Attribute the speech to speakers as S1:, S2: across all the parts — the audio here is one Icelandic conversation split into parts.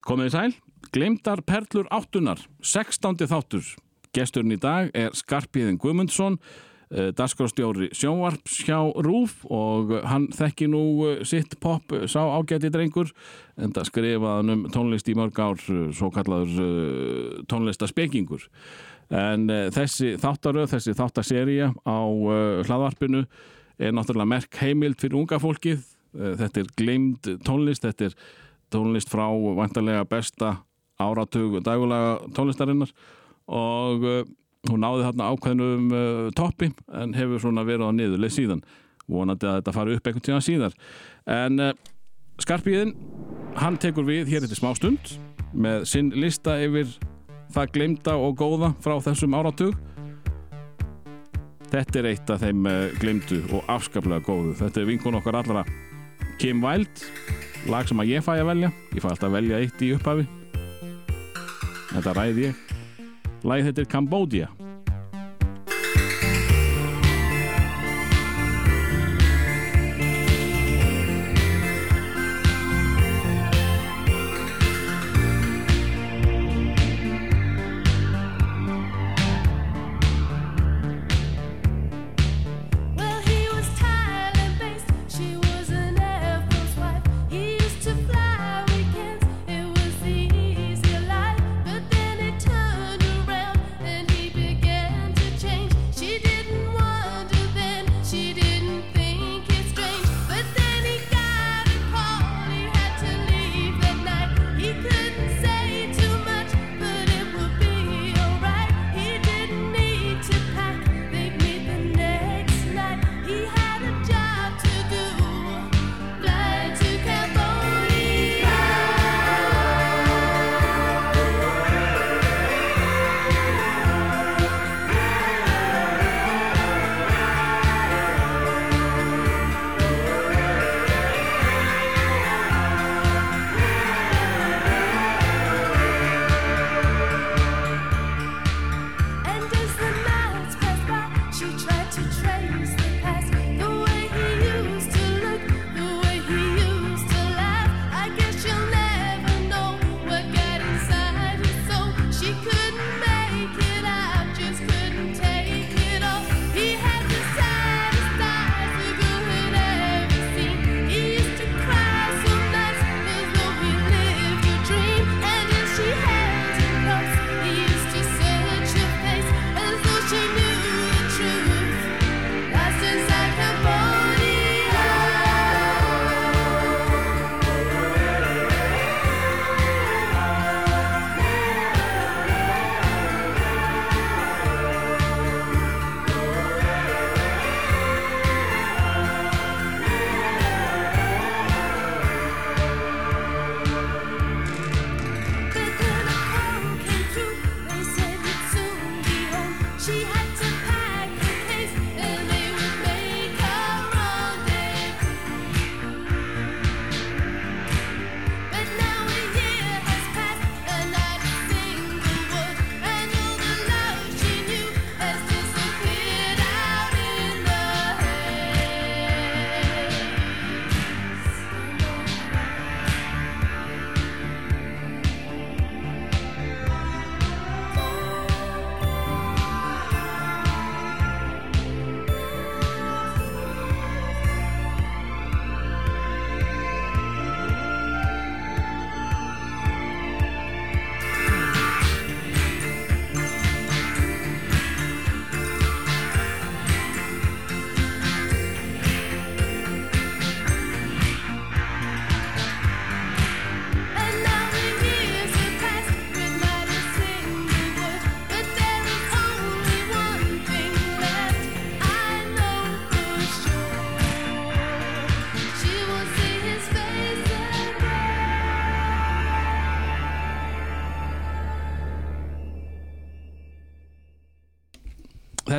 S1: Komið í sæl, glemdar perlur áttunar, 16. þáttur. Gesturinn í dag er Skarpíðin Guðmundsson, dasgrastjóri sjónvarps hjá Rúf og hann þekki nú eh, sitt pop sá ágæti drengur en það skrifaðan um tónlist í mörg ár, eh, svo kallaður tónlistaspekingur. En þessi þáttaröð, þessi þáttaseria á hlaðvarpinu er náttúrulega merk heimild fyrir unga fólkið. Þetta er glemd tónlist, þetta er tónlist frá vantarlega besta áratug dagulega tónlistarinnar og uh, hún náði þarna ákveðnum uh, toppi en hefur svona verið á niðurleið síðan. Vonandi að þetta fari upp einhvern tíðan síðar. En uh, Skarpíðin hann tekur við hér eftir smá stund með sinn lista yfir það glemda og góða frá þessum áratug. Þetta er eitt af þeim glemdu og afskaplega góðu. Þetta er vinkun okkar allra Kim Wilde lag sem að ég fæ að velja. Ég fæ alltaf að velja eitt í upphafi. Þetta ræði ég. Lagið þetta er Cambodia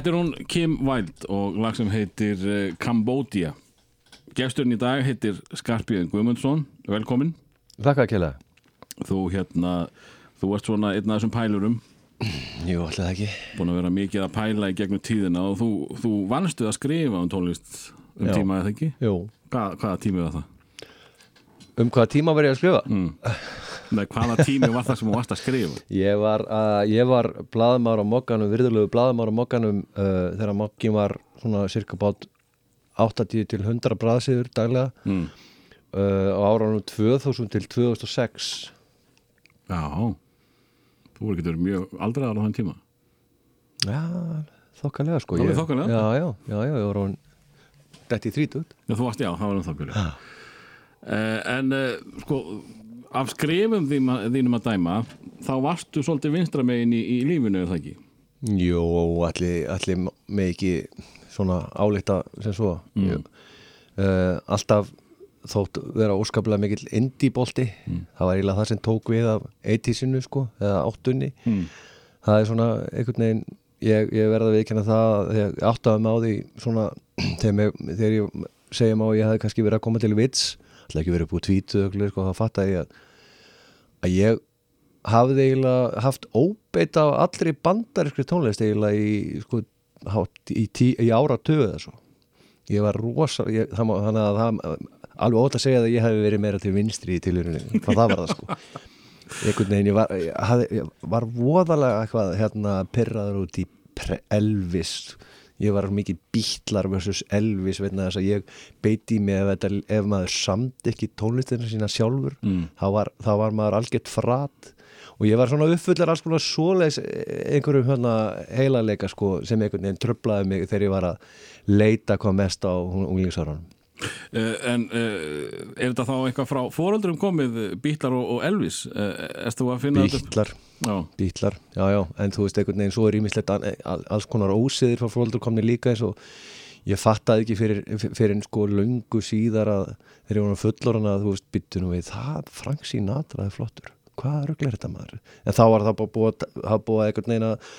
S1: Þetta er hún Kim Wilde og lag sem heitir uh, Cambodia Gesturinn í dag heitir Skarpíðin Guðmundsson Velkomin
S2: Þakka að kella
S1: Þú hérna, þú ert svona einn af þessum pælurum
S2: Jú, alltaf ekki
S1: búin að vera mikið að pæla í gegnum tíðina og þú, þú vannstu að skrifa um tónlist um
S2: Já.
S1: tíma eða ekki?
S2: Jú
S1: Hva, hvaða tími var það?
S2: Um hvaða tíma var ég að skrifa?
S1: Mm.
S3: Nei, hvaða tími var það sem þú varst að skrifa?
S2: Ég var, uh, ég var blaðmár á mokkanum, virðulegu blaðmár á mokkanum uh, þegar mokkin var svona cirka bát 80 til 100 bræðsíður daglega.
S3: Mm.
S2: uh, á árunum 2000 til 2006
S3: Já, þú voru getur mjög aldraðar á þann tíma?
S2: Já, þokkalega sko ég-
S3: þokkalega?
S2: Já, já, já, já, ég var í 30
S3: Já, þú varst, já, það var um þokkuli uh, En uh, sko af skrifum þín, þínum að dæma þá varstu svolítið vinstra megin í, í lífinu, er það ekki?
S2: Jó, allir, allir með ekki svona álíkta sem svo mm. uh, Alltaf þótt vera óskaplega mikill indie-bolti það var eiginlega það sem tók við af 80-sinu sko, eða áttunni
S3: Mm.
S2: það er svona einhvern veginn ég, ég verða að viðkynna það að þegar ég áttaði mig á því svona þegar, mig, þegar ég segja má að ég hefði kannski verið að koma til vits ætla ekki verið búið tvítu sko, þá fatt ég að, að ég hafði eiginlega haft óbeitt af allri bandarískri tónlist eiginlega í, sko, í, tí, í ára töðu þessu ég var rosa ég, það, þannig að það alveg ótt að segja að ég hefði verið meira til vinstri í tilhörunni hvað það var það sko. Einhvern veginn, ég var, ég hafði, ég var voðalega eitthvað hérna pyrraður út í Elvis ég var mikið bítlar versus Elvis veitna þess að ég beiti mig ef, þetta, ef maður samt ekki tónlistina sína sjálfur
S3: Mm.
S2: þá, var, þá var maður algjört frat og ég var svona uppfullar alls konar svoleiðis einhverjum hérna heilaleika sko, sem einhvern veginn tröflaði mig þegar ég var að leita hvað mest á unglingsárunum
S3: en uh, er þetta þá eitthvað frá foreldrum komið, Bítlar og, og Elvis? Erstu að finna þetta?
S2: Bítlar
S3: Já,
S2: bítlar, já, já, en þú veist einhvern veginn svo er ímislegt alls konar ósiðir frá fólöldur komni líka eins og ég fattaði ekki fyrir, fyrir en sko löngu síðar að þegar ég var fullorinn að þú veist við, það Frank Sinatra er flottur, hvað rugl er þetta maður? En þá var það búið, það búið einhvern veginn að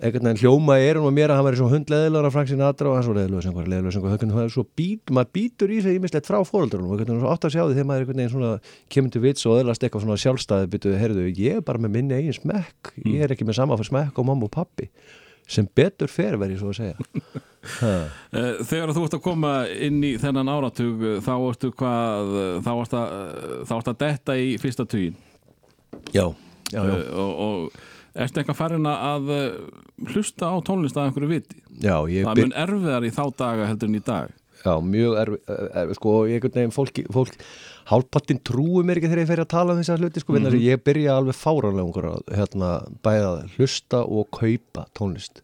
S2: einhvern veginn hljóma í erum og mér að hann væri svo hundleðilegur af Frank Sinatra og hann svo leðilegur var leðilegur var höfðun og svo být, maður býtur í sig ímislegt frá fóreldrunum og einhvern veginn svo átt að sjá því þegar maður einhvern veginn svona kemur til vits og öðlast eitthvað svona sjálfstæði byttu, heyrðu, ég er bara með minni eigin smekk. Ég er ekki með sama fyrir smekk og mamma og pappi sem betur fer verið svo að segja.
S3: Uh, Þegar þú ert að koma inn í þennan áratug uh, þá ertu hvað uh, þá ert að, að detta í fyrsta tugin
S2: já, já, já,
S3: og, og ertu eitthvað farin að uh, hlusta á tónlist að einhverju viti?
S2: Já ég
S3: það
S2: by-
S3: mun erfiðar í þá daga heldur en í dag.
S2: Já, mjög erfi, erfi sko, og einhvern veginn fólk, fólk hálfpartin trúi mér ekki þegar ég fer að tala um þessar hluti, sko, mm -hmm. ég byrja alveg fáranlega ungur að hérna, bæða hlusta og kaupa tónlist.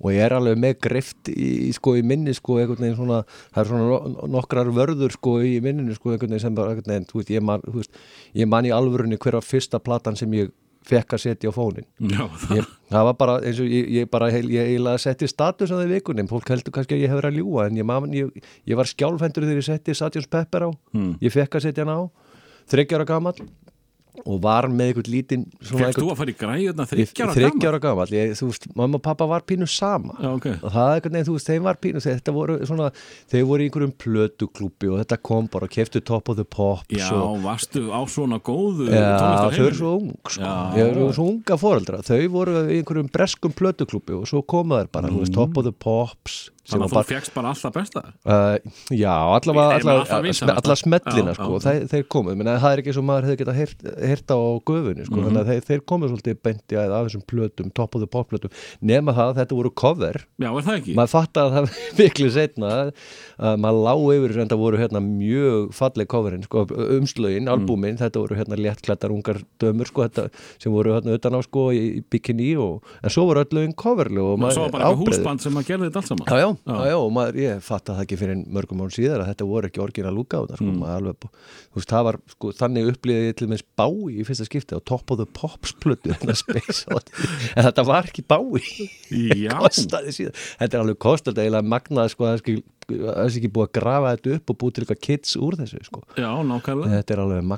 S2: Og ég er alveg með grift í, sko, í minni, sko, einhvern veginn svona það er svona no- nokkrar vörður, sko, í minninu, sko, einhvern veginn sem bara, einhvern veginn, þú veist, ég man, þú veist, ég man í alvörunni hverja fyrsta platan sem ég fekk að setja á fónin
S3: Já, það,
S2: ég, það var bara eins og ég, ég bara heil, ég eiginlega setti status á því vikunni. Fólk heldur kannski að ég hef verið að ljúa en ég, man, ég, ég var skjálfendur þegar ég setti Satjons Pepper á.
S3: Hmm.
S2: ég fekk að setja hann á. Þryggjara gamall og var með einhvern lítinn
S3: fegst þú að fara í græðuna
S2: ég-
S3: þryggjara
S2: þriggja ára gamall ég, þú veist, mamma og pappa var pínu sama.
S3: Já, ok.
S2: Og það er einhvern veginn, þú veist, þeim var pínu þetta voru svona, þeir voru í einhverjum plötuklúbi og þetta kom bara og keftu Top of the Pops
S3: Já,
S2: og,
S3: varstu á svona góðu
S2: Já, þau
S3: tónlistarheimili?
S2: eru svo ung sko. Ég eru svo unga foreldra Þau voru í einhverjum breskum plötuklúbi og svo koma þær bara, þú veist, Top of the Pops
S3: Þannig að þú fegst bara alltaf besta
S2: Uh, já, allavega
S3: Ég- ég meina
S2: alla,
S3: alltaf vinsælasta.
S2: alla smellina sko,
S3: já.
S2: þeir, þeir komu, menn það er ekki svo maður hefði heyrt, heyrt á göfunni sko,
S3: Mhm.
S2: þannig að þeir, þeir komu svolítið beinti að af þessum plötum, top of the pop plötum nema það að þetta voru cover
S3: Já, er það ekki?
S2: maður fattar að það miklu setna að maður lá yfir en það voru hérna mjög falleg coverin sko, umslögin,
S3: Mm.
S2: albúmin, þetta voru hérna léttklættar ungar dömur sko, þetta, sem voru hérna utan á sko í, í bikini og, en svo voru öll og
S3: Og að
S2: Já, og maður, ég fatta það ekki fyrir mörgum án síðar að þetta voru ekki orginal útgáðuna, sko, maður alveg, þú veist, það var, sko, þannig upplýðið ég til með bái í fyrsta skipti á Top of the Pops plötu, en þetta var ekki bái,
S3: Já,
S2: kostaði síðan, þetta er alveg kostað, eiginlega magnað, sko, það er það er ekki búið að grafa þetta upp og búið til eitthvað kids úr þessu, sko,
S3: já, nákvæmlega.
S2: Þetta er alveg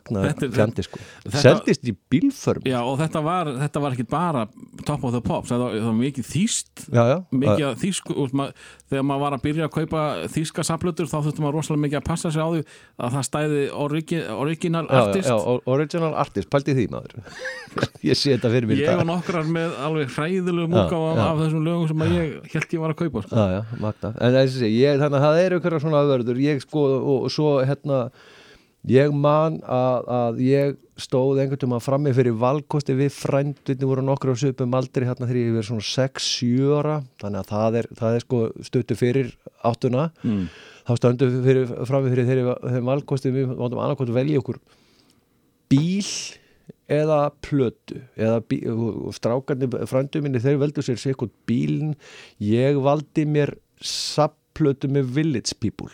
S3: er-
S2: fjandi, sko,
S3: þetta-
S2: seldist í bílförm,
S3: Já, og þetta var, þetta var ekki bara Top of the Pops, var, það var mikið þýst
S2: já, já,
S3: mikið að þýsku úr, mað, þegar maður var að byrja að kaupa þýska saplötur þá þurftum maður rosalega mikið að passa sig á því að það stæði origi, original
S2: já, já,
S3: artist.
S2: já, o- original artist, pælti því maður, ég sé þetta fyrir mér
S3: ég og nokkrar með alveg hræðilegum
S2: Já, já.
S3: af þessum lögum sem ég held ég var að kaupa sko.
S2: Já, já, magna. En þessi, ég, þannig að það eru einhverja svona vörður, ég sko, og, svo hérna, ég man að, að ég stóð einhvern að frammi fyrir valkosti við frændunni voru nokkur á söpum aldrei hérna þegar ég verið svona 6-7 ára. Þannig að það er, það er sko stöttu fyrir áttuna.
S3: Mm.
S2: þá stöndum við fyrir, frammi fyrir þeirri, þeirri valkosti. Við mátum annarkvæmt velja okkur bíl eða plötu. Eða bí, og strákarnir frændu minni þeir veldu sér sér eitthvað bílin ég valdi mér sapplötu með Village People.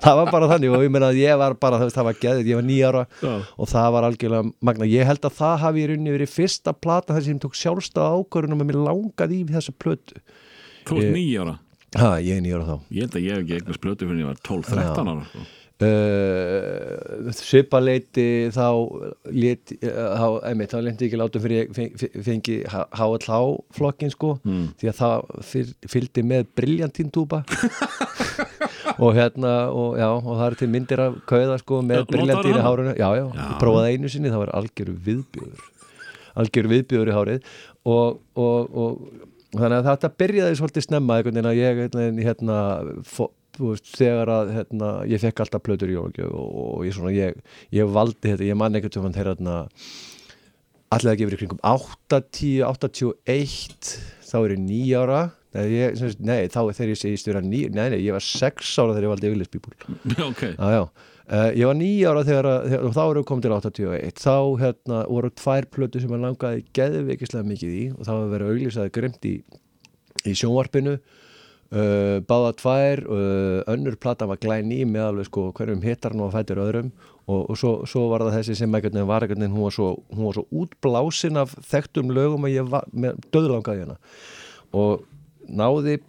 S2: Það var bara þannig og ég meina að ég var bara það var geðið, ég var nýjára
S3: Já.
S2: og það var algjörlega magna ég held að það hafi í rauninni verið fyrsta plata þar sem tók sjálfstæða ákvörðunum að mér langaði í þessa plötu.
S3: Þú
S2: Ég-
S3: nýjára
S2: ha, ég er nýjára þá.
S3: Ég held að ég hef ekki eignast plötu fyrir ég var 12-13 ára sko.
S2: Uh, svipaleiti þá lét, uh, þá, einmitt, þá lendi ekki látum fyrir fengi, HLH flokkin sko
S3: Mm.
S2: því að það fylgdi með briljantintúpa og hérna og, já, og það er til myndir af kauða sko með briljantín í hárunu já, já,
S3: Já.
S2: prófaði einu sinni, það var algjöru viðbjöður algjöru viðbjöður í hárið. Og, og, og þannig að þetta byrjaði svolítið snemma einhvern veginn að ég hérna, fó, þú veist, þegar að hérna, ég fekk alltaf plötur í jólagjöf og, og ég, svona, ég, ég valdi þetta, ég man einhvern veginn þegar hérna, allir að gefa í kringum 80, 81 þá er ég nýjára nei, ég, sem sagt, nei, þá þegar ég segist nei, nei, ég var 6 ára þegar ég valdi Village People
S3: ok,
S2: Já, já. Uh, ég var nýjára þegar, að- þegar og þá erum við komið til 81 þá hérna, voru tvær plötu sem ég langaði geðveikislega mikið í og þá var verið auglýsaði grimt í, í sjónvarpinu uh, báða tvær uh, önnur plata var glæn í með alveg sko hverjum hittar nú að fættir öðrum. Og, og svo, svo var það þessi sem einhvern veginn var einhvern veginn hún var svo, hún var svo útblásin af þekktum lögum að ég var með döðlangaði hérna og náði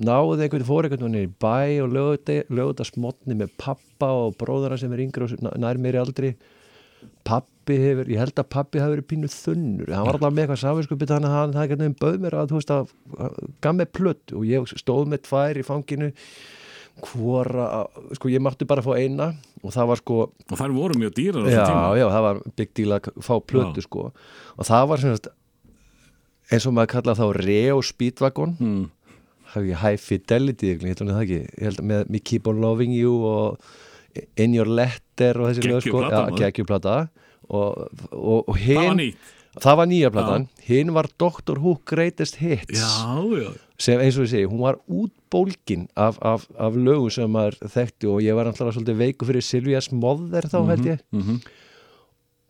S2: náði einhvern fór einhvern veginn í bæ og lögði þetta smotni með pappa og bróðara sem er yngri og nær mér í aldri pappi hefur, ég held að pappi hafi verið pínu þunnur, hann var alltaf með eitthvað sáfiskupið þannig að hann það einhvern veginn bauð mér að þú veist að gaf með plött og ég stóð með tvær í fanginu hvora, sko ég mátti bara fá eina og það var sko
S3: og þær voru mjög dýrar á
S2: já,
S3: þessum tíma.
S2: já, það var big deal að fá plötu sko. Og það var sem sagt eins og maður kalla þá Reo Speedwagon.
S3: Mm.
S2: ég High Fidelity ég held það ekki, ég held að með Me Keep On Loving You og In Your Letter og þessi lög sko,
S3: Geggjuð plata,
S2: já,
S3: maður.
S2: geggjuplata og, og, og
S3: það var nýtt.
S2: það var nýja platan, hinn var Dr. Who Greatest Hits.
S3: Já, já,
S2: sem eins og ég segi, hún var útbólgin af, af, af lögum sem maður þekkti og ég var alltaf svolítið veiku fyrir Silvías Mother þá held ég.
S3: mm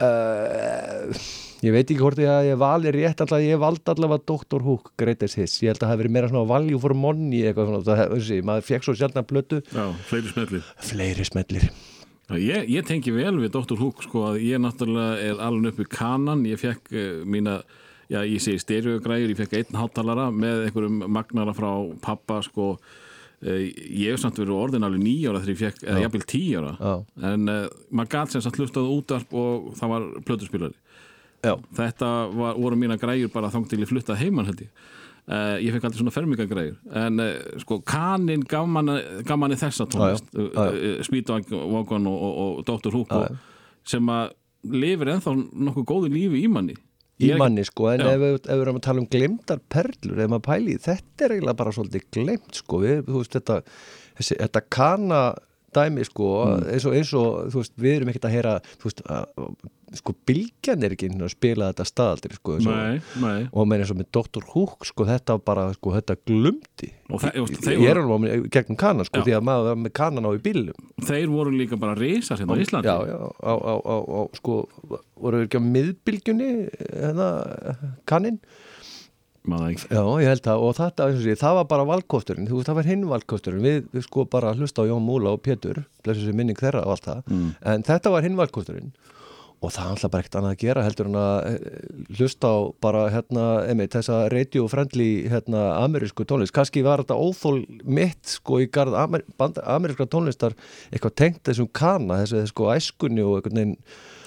S2: uh, ég veit ekki hvort ég að ég vali rétt alltaf, ég valdi allavega Dr. Hook Greatest Hits, ég held að það hafi verið meira svona value for money eitthvað svona, það, þessi, maður fekk svo sjálfna blötu,
S3: já, fleiri smellir.
S2: Fleiri smellir.
S3: Ég, ég tengi vel við Dr. Hook sko að ég náttúrulega er alveg upp í kanan. Ég fekk uh, mína já ég segi stereogræður, ég fekk einn hátalara með einhverjum magnara frá pappa sko. Uh, ég hef samt verið orðin alveg nýjára þegar ég fekk, eða jafnvel tíjára
S2: Já.
S3: en uh, maður gæt sem sagt hlustað útvarp og það var plötuspilari
S2: Já,
S3: þetta var, voru mína græjur bara þang til ég fluttað heiman held ég. Uh, ég fekk aldrei svona fermingagræjur en uh, sko kanin gaf manni, þessa tónlist. Uh, Speedwagon og, og, og Dr. Hook
S2: Já,
S3: og, sem að lifir ennþá nokkuð góðu lífi í manni.
S2: Í manni sko, en
S3: Já.
S2: ef við, ef við erum að tala um glemdar perlur, ef maður pæli, þetta er eiginlega bara svolítið glemt sko, við, þú veist, þetta, þessi, þetta kana dæmi sko,
S3: Mm.
S2: eins, og, eins og, þú veist, við erum ekkert að heyra, þú veist, að, sko, bylgjan er ekki að spila þetta staðaldri sko, eins og,
S3: nei, nei
S2: og með eins og með Dr. Hook sko, þetta bara, sko, þetta glumdi ég er alveg með- gegnum kanan sko,
S3: Já.
S2: því að maður var með kanan á í bílum
S3: þeir voru líka bara risar hérna á Íslandi
S2: já, já, á, á, á, á sko, voru ekki á miðbylgjunni hérna,
S3: ekki
S2: Já, ég held það og þetta, sé, það var bara valkosturinn, þú veist, það var hinn valkosturinn. Við, við sko bara hlusta á Jón Múla og Pétur blessu sér minning þeirra og allt það.
S3: Mm.
S2: en þetta var hinn valkosturinn og það er alltaf bara ekkert annað að gera heldur en að eh, hlusta á bara hérna, einmitt, þessa radio-friendly hérna, amerísku tónlist, kannski var þetta óþól mitt sko í garð amer, ameríska tónlistar eitthvað tengt þessum kana, þessu sko æskunni og einhvern veginn,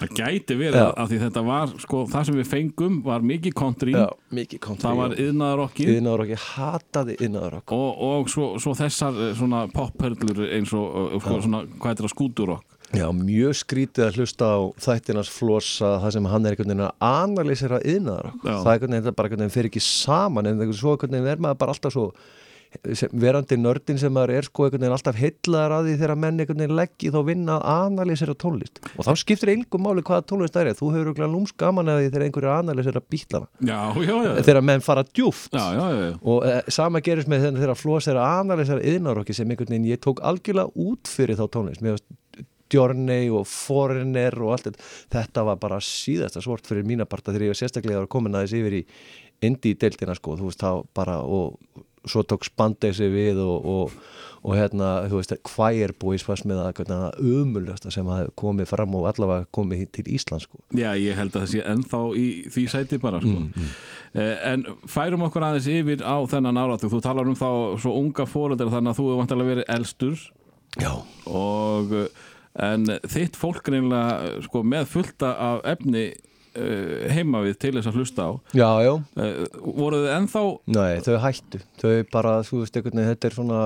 S3: það gæti verið
S2: Já.
S3: að því þetta var sko, það sem við fengum var mikið country.
S2: Já, mikið country
S3: það var yðnaðarokkið
S2: yðnaður okki, hataði yðnaður okki
S3: og, og svo, svo þessar eh, svona popperlur eins og sko, svona, hvað heitir það, skúturokk
S2: Já, mjög skrítið að hlusta á þættinans flossa, það sem hann er einhvern veginn að analýsera yðnaðar
S3: Já.
S2: það er einhvern veginn, það bara einhvern veginn fyrir ekki saman en einhvern svo einhvern veginn er maður bara alltaf svo sem, verandi nördin sem maður er sko einhvern veginn alltaf heillar að því þegar menn einhvern veginn leggji þá vinna að analýsera tónlist. Og þá skiptir engum máli hvaða tónlist það er þú hefur örugglega lúms gaman að því þegar einhverju analýsera
S3: já
S2: þegar menn fara djúft
S3: Já, já, já,
S2: og e, sama gerist með þennan þegar Floss er að analýsera yðnarokki sem einhvern veginn ég tók algjörlega út fyrir þá tónlist Journey og Foreigner og allt þetta. Þetta var bara síðasta svort fyrir mína parta þegar ég var sérstaklega komin aðeins yfir í indie-deildina sko, þú veist þá bara og svo tók Spandexi við og, og, og hérna, þú veist, Choir Boys fannst með það umulasta sem hafði komið fram og allavega komið til Ísland sko.
S3: Já, ég held að það sé ennþá í því sæti bara sko. Eh, En færum okkur aðeins yfir á þennan áratug. Þú talar um þá svo unga fóreldar þannig að þú hefur vantilega verið elstur.
S2: Já,
S3: og eh, en þitt fólk reynilega sko, með fullta af efni uh, heima við til þess að hlusta á
S2: já, já
S3: uh, voruð þið ennþá
S2: Nei, þau hættu, þau bara, þú veist, einhvern veginn, þetta er svona,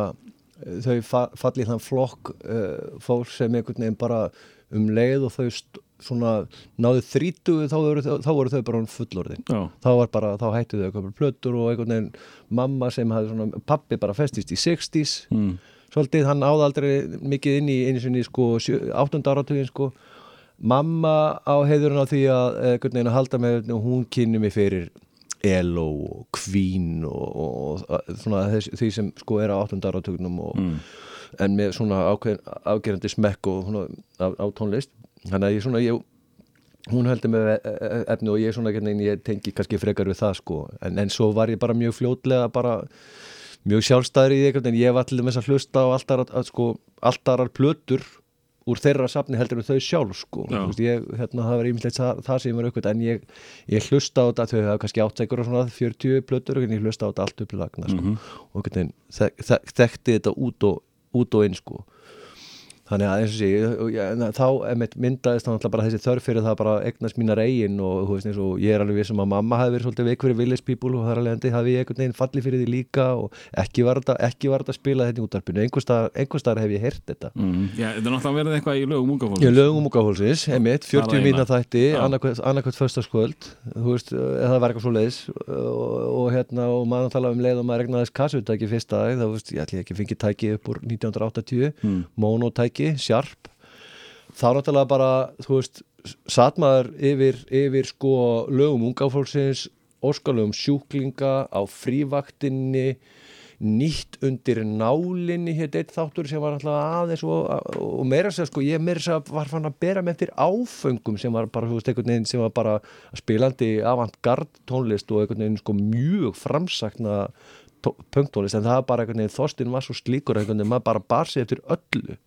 S2: eh, þau fa falli í þann flokk uh, fólk sem einhvern veginn bara um leið og þau svona náðu þrítugu, þá, voru þau- þá voru þau bara orðin fullorðin.
S3: Já,
S2: Þá var bara, þá hættu þau eitthvað plötur og einhvern veginn mamma sem hafði svona, pappi bara festist í 60s,
S3: mm.
S2: Svolítið, hann áði aldrei mikið inn í einu sinni, sko, sjö- áttunda áratugin, sko. Mamma á heiðurinn á því að, eh, einhvern veginn að halda með, hún kynni mig fyrir ELO og Queen og, og, og svona þess, því sem sko er á 8. áratugnum og,
S3: Mm.
S2: en með svona ákveðin, ágerandi smekk og svona, á, á tónlist þannig að ég svona ég, hún heldur með e- e- efni og ég svona ég tengi kannski frekar við það sko en, en svo var ég bara mjög fljótlega bara mjög sjálfstæður í því einhvern veginn. Ég var til þess að hlusta á alltaf að, sko, alltarar plötur úr þeirra safni heldur en þau sjálf sko. Veist, ég, hérna, það var ímyndilegt það, það sem ég var aukvöld en ég, ég hlusta á þetta þau hafa kannski átt einhverja svona 40 plötur en ég hlusta á þetta allt upp í lagna sko. og einhvern veginn þek, þek, þekkti þetta út og, út og inn sko þannig að eins og sé þá myndaðist þá náttúrulega bara þessi þörf fyrir það bara eignast mínar eigin og þú veist eins og ég er alveg vissum að mamma hafi verið svolítið veik fyrir People og þar alveg endi hafi ég einhvern veginn fallið fyrir því líka og ekki var þetta, að spila þetta í útarpinu einhver staðar hef ég heyrt þetta
S3: Mm. Já, þetta er náttúrulega verið eitthvað í lögum fólk
S2: Ég lögum
S3: Það er
S2: 40
S3: eina.
S2: mínna þætti,
S3: Já.
S2: annarkvæmt föstaskvöld, þú veist, það var eitthvað svo leiðis og, og hérna, og maður tala um leið og maður regnaðist kassutæki fyrsta dag, þá veist, ég ætli ekki að fengi tæki upp úr 1980,
S3: Mm.
S2: monotæki, sharp, þá náttúrulega bara, þú veist, satt maður yfir, yfir sko lögum ungafólksins, óskalögum sjúklinga á frívaktinni, nýtt undir nálinni hér eitt þáttur sem var alltaf aðeins og, og meira segja sko ég meira segja var fann að bera með þér áföngum sem var bara, þú veist, einhvern veginn sem var bara spilandi avantgard tónlist og einhvern veginn sko mjög framsakna punktónlist en það var bara einhvern veginn þostin var svo slíkur einhvern veginn maður bara bar sig eftir öllu.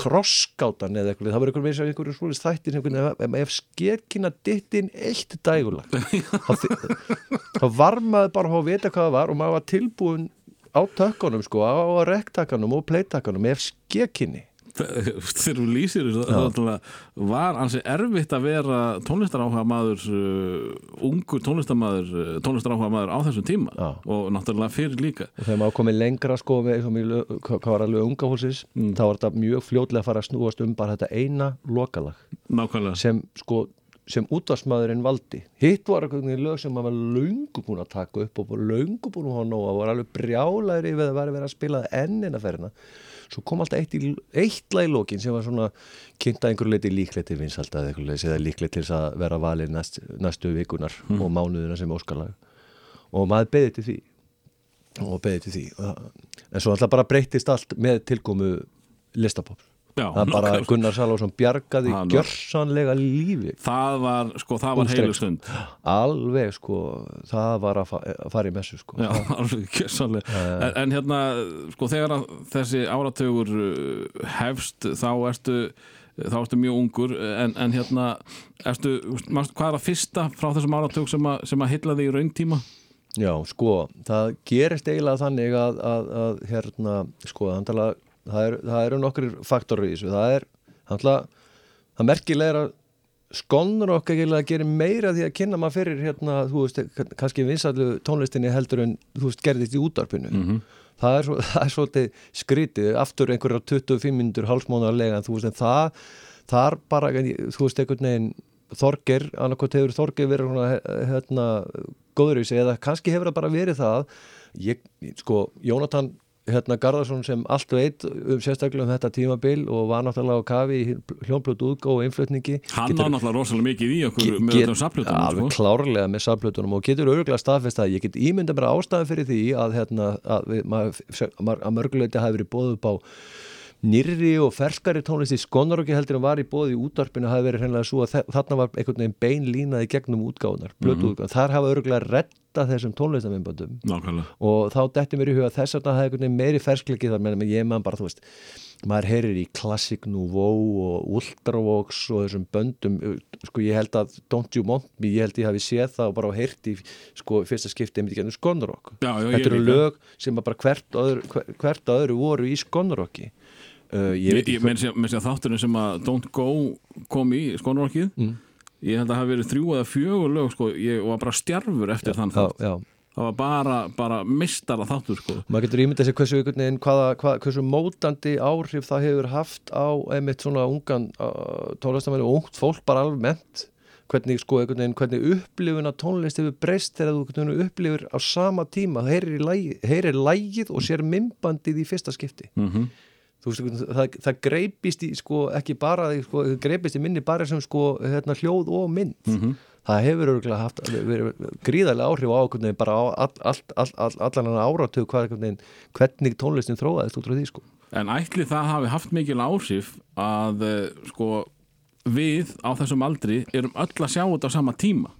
S2: Krosskátan eða eitthvað það var einhvern veginn sem einhverju svoleiðis þættir einhvern veginn ef, skerkina dittin eitt dægulag þá, var maður bara að vita hvað það var og maður var tilbúin á tökkunum sko, á rektakanum og pleittakanum ef skekinni
S3: þegar þú lýsir þessu var ansi erfitt að vera tónlistaráhuga maður uh, ungur tónlistarmaður uh, tónlistaráhuga maður á þessum tíma.
S2: Já.
S3: og náttúrulega fyrir líka.
S2: Og þegar maður komið lengra sko með, lög- hvað var alveg unga hólsins
S3: Mm.
S2: þá var þetta mjög fljótlega að fara að snúast um bara þetta eina lokalag.
S3: Nákvæmlega.
S2: Sem sko sem útvarsmaðurinn valdi. Hitt var einhvern veginn lög sem maður var löngu búin að taka upp og löngu búin að hafa nóg og var alveg brjálæri við að vera að spila enn en að ferina svo kom alltaf eitt, í, eitt lag í lokin sem var svona kynnt að einhverju leiti líklegt til vinsælda eða einhverju leiti eða líklegt til að vera valið næst, næstu vikunar og mánuðina sem óskalag og maður beði til því. Og beði til því. En svo alltaf bara breyttist allt með tilkomu listapop
S3: Já,
S2: það bara
S3: nákvæmlega.
S2: Gunnar Salvarsson bjargaði gjörsanlega lífi.
S3: Það var, sko, það var heilu stund.
S2: Alveg sko það var að, fa að fara í messu sko.
S3: Já, alveg en, en hérna, sko, þegar að þessi áratögur uh, hefst þá ertu þá ertu mjög ungur en, en hérna ertu, hvað er að fyrsta frá þessum áratög sem, að- sem að hylla þig í rauntíma?
S2: Já, sko, það gerist eiginlega þannig að, að, að hérna, sko, það, er, það eru nokkur faktorar í þessu, það er það, það merkilega að skonnur okkar að gera meira því að kynna maður fyrir hérna, þú veist, kannski vinsallu tónlistinni heldur en þú veist, gerðist í útarpinu
S3: Mhm.
S2: það, er svo, það er svolítið skrítið. Aftur einhverjar 25 minnur hálfsmónarlega en þú veist, en það þar bara, þú veist, einhvern veginn Þorger, annarkot hefur Þorger verið svona, hérna, góður í sig eða kannski hefur það bara verið það. Ég, sko, Jónatan hérna Garðarsson sem allt veit um sérstaklega um þetta tímabil og var náttúrulega á kafi í hljónblötu útgó og innflutningi
S3: Hann á náttúrulega rosalega mikið í okkur
S2: Ge-
S3: með
S2: get-
S3: öllum saplutunum
S2: alveg
S3: sko.
S2: klárlega með saflutunum og getur örgulega staðfest að ég get ímynda mér ástæðan fyrir því að, hérna, að, maður, að mörguleiti hafi verið bóð upp á nýrri og ferskari tónlist í skonaróki heldur en var í bóði í útvarpinu hafi verið hreinlega svo að þarna var einhvern veginn bein línaði gegnum útgáðunar, blötu útgáðunar þar hafa örgulega retta þessum tónlistamindböndum
S3: Nákvæmlega.
S2: Og þá detti mér í huga þess að það hefði einhvern veginn meiri ferskleiki þar menn ég man bara, þú veist, maður heyrir í Classic Nouveau og Ultravox og þessum böndum sko ég held að Don't You Want Me ég held ég hafi séð það og bara heyrt í sko fyrsta skipti einmitt í gennum Skonrock
S3: Já, já, ég
S2: þetta eru lög sem bara hvert öðru, hver- hvert öðru voru í Skonrocki uh, ég
S3: Ég, ég, menn sé að þátturinn sem að Don't Go kom í skonurorkið
S2: Mm.
S3: Ég held að það hafi verið þrjú eða fjögur lög sko. Ég var bara stjarfur eftir þann
S2: já,
S3: þátt
S2: já.
S3: Það var bara, bara mistara þáttur sko.
S2: maður getur ímyndað sér hversu, hvaða, hvað, hversu mótandi áhrif það hefur haft á einmitt svona ungan tónlistamenni og ungt fólk bara almennt hvernig sko veginn, hvernig upplifun að tónlist hefur breyst þegar þú upplifur á sama tíma, það heyrir, lægið og sér mymbandið í fyrsta skipti
S3: mm
S2: þú veist, það, það greipist í sko ekki bara, sko, það greipist í minni bara sem sko hérna, hljóð og mynd.
S3: Mhm.
S2: það hefur örgulega haft gríðarlega áhrif á veginn bara á all, all, all, all, allan hann áratug hvað, einhvern veginn, hvernig tónlistin þróaðist út frá því sko.
S3: En ætli það hafi haft mikil áhrif að eh, sko, við á þessum aldri erum öll að sjá þetta á sama tíma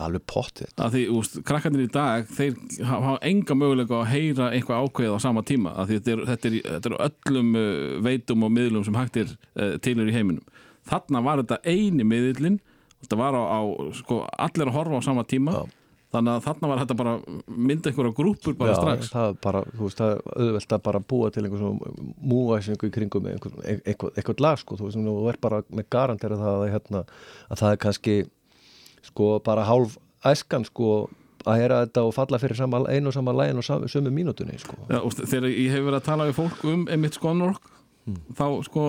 S2: alveg pottið
S3: að því, úst, krakkarnir í dag þeir hafa enga möguleika á að heyra eitthvað ákveðið á sama tíma því þetta er, þetta er, þetta er öllum uh, veitum og miðlum sem hægt er uh, tilur í heiminum. Þarna var þetta eini miðlinn þetta var á, á sko, allir að horfa á sama tíma
S2: Já.
S3: þannig að þarna var þetta bara mynda einhverja grúpur bara strax.
S2: það er bara, þú veist, það er auðvelt að bara búa til einhver svona múvæsingu í kringum með einhver, einhver, einhver lag sko, þú veist, þú er bara með garantera það að, hérna, að það er kannski sko bara hálf æskan sko að heyra þetta og falla fyrir sama, einu og sama lægin og sömu mínútunni sko.
S3: Já, og þegar ég hef verið að tala við fólk um Emmitt Skonrock
S2: Hmm.
S3: þá sko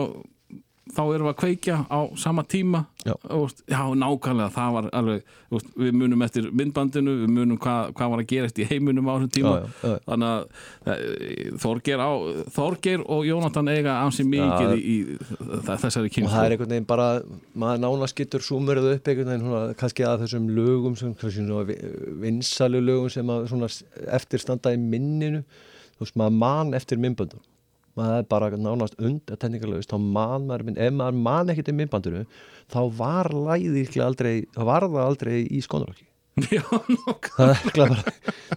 S3: þá erum við að kveikja á sama tíma.
S2: Já.
S3: og, veist, já, nákvæmlega það var alveg, veist, við munum eftir myndbandinu, við munum hvað, hvað var að gerast í heiminum á þessum tíma.
S2: Já, já,
S3: þannig að eh, Þorgeir, á, Þorgeir og Jónatan eiga ansi mikið í, í þessari
S2: og
S3: kynstu
S2: það er einhvern veginn bara maður nánast getur súmurðu upp einhvern veginn svona, kannski að þessum lögum svona vi- vinsalu lögum sem að svona eftirstanda í minninu. Þú veist maður man eftir myndböndum maður er bara nánast undatenningarlaust þá man maður, minn- ef maður man ekkert í myndbandinu þá var læðið aldrei, þá var það aldrei í skonurokki
S3: já,
S2: það er ekki bara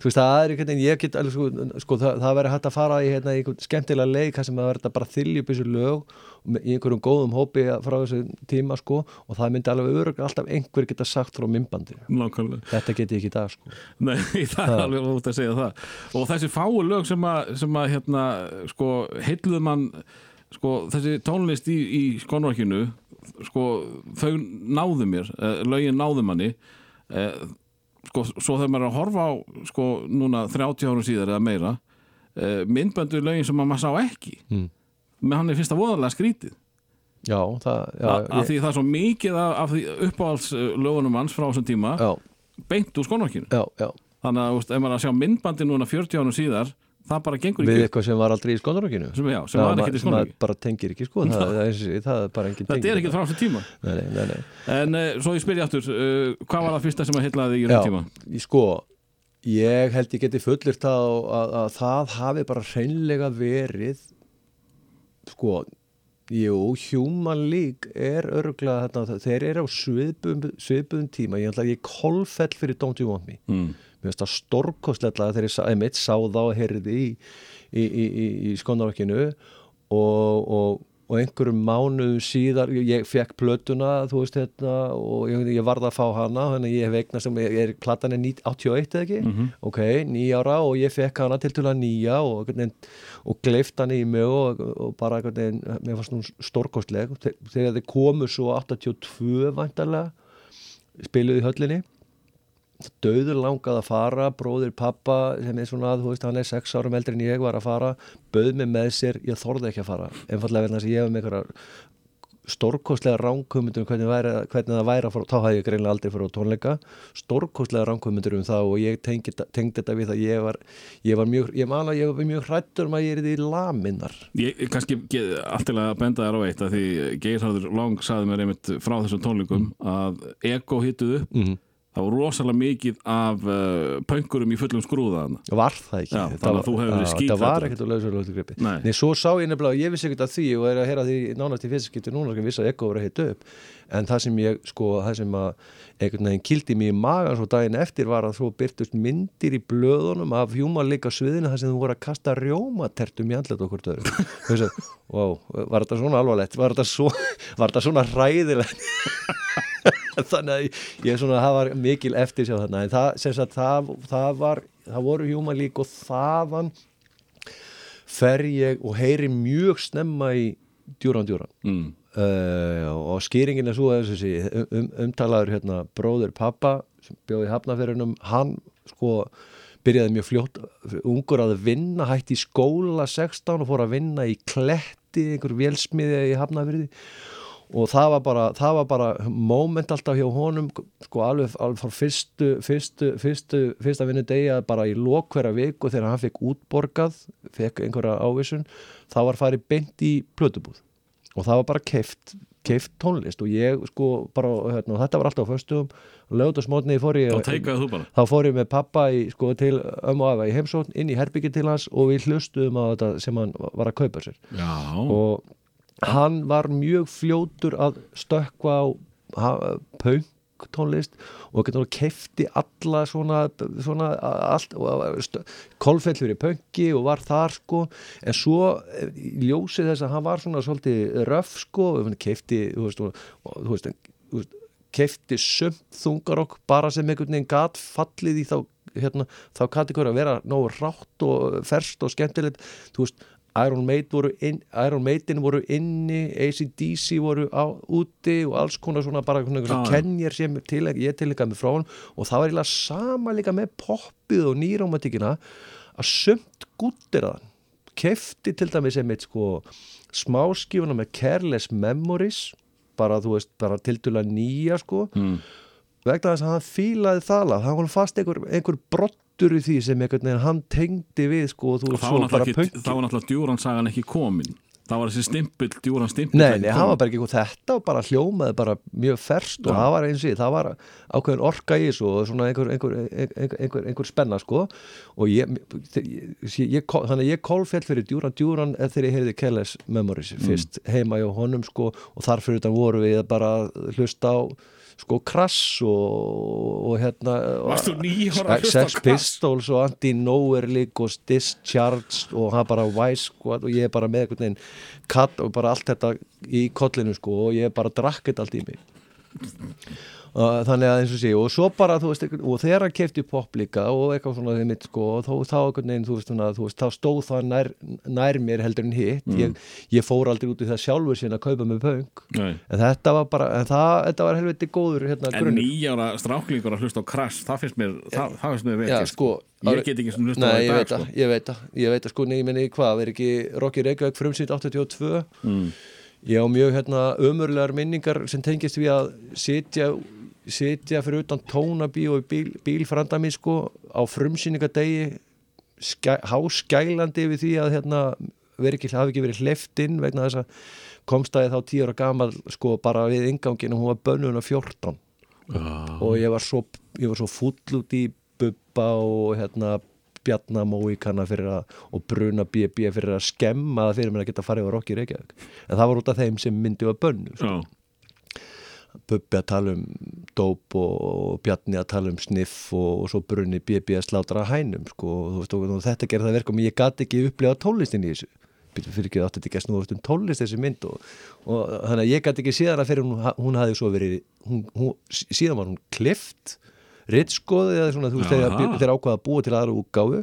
S2: þú veist það er einhvern veginn ég get alveg sko, sko það, það verður hægt að fara í hérna, í einhvern skemmtilega leik sem það verður bara þylja upp þessu lög í einhverjum góðum hópi frá þessu tíma sko og það myndi alveg öruglega alltaf einhver geta sagt frá
S3: nákvæmlega.
S2: Þetta get ég ekki í dag sko.
S3: Nei, það er alveg út að segja það. Og þessi fáu lög sem að, sem að hérna, sko, heilluð mann sko, þessi tónlist í, í skonrokkinu sko, þau náðu mér eh, lögin náðu manni eh, sko, svo þegar maður er að horfa á sko, núna 30 árum síðar eða meira eh, myndböndu lögin sem að maður sá ekki.
S2: Mm.
S3: Með hann er fyrsta voðalega skrítið.
S2: Já, það, já,
S3: A- af því það er svo mikið af, af því uppáhalds eh, lögunum hans frá þessum tíma
S2: já,
S3: beint úr
S2: já
S3: þannig að veist, ef maður að sjá myndbandi núna 40 árum síðar það bara gengur
S2: við
S3: ekki
S2: eitthvað sem var aldrei í skonurokinu
S3: sem, já, sem var ekkert í skonrokkinu
S2: bara tengir ekki sko. Það, það, er, það er bara engin
S3: þetta er ekkert frá þessum tíma.
S2: Nei, nei, nei,
S3: en uh, svo ég spyrja aftur, uh, hvað var það fyrsta sem að heitlaði í þessum tíma?
S2: sko ég held ég geti fullir það að, að, að það hafi bara hreinlega verið sko jú, Human League er örgulega þarna, þeir eru á sviðbum, sviðbum tíma, ég ætla að ég kolfell fyrir Don't You Want Me
S3: Mm.
S2: mér finnst það stórkostlega þegar ég einmitt sá þá og heyrði í, í, í, í, í skonarokkinu og, og, og einhverjum mánuðum síðar ég fekk plötuna þú veist þetta og ég, ég varð að fá hana þannig að ég hef eignast sem er platan er 9 81 eða ekki? Ok, nýjára og ég fekk hana til til að nýja og, og gleift hana í mig og, og bara einhvern veginn, mér fannst hún stórkostleg. Þe- þegar þið komu svo 82 vantarlega spiluðu í höllinni döður langað að fara bróðir pappa sem er svona þú veist hann er sex árum eldri en ég var að fara bauð mig með sér, ég þorði ekki að fara. Einfallega vegna þess að ég hef með einhverjar stórkostlega ránkvömyndur um hvernig, væri, hvernig það væri að fara, þá hafði ég greinlega aldrei fyrir á tónleika. Stórkostlega ránkvömyndur um það og ég tengi, tengdi þetta við að ég var ég var mjög, ég man að ég var mjög hrættur um að ég er í laminnar.
S3: Ég kannski alltilega að benda þér á eitt að því Geirharður Lang saði mér einmitt frá þessum tónleikum að ego hittuð upp.
S2: Mm.
S3: Það var rosalega mikið af uh, pöngurum í fullum skrúða þarna.
S2: Var það ekki?
S3: Já,
S2: Það
S3: þannig að
S2: var-
S3: þú hefur verið skíthræddur.
S2: það var ekkert að lausa lóttu gripi
S3: Nei.
S2: Nei, svo sá ég nefnilega, ég vissi ekkert að því og er að heyra því nánast í fyrsta skipti núna sem vissi að ekko voru að heita upp. En það sem ég, sko, það sem að einhvern veginn kildi mér í magan svo daginn eftir var að svo byrtust myndir í blöðunum af hjúmalíka sviðinu þar sem þú voru að kasta rjómatertum í andlet okkur Þessi, wow, var þetta svona alvarlegt? Var þetta, svo, var þetta svona hræðilegt þannig að ég, svona, það var mikil eftir sjá þarna. En það, sem sagt, það, það var það voru hjúmalík og þaðan fer ég og heyri mjög snemma í djúran djúran.
S3: Mm.
S2: uh, og skýringin er svo að þessi um, um, umtalaður hérna bróður pappa sem bjóði hafnaferinum hann sko byrjaði mjög fljótt ungur að vinna, hætti í skóla 16 og fór að vinna í kletti einhver vélsmiði í hafnafyrði og það var bara, það var bara moment alltaf hjá honum sko alveg, alveg frá fyrstu, fyrstu, fyrstu, fyrsta vinnu degi að bara í lok hverja viku þegar hann fekk útborgað fekk einhverja ávísun þá var farið beint í plötubúð. Og það var bara keift, keift tónlist. Og ég sko bara, hérna, þetta var alltaf á föstum lögutasmótni fór ég
S3: þá
S2: fór ég með pappa í, sko, til ömmu og afa í heimsókn inn í herbyggi til hans og við hlustuðum á þetta sem hann var að kaupa sér.
S3: Já,
S2: og hann var mjög fljótur að stökkva á punk tónlist og kefti alla svona, svona allt, kolfell fyrir punki og var þar sko. En svo eh, í ljósið þess að hann var svona svolítið röf sko kefti þú veist, þú veist, þú veist kefti sömt þungarokk bara sem einhvern veginn gat fallið í þá hérna, þá kategóri að vera nógu rátt og ferst og skemmtilegt. Þú veist Iron Maiden voru, inn, Iron Maiden voru inni ACDC voru á, úti og alls konar svona bara
S3: já.
S2: kenjar sem til, ég tilíka með frá hann og það var eiginlega sama líka með poppið og nýrómatíkina að sömt gúttir að hann kefti til dæmis einmitt sko smáskífuna með Careless Memories bara þú veist, bara tildulega nýja sko
S3: mm.
S2: vegna þess að hann fílaði það lag það var fast einhver, einhver brottur í því sem einhvern veginn hann tengdi við sko og þú
S3: og
S2: svo bara
S3: ekki, þá var náttúrulega djúransagan ekki komin. Það var þessi stimpill, djúran stimpill
S2: Nei, nei,
S3: kominn.
S2: var bara ekki eitthvað þetta og bara hljómaði bara mjög ferst og það var eins og það var ákveðin orka í þessu og svona einhver, einhver, einhver, einhver, spenna sko. Og ég, ég, ég þannig að ég kólfell fyrir djúran djúran eða þegar ég heyrði Kellis Memories fyrst heima hjá honum sko og þar fyrir utan voru við bara hlusta á sko krass og, og hérna
S3: á
S2: Sex? Pistols og Anti-Nowhere League og Discharged og hann bara Vice Squad og ég er bara með einhvern veginn katt og bara allt þetta í kollinu sko og ég bara drakk þetta allt í mig og þannig að eins og sé og svo bara þú veist og hann kefti pop líka og eitthvað svona þeim mitt sko og þá, einhvern veginn þú veist, svona, þú veist þá stóð það nær, nær mér heldur en hitt ég, ég fór aldrei út í það sjálfur sín að kaupa með
S3: Nei.
S2: en þetta var bara en það, þetta var helviti góður hérna
S3: en
S2: grunnur.
S3: nýjára stráklingur að hlusta á Crash það finnst mér, það, það finnst mér vel
S2: Já,
S3: gert.
S2: sko,
S3: ég get ekki sem hlusta á
S2: veit það,
S3: sko.
S2: ég veit það, ég veit það sko, menni hvað, er ekki Rocky Reykjavík frumsýnt 82
S3: mm.
S2: ég á mjög hérna ömurlegar minningar sem tengist við að sitja, sitja fyrir utan tónabí og bíl, bílfranda mín sko á frumsýningadegi skæ, háskælandi við því að hérna veri ekki, hafi ekki verið hleyft inn vegna þess að komstæði þá 10 ára gamal sko bara við ingangin og hún var bönnun á 14
S3: Já.
S2: og ég var svo, ég var svo full út í bubba og hérna bjarnamóíkana fyrir að og bruna BB fyrir að skemma fyrir að geta farið á Rocky Reykjavík en það var út af þeim sem myndi var bönnu sko.
S3: Já.
S2: Bubbi að tala um dóp og, Bjarni að tala um sniff og, og svo brunni BB að slátra hænum sko, og, veist, og, og þetta gerði það verkum ég gati ekki upplega tónlistin í þessu. Fyrir ekki átti ekki að snúast um tónlist þessi mynd og, og þannig að ég gæti ekki síðan að fyrir hún, hún hafði svo verið hún, hún, síðan var hún klift ritskoði eða svona þú veist þegar, þegar ákvaða að búa til aðra útgáfu.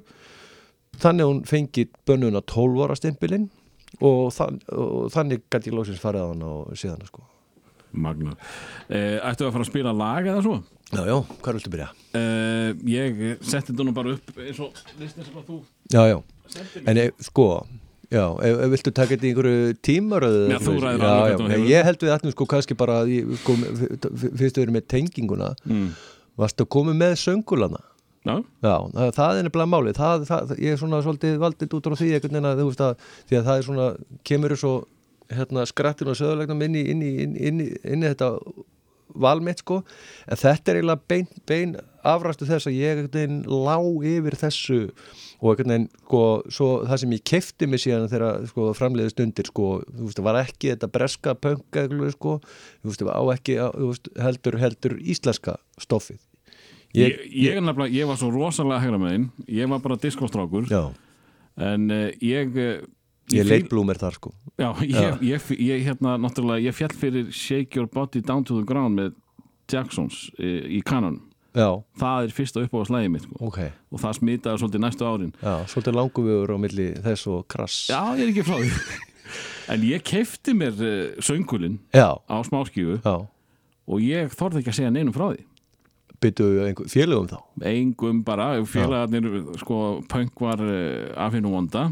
S2: Þannig að hún fengi bönnuna 12 ára stempilinn og, þann, og þannig gæti ég lóksins farið á hann og síðan sko
S3: Magna eh, Ættu að fara að spila lag eða svo?
S2: Já, já, hvað viltu byrja?
S3: Eh, ég setti þetta nú bara upp eins og listin sem að þú
S2: Já, já, en e, sko Já, ef, ef viltu taka þetta í einhverju tímaröðu
S3: Já, þú ræður alveg
S2: já,
S3: hefur.
S2: Ég held við ætlum sko kannski bara sko, fyrst við erum með tenginguna
S3: mm.
S2: varstu að koma með söngulana
S3: Já,
S2: Já, það, það er nefnilega málið það, það, ég er svona svolítið valdið út á því að þú veist að því að það er svona, kemur svo hérna, skrattin og söðulegnum inn í, inn, í, inn, í, inn, í, þetta valmitt sko, en þetta er eiginlega bein, bein afrastu þess að ég einhvern veginn lá yfir þessu og veginn sko, svo það sem ég kefti mig síðan þegar sko, framleiði stundir sko, þú veist, var ekki þetta breska pönk eða sko, þú veist, á ekki á, þú veist, heldur, heldur íslenska stoffið.
S3: Ég, ég, nefnilega, ég var svo rosalega hægra megin Ég var bara diskostrákur En uh, ég uh,
S2: ég leit blúmer þar sko.
S3: Já, ég, ég, ég, hérna, náttúrulega, ég fjall fyrir Shake Your Body Down to the Ground með Jacksons í, í kanon
S2: Já,
S3: Það er fyrsta uppáðslægi mitt sko.
S2: ok.
S3: Og það smitaði svolítið næstu árin.
S2: Já, svolítið languvegur á milli þess og krass.
S3: Já, ég er ekki frá því. En ég keifti mér uh, söngulinn
S2: Já,
S3: á smáskífu
S2: já.
S3: og ég þorði ekki að segja neinum frá því.
S2: Byttu félögum þá?
S3: Engum bara, félagarnir sko, punk var uh, af hennu vonda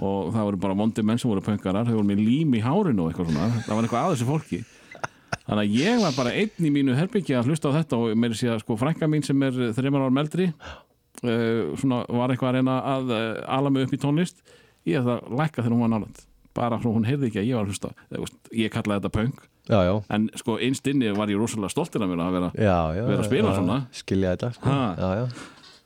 S3: og það voru bara vondi menn sem voru punkarar, þau voru með lím í hárinu og eitthvað svona, það var eitthvað að þessu fólki. Þannig að ég var bara einn í mínu herbyggja að hlusta á þetta og meiri sé að sko frænka mín sem er þreymar ára meldri uh, svona var eitthvað að reyna að uh, ala mig upp í tónlist. Ég ætla að lækka þegar hún var nálægt. Bara svo hún heyrði ekki að ég var að hlusta ég kallaði þetta punk.
S2: Já, já.
S3: En sko einst inni var ég rosalega stoltir af mér að vera
S2: Já,
S3: Vera að spila svona.
S2: Skilja þetta sko.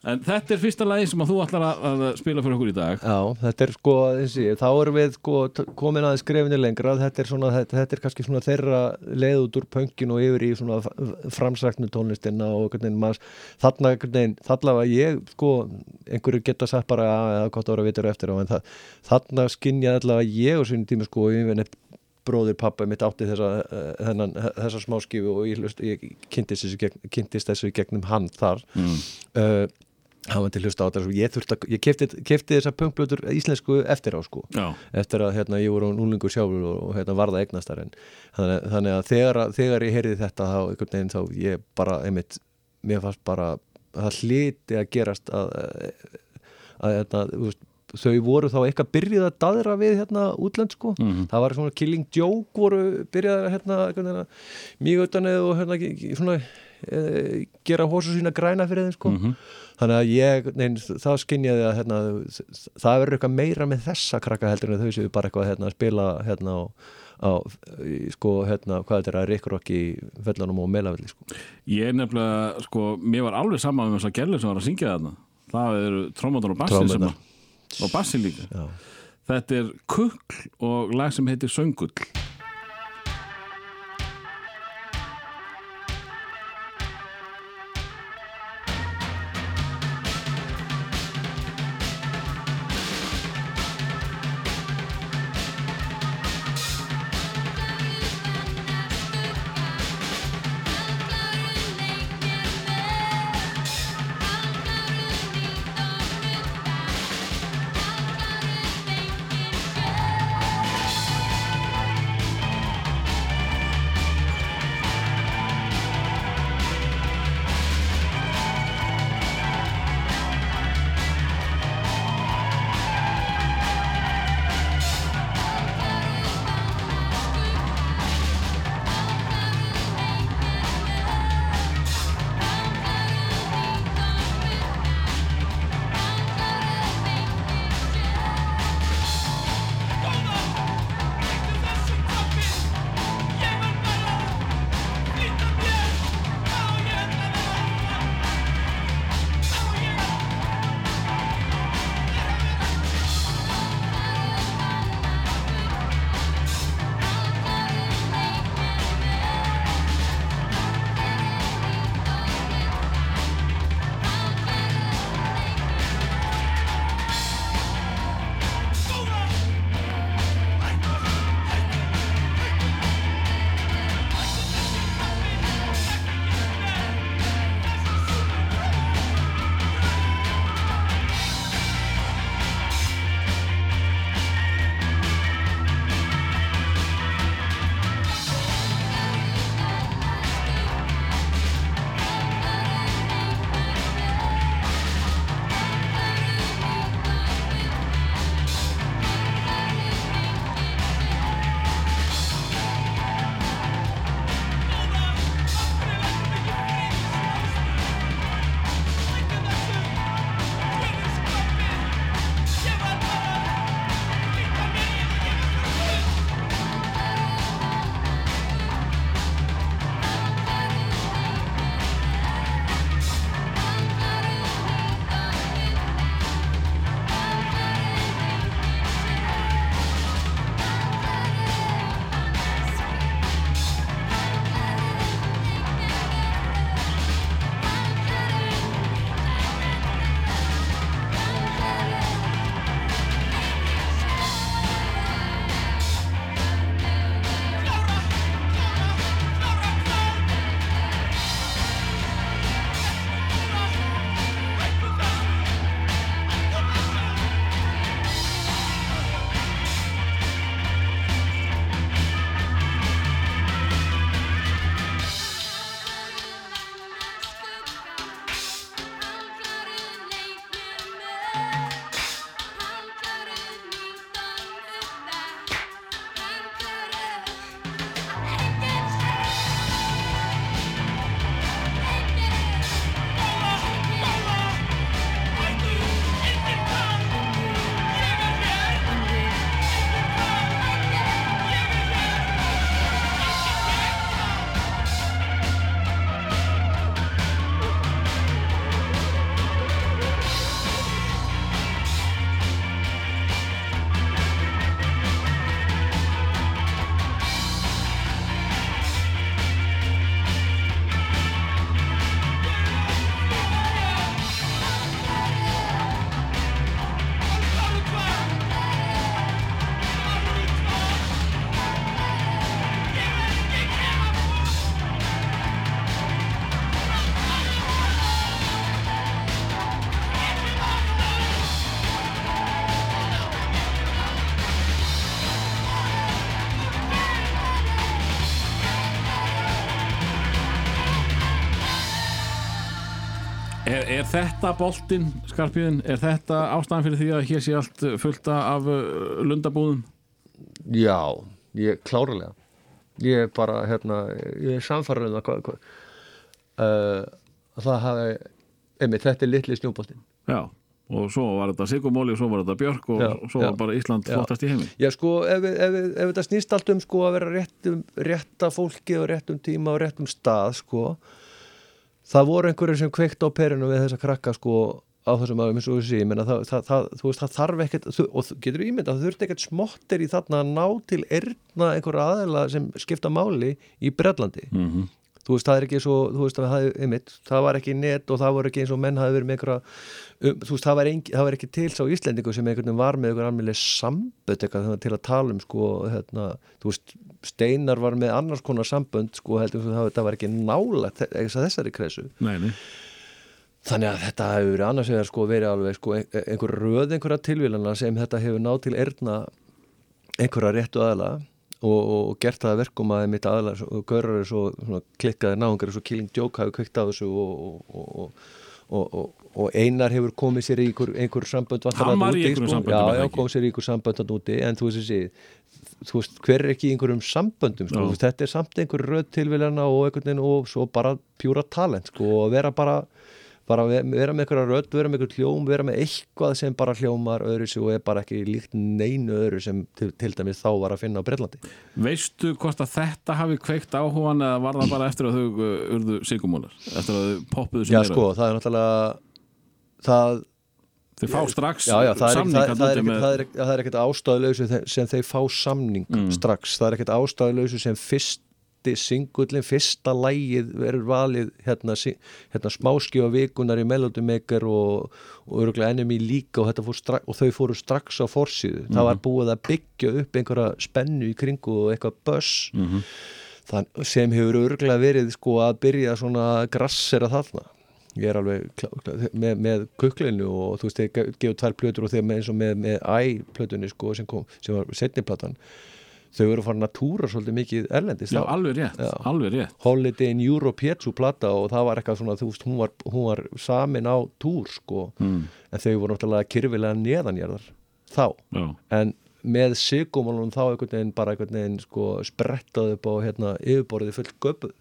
S3: En þetta er fyrsta lagi sem að þú ætlar að, að spila fyrir okkur í dag.
S2: Já, þetta er sko, þessi, þá erum við sko, komin aðeins skrefinu lengra. Þetta er, svona, þetta, þetta er kannski svona þeirra leið út úr pöngin og yfir í svona framsræknu tónlistina og maður, þarna þarna var ég sko, einhverju geta sagt bara að eða gott ára vitur eftir á en það, þarna skinja allavega ég og sinni tími sko, ég veit bróðir pappa mitt átti þessa, eh, þennan, þessa smáskifu og ég, ég kynntist, þessu, gegn- kynntist þessu gegnum hann þar.
S3: Mm.
S2: uh, að hlusta á þetta svo ég, þurfti að, ég kefti, þessar pöngblötur íslensku eftir á sko.
S3: Já,
S2: eftir að hérna, ég voru núlingur sjálfur og, og hérna, varða eignastar en þannig, þannig að þegar, þegar ég heyrði þetta þá einhvern veginn þá ég bara einmitt, mér fannst bara það hliti að gerast að, að hérna, veist, þau voru þá eitthvað byrjuð að daðra við hérna útlend sko.
S3: Mhm.
S2: það var svona Killing Joke voru byrjað að hérna, mjög utanið og hérna svona gera hósu sína græna fyrir þeim sko
S3: Mhm.
S2: þannig að ég, nein, það skinjaði að hérna, það verður eitthvað meira með þessa krakka heldur en þau séu bara eitthvað hérna, að spila hérna á, á sko, hérna, hvað þetta er að rikkrokk í fellanum og melavelli sko.
S3: ég er nefnilega, sko, mér var alveg saman um þess að gerli sem var að syngja þarna það eru trómatar og bassi að og bassi líka
S2: Já.
S3: þetta er kukl og lag sem heitir Söngull Er, þetta boltinn, skarpiðin, er þetta ástæðan fyrir því að hér sé allt fullta af uh, lundabúðum?
S2: Já, ég klárlega ég er bara, hérna, ég er samfarrið um það hvað, uh, það hafi einmitt, þetta er litli snjúboltinn
S3: Já, og svo var þetta Sigurmóli og svo var þetta Björk og
S2: Já,
S3: svo
S2: já.
S3: var bara Ísland
S2: Já.
S3: flottast í heimi.
S2: Já, sko, ef, ef, við- ef þetta snýst allt um sko að vera réttum, rétta fólki og réttum tíma og réttum stað, sko það voru einhverjir sem kveikt á perinu við þessa krakka, sko á þessum aðeins og þessi, ég menna það, það, það, veist, það þarf ekkert, og getur ímyndað það þurfti ekkert smottir í þarna að ná til erna einhverja aðeila sem skipta máli í Brellandi
S3: Mm
S2: þú veist, það er ekki svo, þú veist, það, einmitt, það var ekki net og það voru ekki eins og menn hafi verið með einhverja, um, þú veist, það var, engi, það var ekki til sá Íslendingu sem einhvern veginn var með einhver almennið sambönd eitthvað til að tala um, sko, hérna, þú veist, Steinar var með annars konar sambönd, sko, heldur þú það, það var ekki nála þessari kresu.
S3: Nei, nei.
S2: Þannig að þetta hefur verið annars vegar sko verið alveg sko ein- einhver röð einhverja tilvílana sem þetta hefur náð til erna einhverja réttu aðla og, og, gert það að verkum að mitt aðla og görur er svo svona, klikkaði náungar svo Killing Joke hafi kveikt á þessu og, og, og, og, og, og Einar hefur komið sér í einhver, einhver sambönd
S3: var í einhverjum samböndum,
S2: Já, já,
S3: ekki?
S2: kom sér í einhver sambönd að úti en þú veist þú veist, hver er ekki í einhverjum samböndum sko, þetta er samt einhver röð tilvílana og einhvern veginn og svo bara pjúra talent sko, og vera bara bara ve- vera með einhverja rödd, vera með einhver hljóm vera með eitthvað sem bara hljómar öðru sig og er bara ekki líkt neinu öðru sem til, til dæmis þá var að finna á Breitlandi
S3: Veistu hvort að þetta hafi kveikt áhugan eða var það bara eftir að þau uh, urðu Sigurmólar? Eftir að þau poppuðu
S2: Já sko, það er náttúrulega það,
S3: Þau fá strax
S2: já, já, það er, er er, er ekkert ástæðuleysu sem þeir fá samning
S3: Mm.
S2: strax, það er ekkert ástæðuleysu sem fyrsti singullin, fyrsta lægið verður valið hérna, hérna smáskjóða vikunar í Melody Maker og, og öruglega enemi líka og, fór strax, og þau fóru strax á forsíðu. Það var búið að byggja upp einhverja spennu í kringu og eitthvað buss
S3: Mhm.
S2: þann, sem hefur örglega verið sko að byrja svona grassera þarna. Ég er alveg klá, klá, með, með kuklinu og þú veist þeir ge- gefa tvær plötur og þeir með eins og með, með æ-plötunni sko sem, kom, sem var setniplatan þau eru farin að túra svolítið mikið erlendist
S3: Já, alveg rétt,
S2: Já.
S3: alveg rétt.
S2: Holiday in Europe hétt svo plata og það var eitthvað svona, þú veist, hún var, hún var samin á túr sko.
S3: Mm.
S2: en þau voru náttúrulega kyrfilega neðanjarðar þá.
S3: Já,
S2: en með sigumálunum þá einhvern veginn bara einhvern veginn sko sprettað upp á hérna yfirborðið fullt göpuð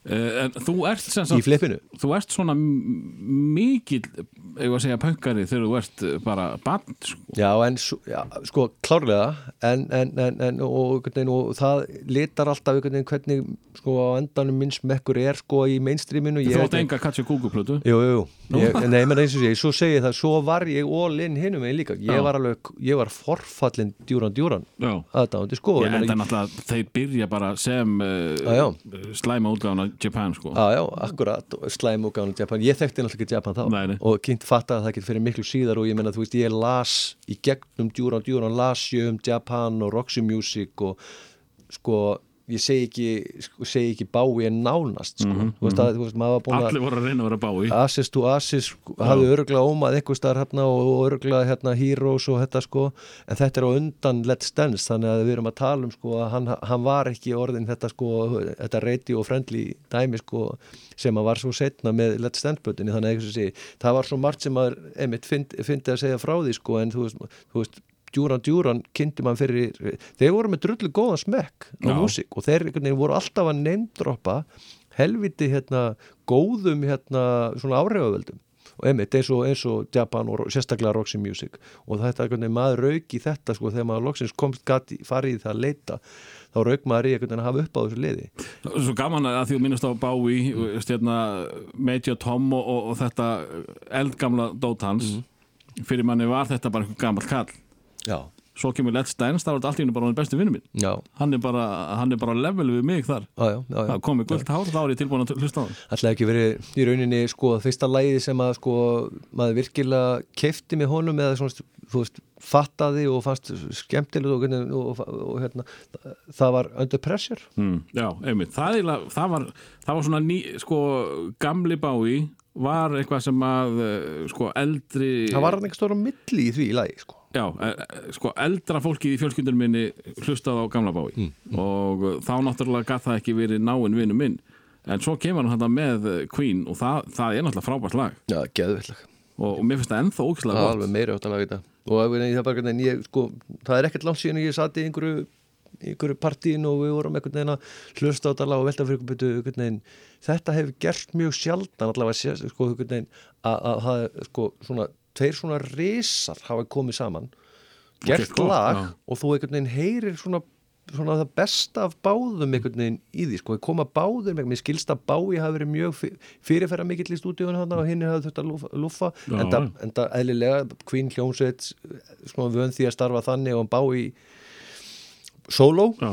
S3: en þú ert sem
S2: í
S3: sagt, þú ert svona m- mikill, eigum að segja pöngari þegar þú ert uh, bara bann sko.
S2: já en já, sko klárlega en, en, en, en og, veginn, og það litar alltaf hvernig sko á endanum minn smekkur er sko í mainstreaminu.
S3: Þú átt enga Katja Kúkuplötu
S2: Jú, jú, ég, nei, menn eins og sé, svo segi það, svo var ég all in hinum megin líka, ég
S3: Já.
S2: var alveg, ég var forfallin djúran djúran
S3: Já,
S2: aðdáðandi sko,
S3: ég
S2: ég
S3: enda
S2: meina,
S3: náttúrulega þeir byrja bara sem
S2: Já, já.
S3: uh, slæma útgáðan af Japan sko.
S2: Já, já, akkurat, og slæm og gáðan Japan, ég þekkti náttúrulega ekki Japan þá.
S3: Nei, nei.
S2: og kynnt fatta að það get fyrir miklu síðar og ég menna, þú veist, ég las í gegnum djúran djúran, las ég um Japan og Roxy Music og sko, ég segi ekki sko, segi ekki bái en nánast sko, þú veist að, veist,
S3: Allir voru að reyna að vera bái
S2: Assist to Assist sko, hafði örgulega ómað einhver staðar hérna og, og örgulega hérna Heroes og þetta sko. En þetta er á undan Let's Dance þannig að við erum að tala um sko að hann, hann var ekki orðin þetta sko, þetta radio friendly dæmi sko sem að var svo setna með Let's Dance bötunni þannig að það var svo margt sem að einmitt fyndi að segja frá því sko en þú veist, þú veist Djúran Djúran kynnti mann fyrir þeir voru með drullu góðan smekk á músík og þeir einhvern voru alltaf að neymdroppa helviti hérna góðum hérna svona áhrifavöldum. Og einmitt eins og, eins og Japan og sérstaklega Roxy Music. Og þetta er einhvern veginn maður rauk í þetta sko þegar maður loksins komst gati, farið í það að leita þá rauk maður í einhvern veginn að hafa upp á þessu liði.
S3: Svo gaman að því að minnast á Bái stjörna, Major Tom og, og, og þetta eldgamla dót hans.
S2: Mhm.
S3: fyrir manni var þetta bara einhver gammal kall
S2: Já,
S3: svo kemur Let's Dance, þá er þetta allt í hennu bara hann besti vinnu minn
S2: já,
S3: hann er bara, hann er bara level við mig þar.
S2: Já, já, já,
S3: það komið gullt hár, þá er ég tilbúin að hlusta á það
S2: Ætlaði ekki verið í rauninni sko fyrsta lægi sem að sko maður virkilega kefti með honum eða svona, þú veist, fattaði og fannst skemmtilegt og, og, og, hérna, það var Under Pressure.
S3: Mm, Já, einmitt, það, er, það, var, það var svona ný, sko, gamli Bái var eitthvað sem að eh, sko, eldri
S2: það var hann ekki stóra milli í því í lægi sko
S3: Já, eh, eh, sko, eldra fólki í fjölskyldunum minni hlustað á gamla Bái
S2: Mm,
S3: og eh, þá náttúrulega gaf það ekki verið náinn vinnu minn. En svo kemur hann þetta með Queen og það, það er náttúrulega frábært lag.
S2: Já, geðvillag
S3: og, og mér finnst það ennþá ókvæslega gott.
S2: alveg meiri átt að þetta. Og það, bara, ég, sko, það er ekkert langt síðan ég satt í einhverju, einhverju partíin og við vorum einhvern veginn að hlusta á þetta lag og velta fyrir einhvern veginn, þetta hefur gert mjög sjaldan allavega sko, að, að það er sko svona tveir svona risar hafa komið saman gert
S3: gott,
S2: lag
S3: já.
S2: og þú einhvern veginn heyrir svona svona það besta af báðum einhvern veginn í því sko, koma báður með, mér skilst að bái hafi verið mjög fyr- fyrirferða mikill í stúdíun hann og hinn hafi þurft að lúfa, en, það, eðlilega Queen hljómsveit sko vön því að starfa þannig og hann bái solo
S3: Já.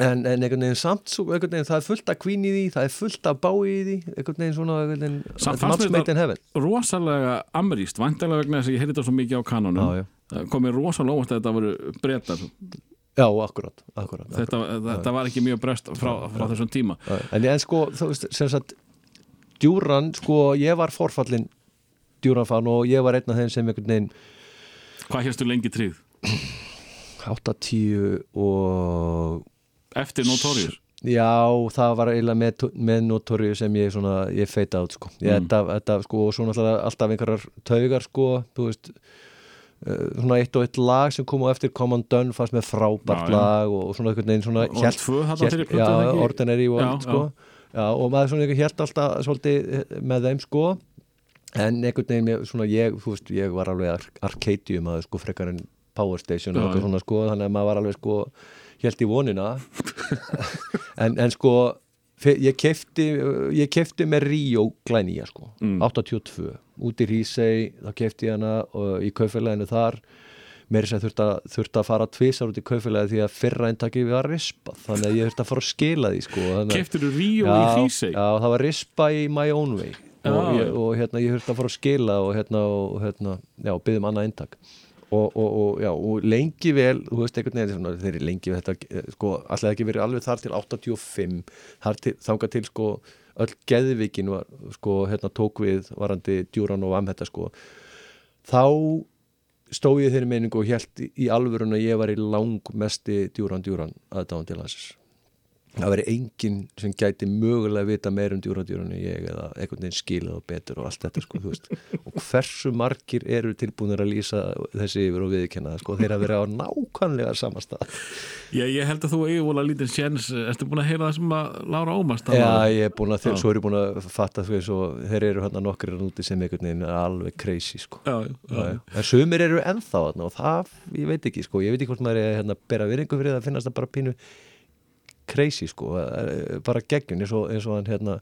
S2: En, en einhvern veginn samt einhvern veginn, það er fullt af Queen í því það er fullt af bái í því einhvern veginn svona einhvern veginn,
S3: rosalega amrýst, vantilega vegna þess að ég heyrði þetta svo mikið á kanonum
S2: Já, já.
S3: Það kom mér rosalega óvart að þetta voru breytar
S2: já, akkurat, akkurat,
S3: þetta, þetta var ekki mjög breyst frá, frá þessum tíma
S2: akkurat. en, en sko, þú veist, sem sagt djúran, sko, ég var forfallin djúran fann og ég var einn af þeim sem einhvern veginn
S3: Hvað hérstu lengi tríð?
S2: 8-10 og
S3: Eftir Notorious
S2: Já, það var eiginlega með, með notóriu sem ég svona, ég feita át sko. ég,
S3: Mm.
S2: þetta, þetta, sko, og svo náttúrulega alltaf einhverjar taugar, sko, þú veist uh, svona eitt og eitt lag sem kom á eftir Common Done fannst með frábært
S3: Já, já.
S2: lag og, og svona einhvern veginn svona
S3: Og tvö þarna fyrir plötu,
S2: já,
S3: það ekki?
S2: Ordinary World,
S3: Já,
S2: sko já. og maður svona einhvern hélt alltaf svolítið eh, með þeim, sko en einhvern veginn, svona ég, þú veist, ég var alveg ar Arcadium að sko frekar en Power Station og
S3: Já,
S2: eitthvað
S3: já.
S2: svona, sko, þannig að maður var alveg, sko hélt í vonina en, en sko ég kefti, ég kefti með Ríó glænýja sko,
S3: Mm.
S2: 82 út í Rísei, þá kefti ég hana og í kaufélaginu þar meiri sem þurfti að, þurfti að fara tvisar út í kaufélagi því að fyrra eintakið við að rispa þannig að ég þurfti að fara að skila því sko
S3: Keftir þú Ríó í
S2: já,
S3: Hrísey?
S2: já, það var rispa í My Own Way og,
S3: Já.
S2: ég, og hérna ég þurfti að fara að skila og hérna, og, hérna já, byggðum annað eintak og, og, og, já, og lengi vel þú veist einhvern veginn þeir eru lengi vel þetta, eh, sko, alltaf ekki verið alveg þar til 85 þar til, þangað til sko öll geðvikin var, sko, hérna tók við varandi djúran og amhetta sko. Þá stóð ég þeirri meiningu og held í alvörun að ég var í langmesti djúran djúran aðdáðan til hans það veri enginn sem gæti mögulega vita meir um djúran djúran en ég eða einhvern veginn skilað og betur og allt þetta sko, og hversu margir eru tilbúinir að lýsa þessi yfir og viðkenna það, sko, þeir að vera á nákvæmlega samastað
S3: Já, ég held að þú eigi vola lítið sjens Ertu búin að heyra það sem að Lára Ómast
S2: Já, ég er búin að,
S3: Já.
S2: svo er ég búin að fatta þú veist og þeir eru hérna nokkrir úti sem einhvern veginn er alveg crazy sko.
S3: Já, já.
S2: En sumir eru ennþá og það, ég veit ekki sko, ég veit ekki hvort maður er hérna, bera virðingu crazy sko, eh, bara geggjun eins og, eins og hann hérna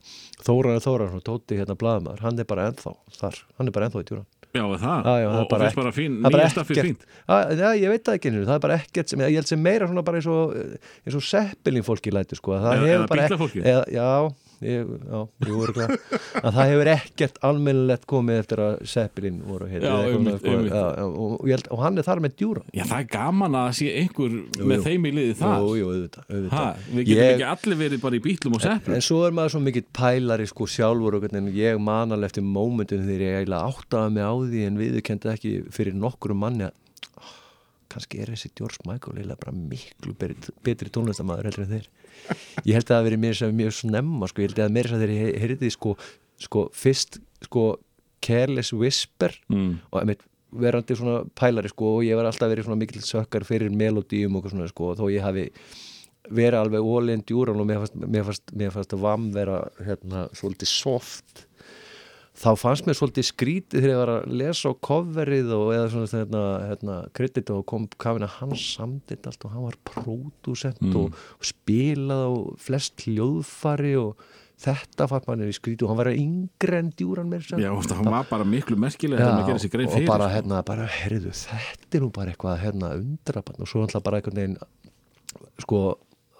S2: Þóran Þóran, Tóti hérna blaðmaður, hann er bara ennþá þar, hann er bara ennþá í djúran.
S3: Já, það,
S2: Já, já, það
S3: og, og finnst bara fín
S2: það bara
S3: Nýja staffið
S2: ekkert-
S3: fínt.
S2: Já, ég veit það ekki það er bara ekkert sem, ég held sem meira svona bara eins og eins og seppilin fólki lætur sko, að það hefur bara eða, já, ég, já, ég að það hefur ekkert almennilegt komið eftir að seppilin voru hér
S3: Já, einmitt, einmitt.
S2: já, já, og, og, og hann er þar með djúra
S3: Já, það er gaman að sé einhver með
S2: jú.
S3: þeim í liði það
S2: Jú, jú, auðvitað,
S3: ha,
S2: auðvitað.
S3: Við getum
S2: Ég-
S3: ekki allir verið bara í bítlum og seppum
S2: En svo er maður svo mikill pælari sko sjálfur og hvernig ég man alveg eftir mómentum þegar ég eiginlega áttaði mig á því en viðurkendi ekki fyrir nokkru manni að kannski er þessi George Michael eiginlega bara miklu betri, betri tónlistamæður heldur en þeir. Ég held að það verið mér sem mjög snemma sko, ég held að mér sem þeir he- heyrði sko, sko fyrst sko Careless Whisper
S3: mm.
S2: og einmitt verandi svona pælari sko og ég var alltaf verið svona mikill sökkar fyrir melodíum og svona sko þó ég hafi verið alveg ólinn djúran og mér fannst að vam vera hérna svolítið soft þá fannst mér svolítið skrítið þegar ég var að lesa á coverið og eða svona hérna, hérna kredit og kom kafina hans samditt allt og hann var pródusent
S3: Mm.
S2: og, og spilað á flest hljóðfari og þetta fannst manni skrítið og hann var yngri en djúran mér sem
S3: Já, veist, hann var bara miklu merkilega þegar maður gerir sér grein
S2: og
S3: fyrir
S2: bara
S3: sko.
S2: hérna, bara, herriðu, þetta er nú bara eitthvað hérna undrabann og svo alltaf bara einhvern veginn sko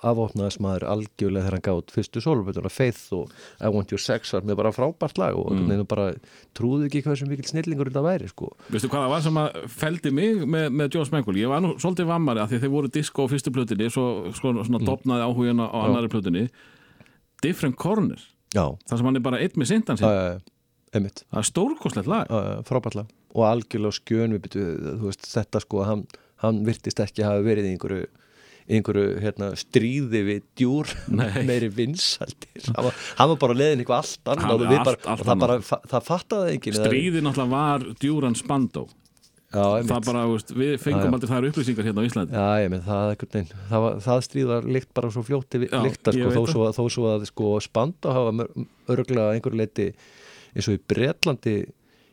S2: afopnaðis maður algjörlega þegar hann gátt fyrstu sólubötuna Faith og I Want Your Sex var með bara frábært lag og veginn bara trúði ekki hvað sem mikil snillingur þetta væri sko.
S3: Veistu hvað það var sem að feldi mig með, með Joe Smengul? Ég var nú svolítið vammari af því að þeir voru disco á fyrstu plötunni svo sko, svona dopnaði áhugina á annari plötunni. Different Corner
S2: já,
S3: þar sem hann er bara einn með sindan
S2: já, einmitt.
S3: Það er stórkostlegt lag.
S2: Já, frábært lag. Og algjörlega skjön við þú veist, þetta sko hann, hann virtist ekki hafa verið í einhverju einhverju hérna, stríði við djúr meiri vinsaldir var, hann var bara leiðin eitthvað allt annað og,
S3: allt-
S2: bara, það, bara, það fattaði eða-
S3: Stríði náttúrulega var Djúran Spandó.
S2: Já.
S3: Það bara, veist, við fengum
S2: Já,
S3: aldrei þær upplýsingar hérna á Íslandi.
S2: Já, ég menn það, það, það stríð var líkt bara svo fljótti líkta sko, þó,
S3: það.
S2: að- þó svo að sko, spanda hafa örglega einhver leiti eins og í Bretlandi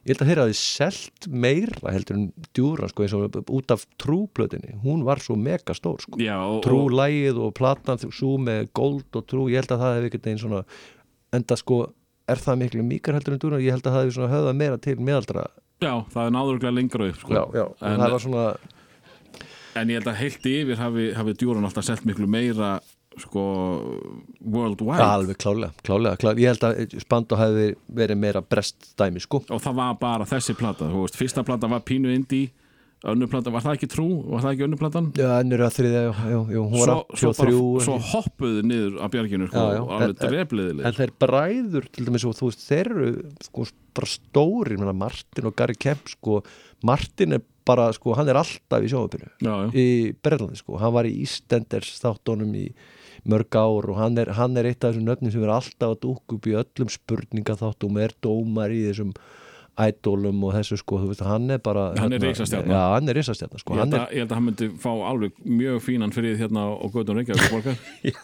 S2: ég held að þeirra hafi selt meira heldur en djúran sko, eins og út af trúplötinni, hún var svo mega stór sko.
S3: Já, og, og,
S2: trúlægið og platan svo með gold og trú, ég held að það hefði einhvern veginn svona, enda sko er það miklu mikar heldur en djúran, ég held að það hefði svona höfða meira til meðaldra
S3: já, það er náðuruglega lengra upp sko.
S2: já, já, og
S3: En-
S2: það var svona
S3: En ég held að heilt yfir hafi, hafi Djúran alltaf selt miklu meira sko worldwide
S2: alveg klálega, klálega, klálega. Ég held að Spandó hefði verið meira brest dæmi sko.
S3: og það var bara þessi plata þú veist, fyrsta plata var pínu indie önnur plata, var það ekki trú, var það ekki önnur platan
S2: Já, ennur að þriðja, jú, jú, jú, hún var
S3: svo, svo,
S2: 83
S3: bara, svo hoppuðu niður á bjarginu sko,
S2: Já, já.
S3: og alveg drefliðileg
S2: En þeir bræður, til dæmis, og þú veist, þeir eru sko bara stóri, Martin og Gary Kemp, sko, Martin er bara, sko, hann er alltaf í
S3: já.
S2: í Berlandi, sko, hann var í Ístenders þáttunum í mörg ár og hann er, hann er eitt af þessum nöfnum sem er alltaf að dúkka upp í öllum spurningaþáttum er dómar í þessum ædólum og þessu sko, þú veist, hann er bara
S3: Hann er risastjarna.
S2: Já, hann er risastjarna, sko,
S3: Ég, held
S2: er
S3: að, ég held að hann myndi fá alveg mjög fínan fyrir hérna á Götun Reykjavík
S2: Já,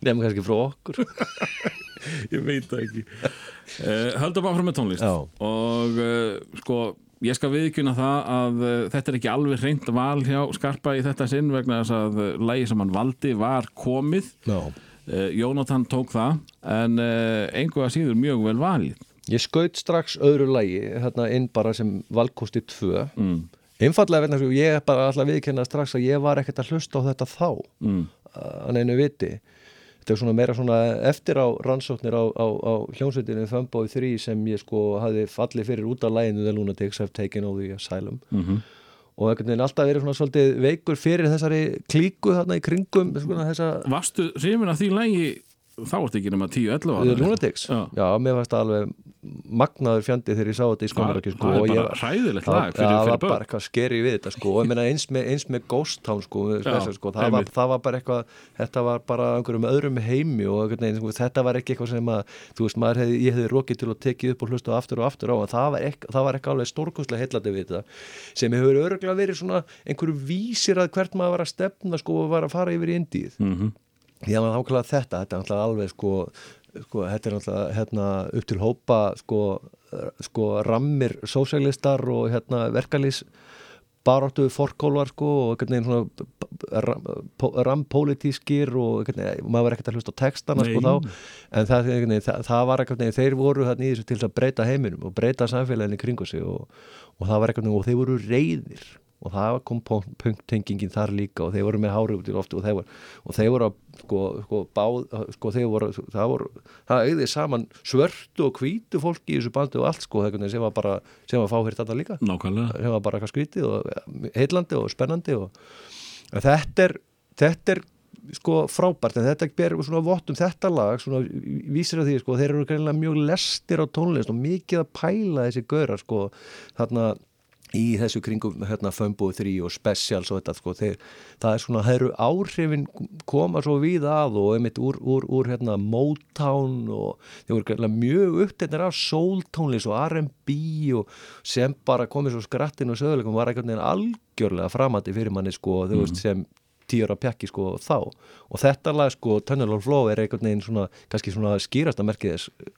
S2: nefnum kannski frá okkur
S3: ég veit það ekki uh, höldum frá með tónlist
S2: Já.
S3: og uh, sko ég skal viðkynna það að uh, þetta er ekki alveg reynd val hjá Skarpa í þetta sinn vegna þess að uh, lægi sem hann valdi var komið
S2: Já.
S3: uh, Jónatan tók það en einhver að síður mjög vel valið
S2: Ég skaut strax öðru lagi hérna inn bara sem valkosti 2
S3: mm.
S2: Einfallega vegna sem ég bara alltaf viðkenna strax að ég var ekkert að hlusta á þetta þá
S3: Mm.
S2: að einu viti Þetta er svona meira svona eftir á rannsóknir á, á, á hljómsveitinu Fumboy 3 sem ég sko hafði fallið fyrir út af læginu The Lunatics have taken over the asylum.
S3: Mm
S2: og einhvern veginn alltaf verið svona svolítið veikur fyrir þessari klíku þarna í kringum svona, þessa
S3: Varstu hrifin af því lægi þá ertu ekki nema 10-11 ára.
S2: Lunatics.
S3: Já.
S2: Já, mér fannst það alveg magnaður fjandi þegar ég sá þetta í skomarakju sko,
S3: það
S2: og
S3: er bara hræðilegt lag fyrir,
S2: það var bara eitthvað skeri við þetta sko og meina eins með, eins með Ghost Town sko, þessar, sko það, var, það var bara eitthvað þetta var bara einhverjum öðrum heimi og veginn, sko, þetta var ekki eitthvað sem að þú veist, maður hefði, ég hefði rokið til að tekið upp og hlusta aftur og aftur á en það var ekki, það var ekki alveg stórkustlega heillandi við þetta sem hefur örgulega verið svona einhverju vísir að hvert maður var að stefna sko og var að fara yfir í indíð
S3: Mhm.
S2: Já, maður ákveða þetta, þetta er náttúrulega alveg sko, sko þetta er náttúrulega hérna, upp til hópa sko, eh, sko rammir sósælistar og hérna verkalýs baráttu forkólvar sko og rampólitískir og veginn, maður var ekkert að hlusta á textana sko
S3: Nei.
S2: þá en það, það, það var veginn, þeir voru þarna í þessu til að breyta heiminum og breyta samfélaginu kringu sig og, og það var veginn og þeir voru reyðir og það kom punkttengingin þar líka og þeir voru með hári út í loftu og þeir voru, og þeir voru sko, sko, báð, sko þeir voru, það voru það auðvið saman svörtu og hvítu fólki í þessu bandi og allt sko sem var bara, sem var fáhýrt þetta líka.
S3: Nákvæmlega.
S2: Sem var bara eitthvað skrítið og heillandi og spennandi og þetta er, þetta er sko frábært en þetta ber svona vott um þetta lag svona vísir að því sko þeir eru greinlega mjög lestir á tónlist og mikið að pæla þessi gaurar sko þarna í þessu kringum hérna Fumbo 3 og Specials og þetta sko þeir, það er svona, það eru áhrifin koma svo við að og einmitt úr, úr, úr hérna Motown og þeir voru mjög upptæknir af soul tónlist og R&B og sem bara komið svo skrattin og söguleikum var einhvern veginn algjörlega framandi fyrir manni sko þú veist sem tíur að pjakki sko þá. Og þetta lag sko Tunnel of Flow er einhvern veginn svona kannski svona skýrasta merkið uh,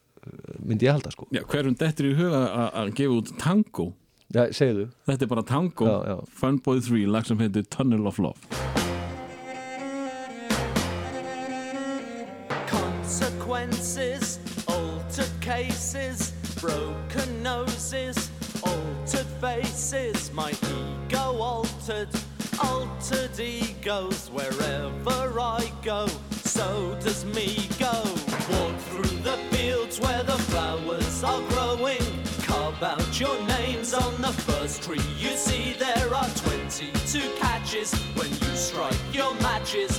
S2: myndi ég halda sko.
S3: Já, hverjum dettur í huga að gefa út tango
S2: Já, segðu.
S3: Þetta er bara tango.
S2: Já, já.
S3: Funboy 3, lag sem heitir Tunnel of Love.
S4: Consequences, altered cases, broken noses, altered faces, my ego altered, altered egos. Wherever I go, so does me go. Walk through the fields where the flowers are growing, carve out your names on the first tree you see. There are 22 catches when you strike your matches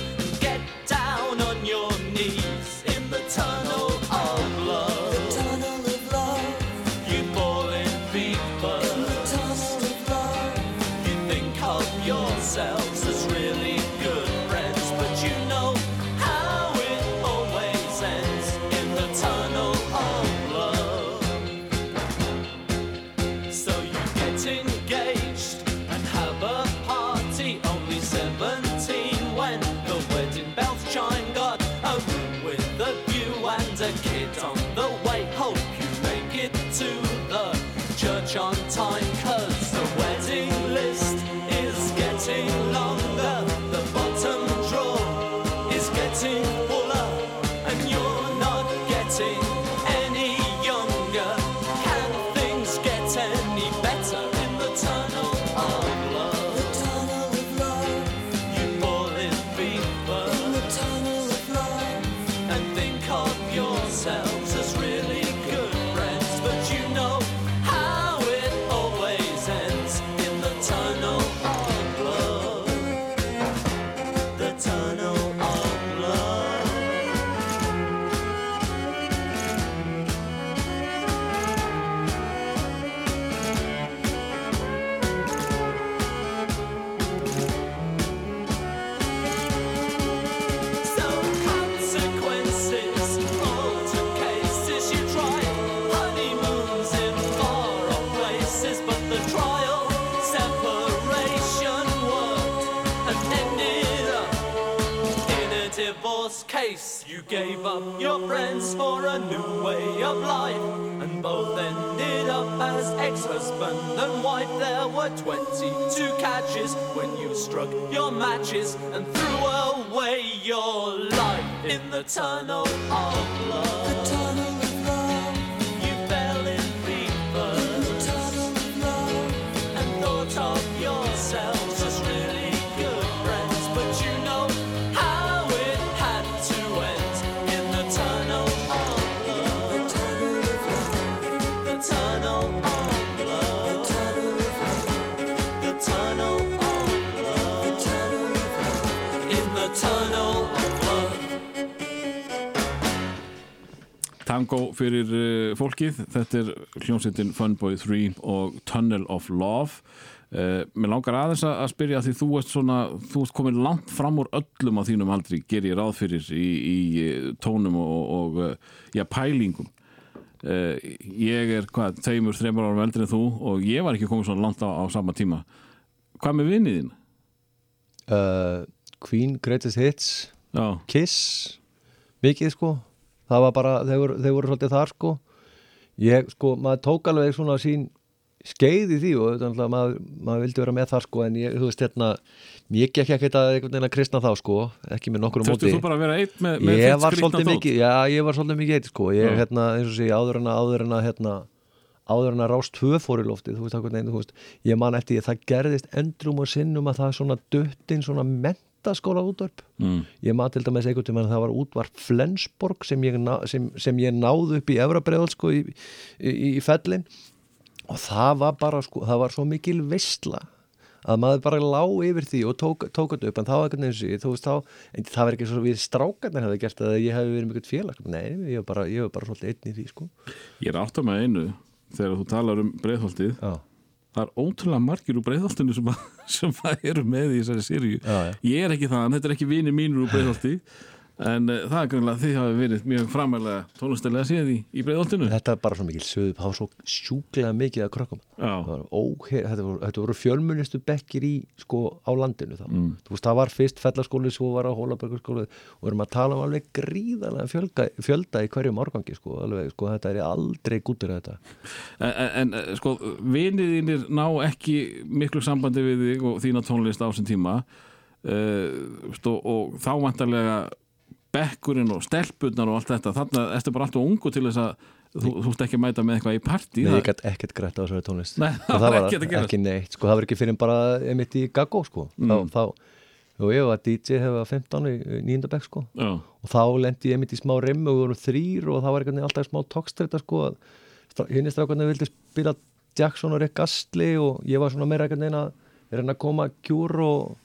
S4: gave up your friends for a new way of life, and both ended up as ex husband and wife. There were 22 catches when you struck your matches and threw away your life in the tunnel of love.
S3: Tango fyrir uh, fólkið, þetta er hljómsveitin Funboy 3 og Tunnel of Love. Uh, Mér langar aðeins að spyrja því þú ert svona, þú ert komin langt fram úr öllum á þínum aldri, ger ég ráð fyrir í, í eh, tónum og, og uh, já, pælingum uh, Ég er, hvað, tveimur, þreimur árum eldri en þú og ég var ekki komin svona langt á, á sama tíma. Hvað með vinniðin?
S2: uh, Queen, Greatest Hits
S3: Já,
S2: Kiss mikið sko. Það var bara, þeir voru, þeir voru svolítið þar sko. Ég sko, maður tók alveg svona sín skeið í því og maður, maður vildi vera með þar sko en ég, þú veist hérna ég gekk ekki að einhvern veginn að kristna þá sko ekki með nokkur
S3: þurftu
S2: móti.
S3: þú bara að vera einn með, með
S2: ég var svolítið mikið já, ég var svolítið mikið eitt sko. Ég,
S3: Já.
S2: hérna, eins og sé, áður en að áður en að hérna, áður en að rást tvö fór í loftið þú veist, einhvern veginn, þú veist, ég man eftir ég, það gerðist endrum og sinnum að það svona döttin svona mentaskóla útvarp.
S3: Mm.
S2: ég man til dæmis einhvern tímann að það var útvarp Flensborg sem ég, ná, sem, sem ég náði upp í Efrabreðal sko í, í, í fellin. Og það var bara sko, það var svo mikil veistla að maður bara lá yfir því og tók, tók þetta upp en þá einhvern veginn sér, þú veist þá en það var ekki svo við strákarnir hefði gert það að ég hefði verið mjög félag. Nei, ég var bara, bara svolítið einn í því sko.
S3: Ég er átt að með einu þegar þú talar um breiðholtið.
S2: Já,
S3: það er ótrúlega margir úr breiðholtinu sem, sem að eru með í þessari sériu ég er ekki það, þetta er ekki vinir mínur úr breiðholti en uh, það er greinlega þið hafi verið mjög framælega tónlistilega séð í, í breiðholtinu.
S2: Þetta er bara svo mikil söðu, það var svo sjúklega mikið að krökkum. Það þetta þetta voru fjölmunistu bekkir í sko á landinu þá.
S3: Mm.
S2: þú veist það var fyrst fellaskóli svo var á Hólabergarskóli og erum að tala um alveg gríðarlega fjölga, fjölda í hverjum árgangi sko, alveg, sko þetta er aldrei gútur þetta.
S3: En, en eh, sko viniðinir ná ekki miklu sambandi við þig og þína tónlist á þessum tíma. Uh, stó, og þá vantarlega bekkurinn og stelpunnar og allt þetta. Þannig að ertu bara alltaf ungu til þess að þú, þú ert ekki að mæta með eitthvað í partí
S2: Nei, ég gætt ekkert grætt á þessari tónlist.
S3: Nei, það var gerast.
S2: ekki neitt, sko, það var ekki fyrir bara einmitt í Gago, sko.
S3: Mm.
S2: þá, þá, og ég var DJ hefur 15 í nýjunda bekk, sko.
S3: Já,
S2: og þá lendi ég einmitt í smá rimmu og við vorum þrýr og það var veginn alltaf smá tókstrita sko hinn í strákarnir vildi spila Jackson og Rick Astley og ég var svona meira einhvern veginn að reyna að koma kjúr og,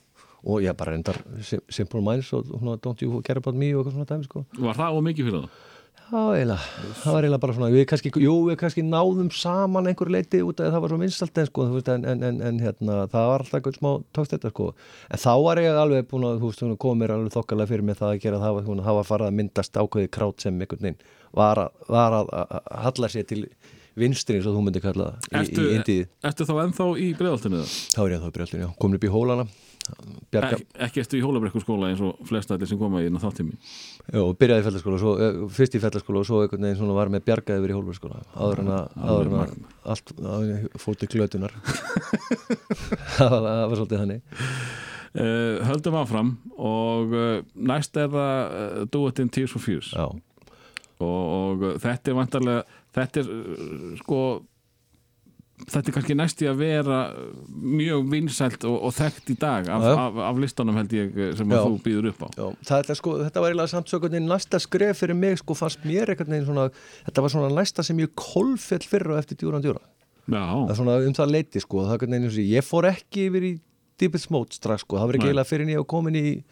S2: og ég bara reyndar Sim- Simple Minds og Don't You Care About Me og eitthvað svona dæmi sko
S3: var það ómikið fyrir það?
S2: Já, eiginlega, það var eiginlega bara svona við kannski, jú, við kannski náðum saman einhver leiti út af það var svo vinsalt en, sko, þú veist, en, en, en, en hérna, það var alltaf eitthvað smá tókst þetta sko. en þá var ég alveg búin að þú veist, svona, koma mér alveg þokkalega fyrir mig það að gera það var, svona, það var farað að myndast ákveði krát sem einhvern veginn var var að, að, halla sér til vinstri eins og þú myndi kalla það í,
S3: Ertu,
S2: í indíði,
S3: ertu þá ennþá í breiðholtinu það?
S2: þá er ég þá brjáltin, já, komin upp í hólana bjarga,
S3: Ek, ekki ertu í hólabrekku skóla eins og flest allir sem koma í þáttími
S2: og byrjaði í fellaskóla svo, eh, fyrst í fellaskóla og svo einhvern veginn svona var með bjargaði yfir í hólfurskóla áður en að, allt til glötunar. Það var, það var svolítið þannig.
S3: Uh, Höldum áfram og uh, næst er það uh, Do It in Tears for Fears. Og, og þetta er vantarlega þetta er uh, sko þetta er kannski næst í að vera mjög vinsælt og, og þekkt í dag af, af, af listanum held ég sem
S2: Já.
S3: þú býður upp á.
S2: Er sko, þetta var eiginlega samt svo næsta skref fyrir mig sko fannst mér einhvern veginn svona þetta var svona næsta sem ég kolfell fyrir og eftir djúran djúra það er svona um það leiti sko það er og ég- ég fór ekki yfir í Deepest Mode strax sko, það var ekki
S3: Nei.
S2: eiginlega fyrir en ég var komin í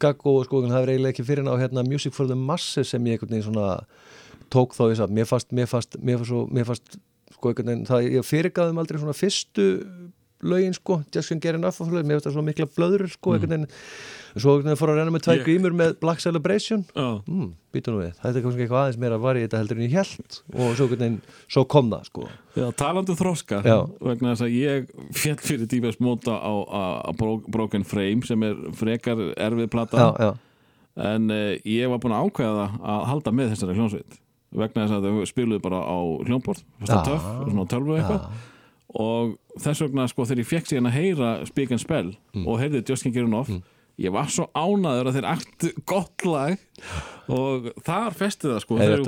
S2: Gaggo sko, það var eiginlega ekki fyrir en á hérna Music for the Masses sem ég einhvern veginn svona tók þá þess að mér fannst, mér fannst, mér fannst, svo, mér fannst sko einhvern veginn, það, ég fyrirgaðum aldrei svona fyrstu lögin sko, Just Can't Get Enough of Love, mér finnst það svona mikla blöður sko einhvern veginn, svo einhvern veginn fór að reyna með tvær
S3: Ég-
S2: grímur með Black Celebration.
S3: Já,
S2: mm, býtu nú við, þetta er kannski eitthvað aðeins meira var í þetta heldur en ég held og svo, einhvern veginn, svo kom það sko.
S3: Já talandu þroska
S2: Já.
S3: vegna þess að ég fjall fyrir tífæst móta á, á, á Bro- Broken Frame sem er frekar erfið plata
S2: já,
S3: en uh, ég var búin að ákveða að halda með þessari hljónsveit vegna þess að þau spiluðu bara á
S2: Já.
S3: töff, svona tölvu eitthvað. Og þess vegna sko þegar ég fekk síðan að heyra Speak and Spell
S2: Mm.
S3: og heyrði Just Can't Get Enough ég var svo ánaður að þeir aktu gott lag. Og þar festi það sko
S2: Er
S3: þegar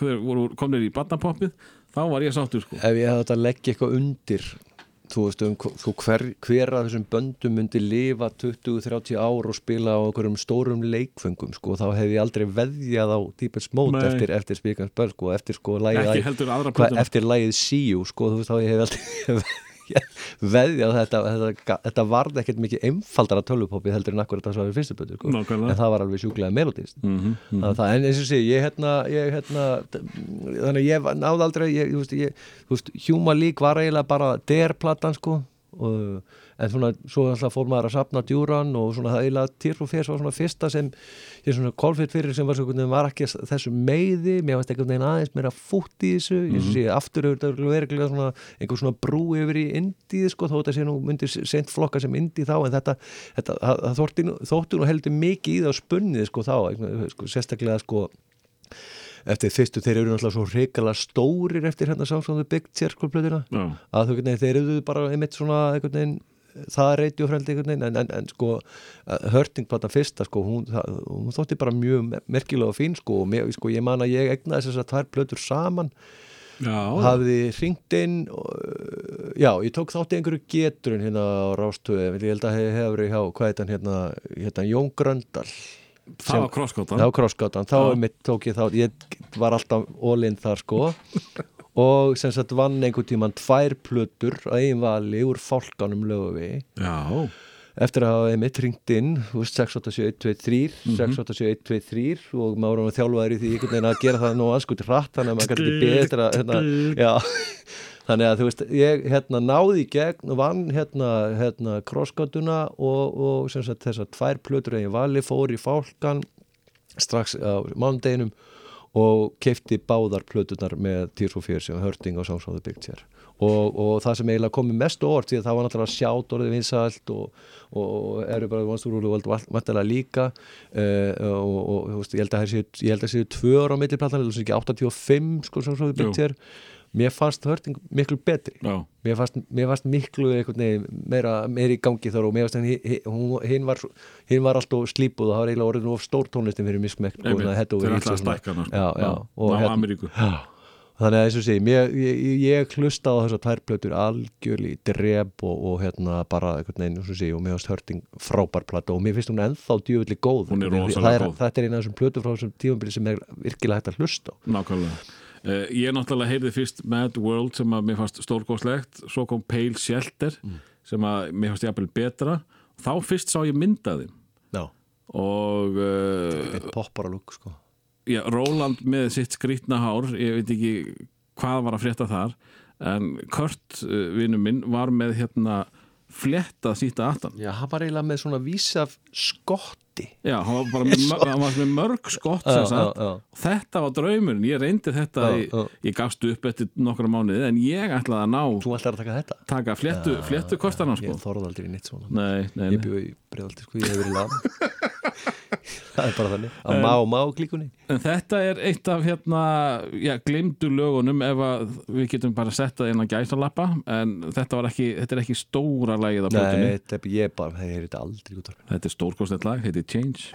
S3: við voru komnir í barnapoppið þá var ég sáttur sko.
S2: Ef ég hefði þetta að leggja eitthvað undir þú veist um þú hver, hver af þessum böndum myndi lifa 20-30 ár og spila á einhverjum stórum leikfengum sko, þá hefði ég aldrei veðjað á Deepest Mode
S3: Nei.
S2: eftir, eftir Speakans Bell sko, eftir sko See You sko, þú veist þá ég hef aldrei veðjað að þetta, þetta, þetta varð ekkert mikið einfaldara tölvupoppi heldur en akkur þetta svo við fyrstu bötu sko. En það var alveg sjúklega melodist
S3: mm -hmm.
S2: mm -hmm. það, en eins og sé, ég hérna, ég hérna þannig að ég náði aldrei ég, þú veist, Hjúma lík var eiginlega bara derplatan sko en svona, svo alltaf fór maður að sapna djúran og svona það eiginlega Tears for Fears var svona fyrsta sem ég svona kolfitt fyrir sem var, svo, einhvern veginn var ekki þessu meiði, mér varst einhvern veginn aðeins meira fútt í þessu, ég sé aftur verið svona einhver svona brú yfir í indið sko, þó þetta sé nú myndir sent flokka sem indið þá, en þetta, þetta það, þótti, nú- heldur mikið í það spunnið sko þá, sko, sérstaklega sko eftir fyrstu, þeir eru náttúrulega svo reikala stórir eftir hérna sámsóðu byggt sérskólplöðina að þau, veginn, þeir eru bara einmitt svona einhvern veginn, það er reyndjófrældi einhvern veginn, en, en, en sko hörtingplata fyrsta, sko, hún, það, hún þótti bara mjög merkilega og fín, sko, og mér, sko, ég man að ég egnaði þess að tvær plötur saman. Hafði hringt inn og, uh, já, ég tók þátt í einhverju geturinn hérna á Rástöðu, ég held að hef- hefur hjá, hvað heit hann hérna, hérna Jón Gröndal
S3: það var krosskáta
S2: Já, krossgátan, þá
S3: Já.
S2: er mitt tók ég þá ég var alltaf ólinn þar sko. Og sem sagt vann einhvern tíman tvær plötur á eigin vali úr fálkanum löguvi
S3: Já,
S2: eftir að hafa einmitt ringt inn þú veist, 687-123 687-123 og maður var þjálfaður í því einhvern veginn að gera það nú anskuti hratt þannig að maður kannski betra hérna, já, þannig að þú veist ég hérna náði í gegn og vann hérna, hérna krossgátuna og, og sem sagt þessar tvær plötur eigin vali fór í fálkan strax á mándeginum og keipti báðar plötunar með for Fears og Hurting og the Big Chair og, og það sem eiginlega komið mest orð því að það var náttúrulega sjátt orðið vinsælt og, og eru bara vonstúrúlu og vantilega líka. Uh, og, og ég held að það séu, ég held að séu tvö ára á milliplattan, eða ekki 85 sko Songs of the Big
S3: Jú.
S2: Chair mér fannst Hurting miklu betri.
S3: Já,
S2: mér fannst, mér fannst miklu veginn meira, meira í gangi þar og mér fannst hinn var, var alltaf slípuð og það var eiginlega orðin of stór tónlistin fyrir mismekk og heels
S3: ætla
S2: og
S3: að
S2: svona.
S3: stækka hana sko.
S2: já, já, og
S3: á Ameríku.
S2: Þannig að eins og sé ég, ég, ég hlusta á þessar tvær plötur algjörli í dreb og, og hérna bara einhvern veginn eins og sé og mér finnst hörting frábær plata og mér finnst hún ennþá djúvillig góð
S3: Hún er
S2: Það
S3: rosalega góð.
S2: þetta er eina af þessum plötur frá þessum tímabili sem er virkilega hægt að hlusta á.
S3: Nákvæmlega Uh, ég náttúrulega heyrði fyrst Mad World sem að mér fannst stórgóðslegt svo kom Pale Shelter
S2: Mm.
S3: sem að mér fannst jafnvel betra. Þá fyrst sá ég myndaði
S2: Já,
S3: og uh,
S2: poppara lúk sko.
S3: Já, Róland með sitt skrýtna hár ég veit ekki hvað var að frétta þar en Kurt uh, vinnu minn var með hérna fléttað síta aftan.
S2: Já, hann var eiginlega með svona vísaf skotti
S3: já, hann var bara hann var með mörg skott
S2: Já, já,
S3: þetta var draumurinn, ég reyndi þetta ég, ég gafst upp eftir nokkra mánuði en ég ætlaði að ná
S2: Þú ætlar að taka þetta?
S3: taka fléttu, fléttu kostana sko.
S2: Ég þorði aldrei í neitt svona.
S3: Nei, nei,
S2: Ég
S3: nei.
S2: bjóði í bregðaldi sko, ég hef verið lam. Það er bara þannig. Að má má klíkunni.
S3: En þetta er eitt af hérna já, glimdu lögunum ef að við getum bara sett það inn að gæsa lappa en þetta, ekki, þetta er ekki stóra lagið á
S2: Nei,
S3: plötunni
S2: þetta er bara, það er þetta aldrei út af
S3: þetta er stórkostlegt lag, heitir Change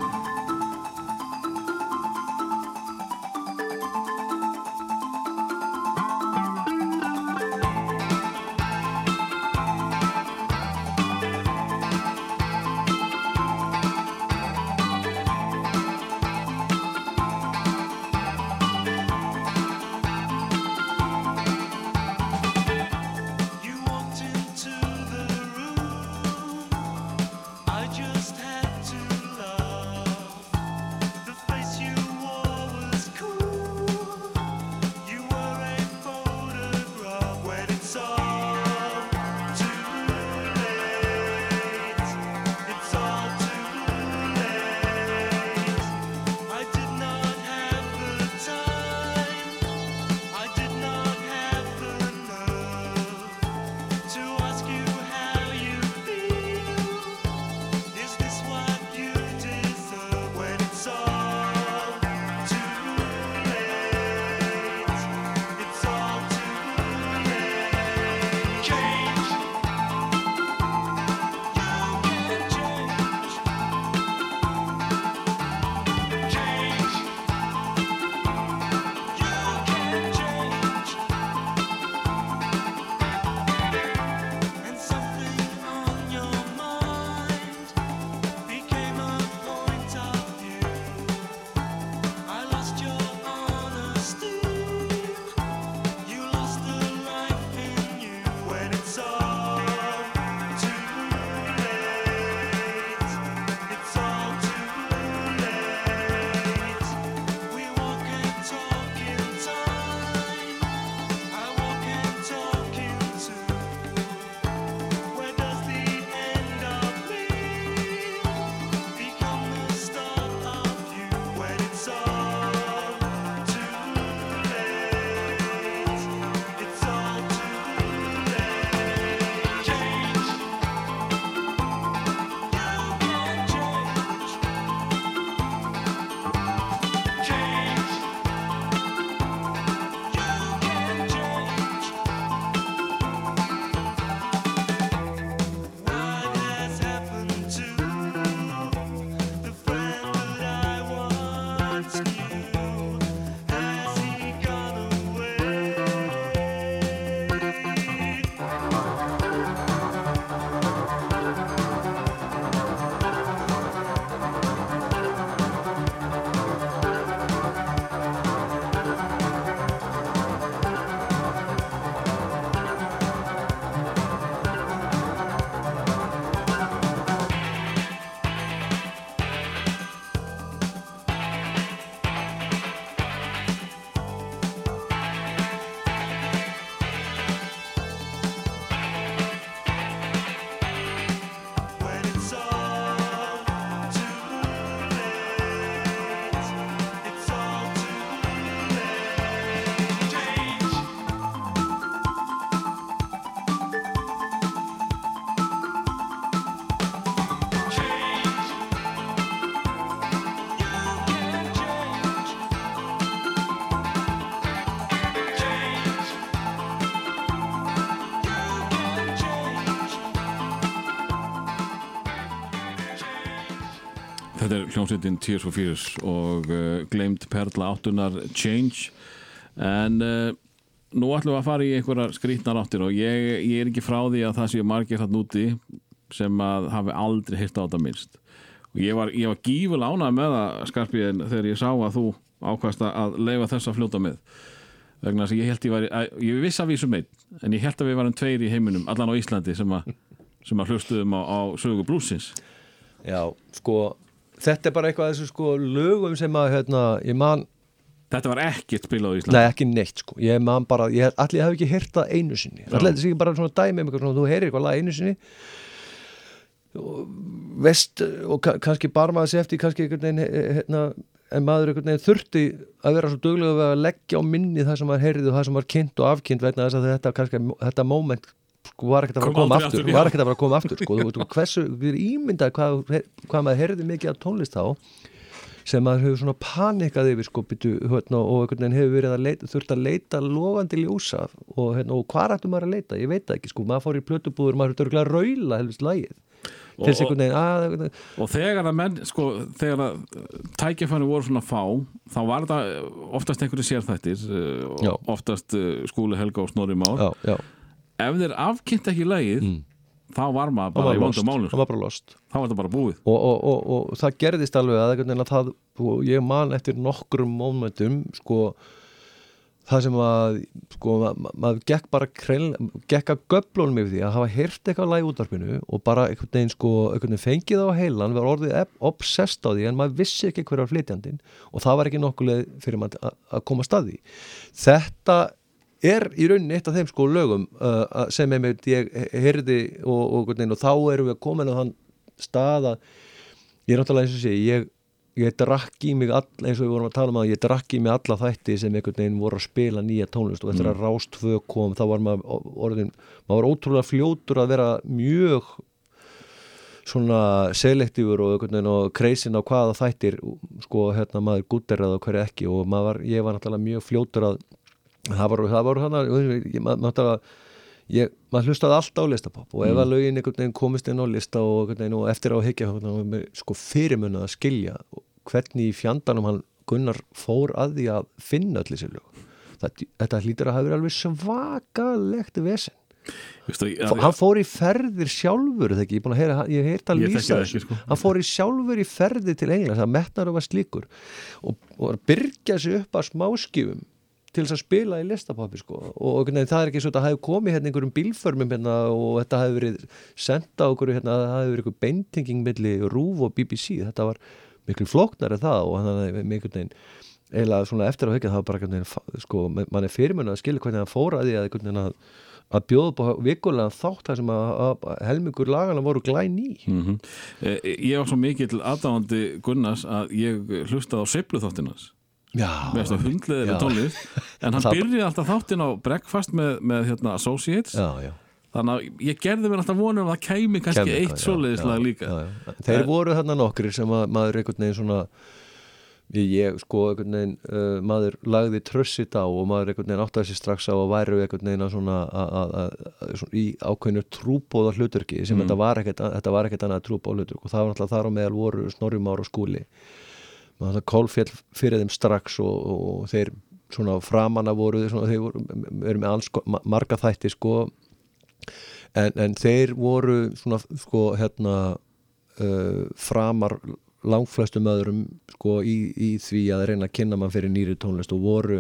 S3: hljómsveitin Tears for Fears og uh, gleimt perla áttunar Change. En uh, nú ætlum við að fara í einhverjar skrítnar áttir og ég, ég er ekki frá því að það séu margir þarna úti sem að hafi aldrei hýrt á þetta minnst. Og ég var, var gíful ánað með það skarpiðin þegar ég sá að þú ákvæmst að leifa þess að fljóta með. Vegna þess að ég held ég var að, ég viss að vísum einn en ég held að við varum tveir í heiminum allan á Íslandi sem að, sem að hlustuðum á, á sögu blúsins
S2: Já, sko, þetta er bara eitthvað af þessu sko lögum sem að, hérna, ég man,
S3: Þetta var ekkert spilað á Íslandi.
S2: Nei ekki neitt sko, ég man bara, ég, allir ég hef ekki heyrt það einu sinni, allir þetta sé ekki bara svona dæmi um eitthvað svona, þú heyrir eitthvað lag einu sinni. Og veist og ka kannski bara maður sé eftir kannski einhvern veginn, he- hérna, en maður einhvern veginn þurfti að vera svo duglega við að leggja á minni það sem maður heyrði og það sem maður kynnt og afkynnt vegna þess að þetta kannski, þetta moment sko var ekkert að fara að koma aftur,
S3: aftur,
S2: var ekkert að fara að koma aftur sko, þú og hversu, við ímyndað hvað, hvað maður heyrði mikið af tónlist þá sem maður hefur svona panikað yfir sko byttu, hérna, og einhvern veginn hefur verið að leita, þurft að leita lofandi ljósa og, hérna, og hvað ættum maður að leita, ég veit ekki sko, maður fór í plötubúður, maður örgulega að raula helvist lagið, til þess
S3: og,
S2: einhvern veginn að, einhvern veginn,
S3: og þegar að menn sko, þegar að tækifæni voru svona fá þá var þetta oftast einhverju sérþættir uh, oftast uh, skúli Helga og Snorri Már.
S2: Já, já,
S3: ef þeir afkynnt ekki lagið þá var maður bara í vondum málum
S2: það var bara lost.
S3: Þá var þetta bara búið.
S2: Og, og, og, og það gerðist alveg að það, ég man eftir nokkrum mómentum sko það sem að sko, ma ma maður gekk bara krein, gekk að göflunum yfir því að hafa heyrt eitthvað lag í útvarpinu og bara einhvern veginn sko einhvern veginn fengið á heilan, var orðið obsessed á því en maður vissi ekki hver var flytjandinn og það var ekki nokkuleg fyrir maður að- að koma staði þetta er í rauninni eitt af þeim sko lögum uh, að- sem einmitt ég heyrði og, og, og þá erum við komin á þann stað að ég er náttúrulega eins og sé ég, ég drakk í mig all, eins og við vorum að tala um að ég drakk í mig alla þætti sem einhvern veginn voru að spila nýja tónlist og eftir að Rástfö kom þá var maður orðin, maður var ótrúlega fljótur að vera mjög svona selektífur og einhvern veginn og kreisin á hvaða þættir sko hérna maður gútterað og hverju ekki og maður ég var náttúrulega mjög fljótur að það það var þannig maður, maður, ég, maður hlustaði alltaf á listapop og ef að lögin einhvern veginn komist inn á lista og, veginn, og eftir á higgja sko fyrirmunna að skilja hvernig í fjandanum hann Gunnar fór að því að finna öll þessi lög þetta, þetta hlýtur að hafa verið alveg svakalegt vesen hann fór í ferðir sjálfur þegar ég er búin að heyra, ég heyrt að lýsa
S3: það
S2: þessu
S3: sko.
S2: hann fór í sjálfur í ferðir til Englands það metnar var slíkur og, og byrja sig upp að smáskifum til þess að spila í listapappi sko. og veginn, það er ekki svo að það hefði komið hérna einhverjum bílförmum hérna, og þetta hefði verið senda okkur hérna, það hefði verið einhver beintinging milli RÚV og BBC þetta var miklu flóknar en það og hann hefði einhvern veginn eiginlega svona eftir að höggja það var bara einhvern veginn, sko, mann er fyrirmunna að skilja hvernig hann fór að að einhvern veginn að að bjóða upp á vikulega þátt þar sem að, að, að helmingur lagana voru glæn í.
S3: Mm ég var svo mikill aðdáðandi Gunnars að ég hlustaði á seifluþáttinans Þess að hundleðilega tónlist. En hann byrjaði alltaf þáttin á breakfast með, með hérna, Associates.
S2: Já, já.
S3: Þannig að ég gerði mér alltaf vonum að það kæmi kannski
S2: Kæmi
S3: eitt svoleiðislega líka.
S2: já, já. Þeir voru þarna nokkrir sem að maður einhvern veginn svona ég, sko einhvern veginn uh, maður lagði trössit á og maður einhvern veginn áttaði sér strax á að væru einhvern veginn að svona, að, að, að, svona í ákveðinu trúbóða hluturki sem ekkert þetta var ekkert annað trúbóða hluturk og það var náttúrulega þar á meðal voru Snorrimár og skúli maður það kólfjall fyrir þeim strax og, og þeir svona framanna voru svona, þeir voru, eru með alls ma- marga þætti sko. En, en þeir voru svona sko hérna uh, framar langflestum öðrum sko í, í því að reyna að kynna mann fyrir nýri tónlist og voru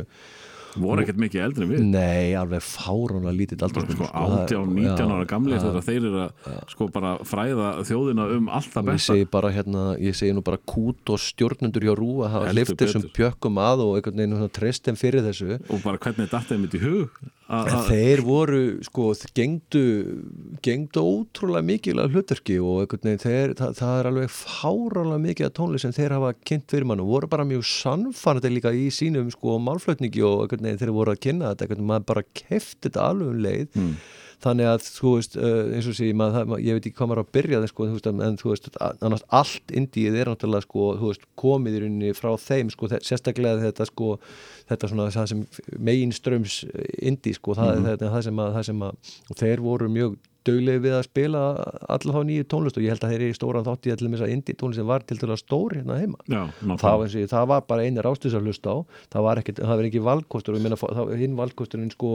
S3: voru ekkert mikið eldri við.
S2: Nei, alveg fáránlega lítill aldrei
S3: sko 18, 19 ára gamli þegar þeir eru að sko bara fræða þjóðina um allt það
S2: ég
S3: besta.
S2: segi bara hérna, ég segi nú bara kút og stjórnendur hjá Rú að hafa
S3: Heldur
S2: lift þessum
S3: betur.
S2: pjökkum að og einhvern veginn treyst þeim fyrir þessu.
S3: Og bara hvernig datt þeim mitt í hug
S2: þeir voru, sko, gengdu, gengdu ótrúlega mikilvæg hlutverki og einhvern veginn, þeir, það, það er alveg fáralega mikið að tónlist sem þeir hafa kynnt fyrir mann og voru bara mjög sannfærandi líka í sínum, sko, málflutningi og einhvern veginn þeir voru að kynna þetta, einhvern veginn, maður bara kefti þetta alveg um leið.
S3: Mm.
S2: Þannig að, þú veist, uh, eins og sé, maður, ég veit ekki hvað maður á að byrja það, sko, þú en þú veist, annars allt indíið er náttúrulega, sko, þú veist, komið í rauninni frá þeim, sko, sérstaklega þetta, sko, þetta svona, það sem megin ströms indí, sko, það, mm það, það sem að, það sem að, þeir voru mjög dögleg við að spila allar þá nýju tónlist og ég held að þeir eru í stóran þátt í allir að indie tónlist sem var til dæla stór hérna heima.
S3: Já,
S2: það var, það var bara eini rástus að hlusta á. Það var ekki, það var ekki valkostur og ég meina, það- hinn valkosturinn sko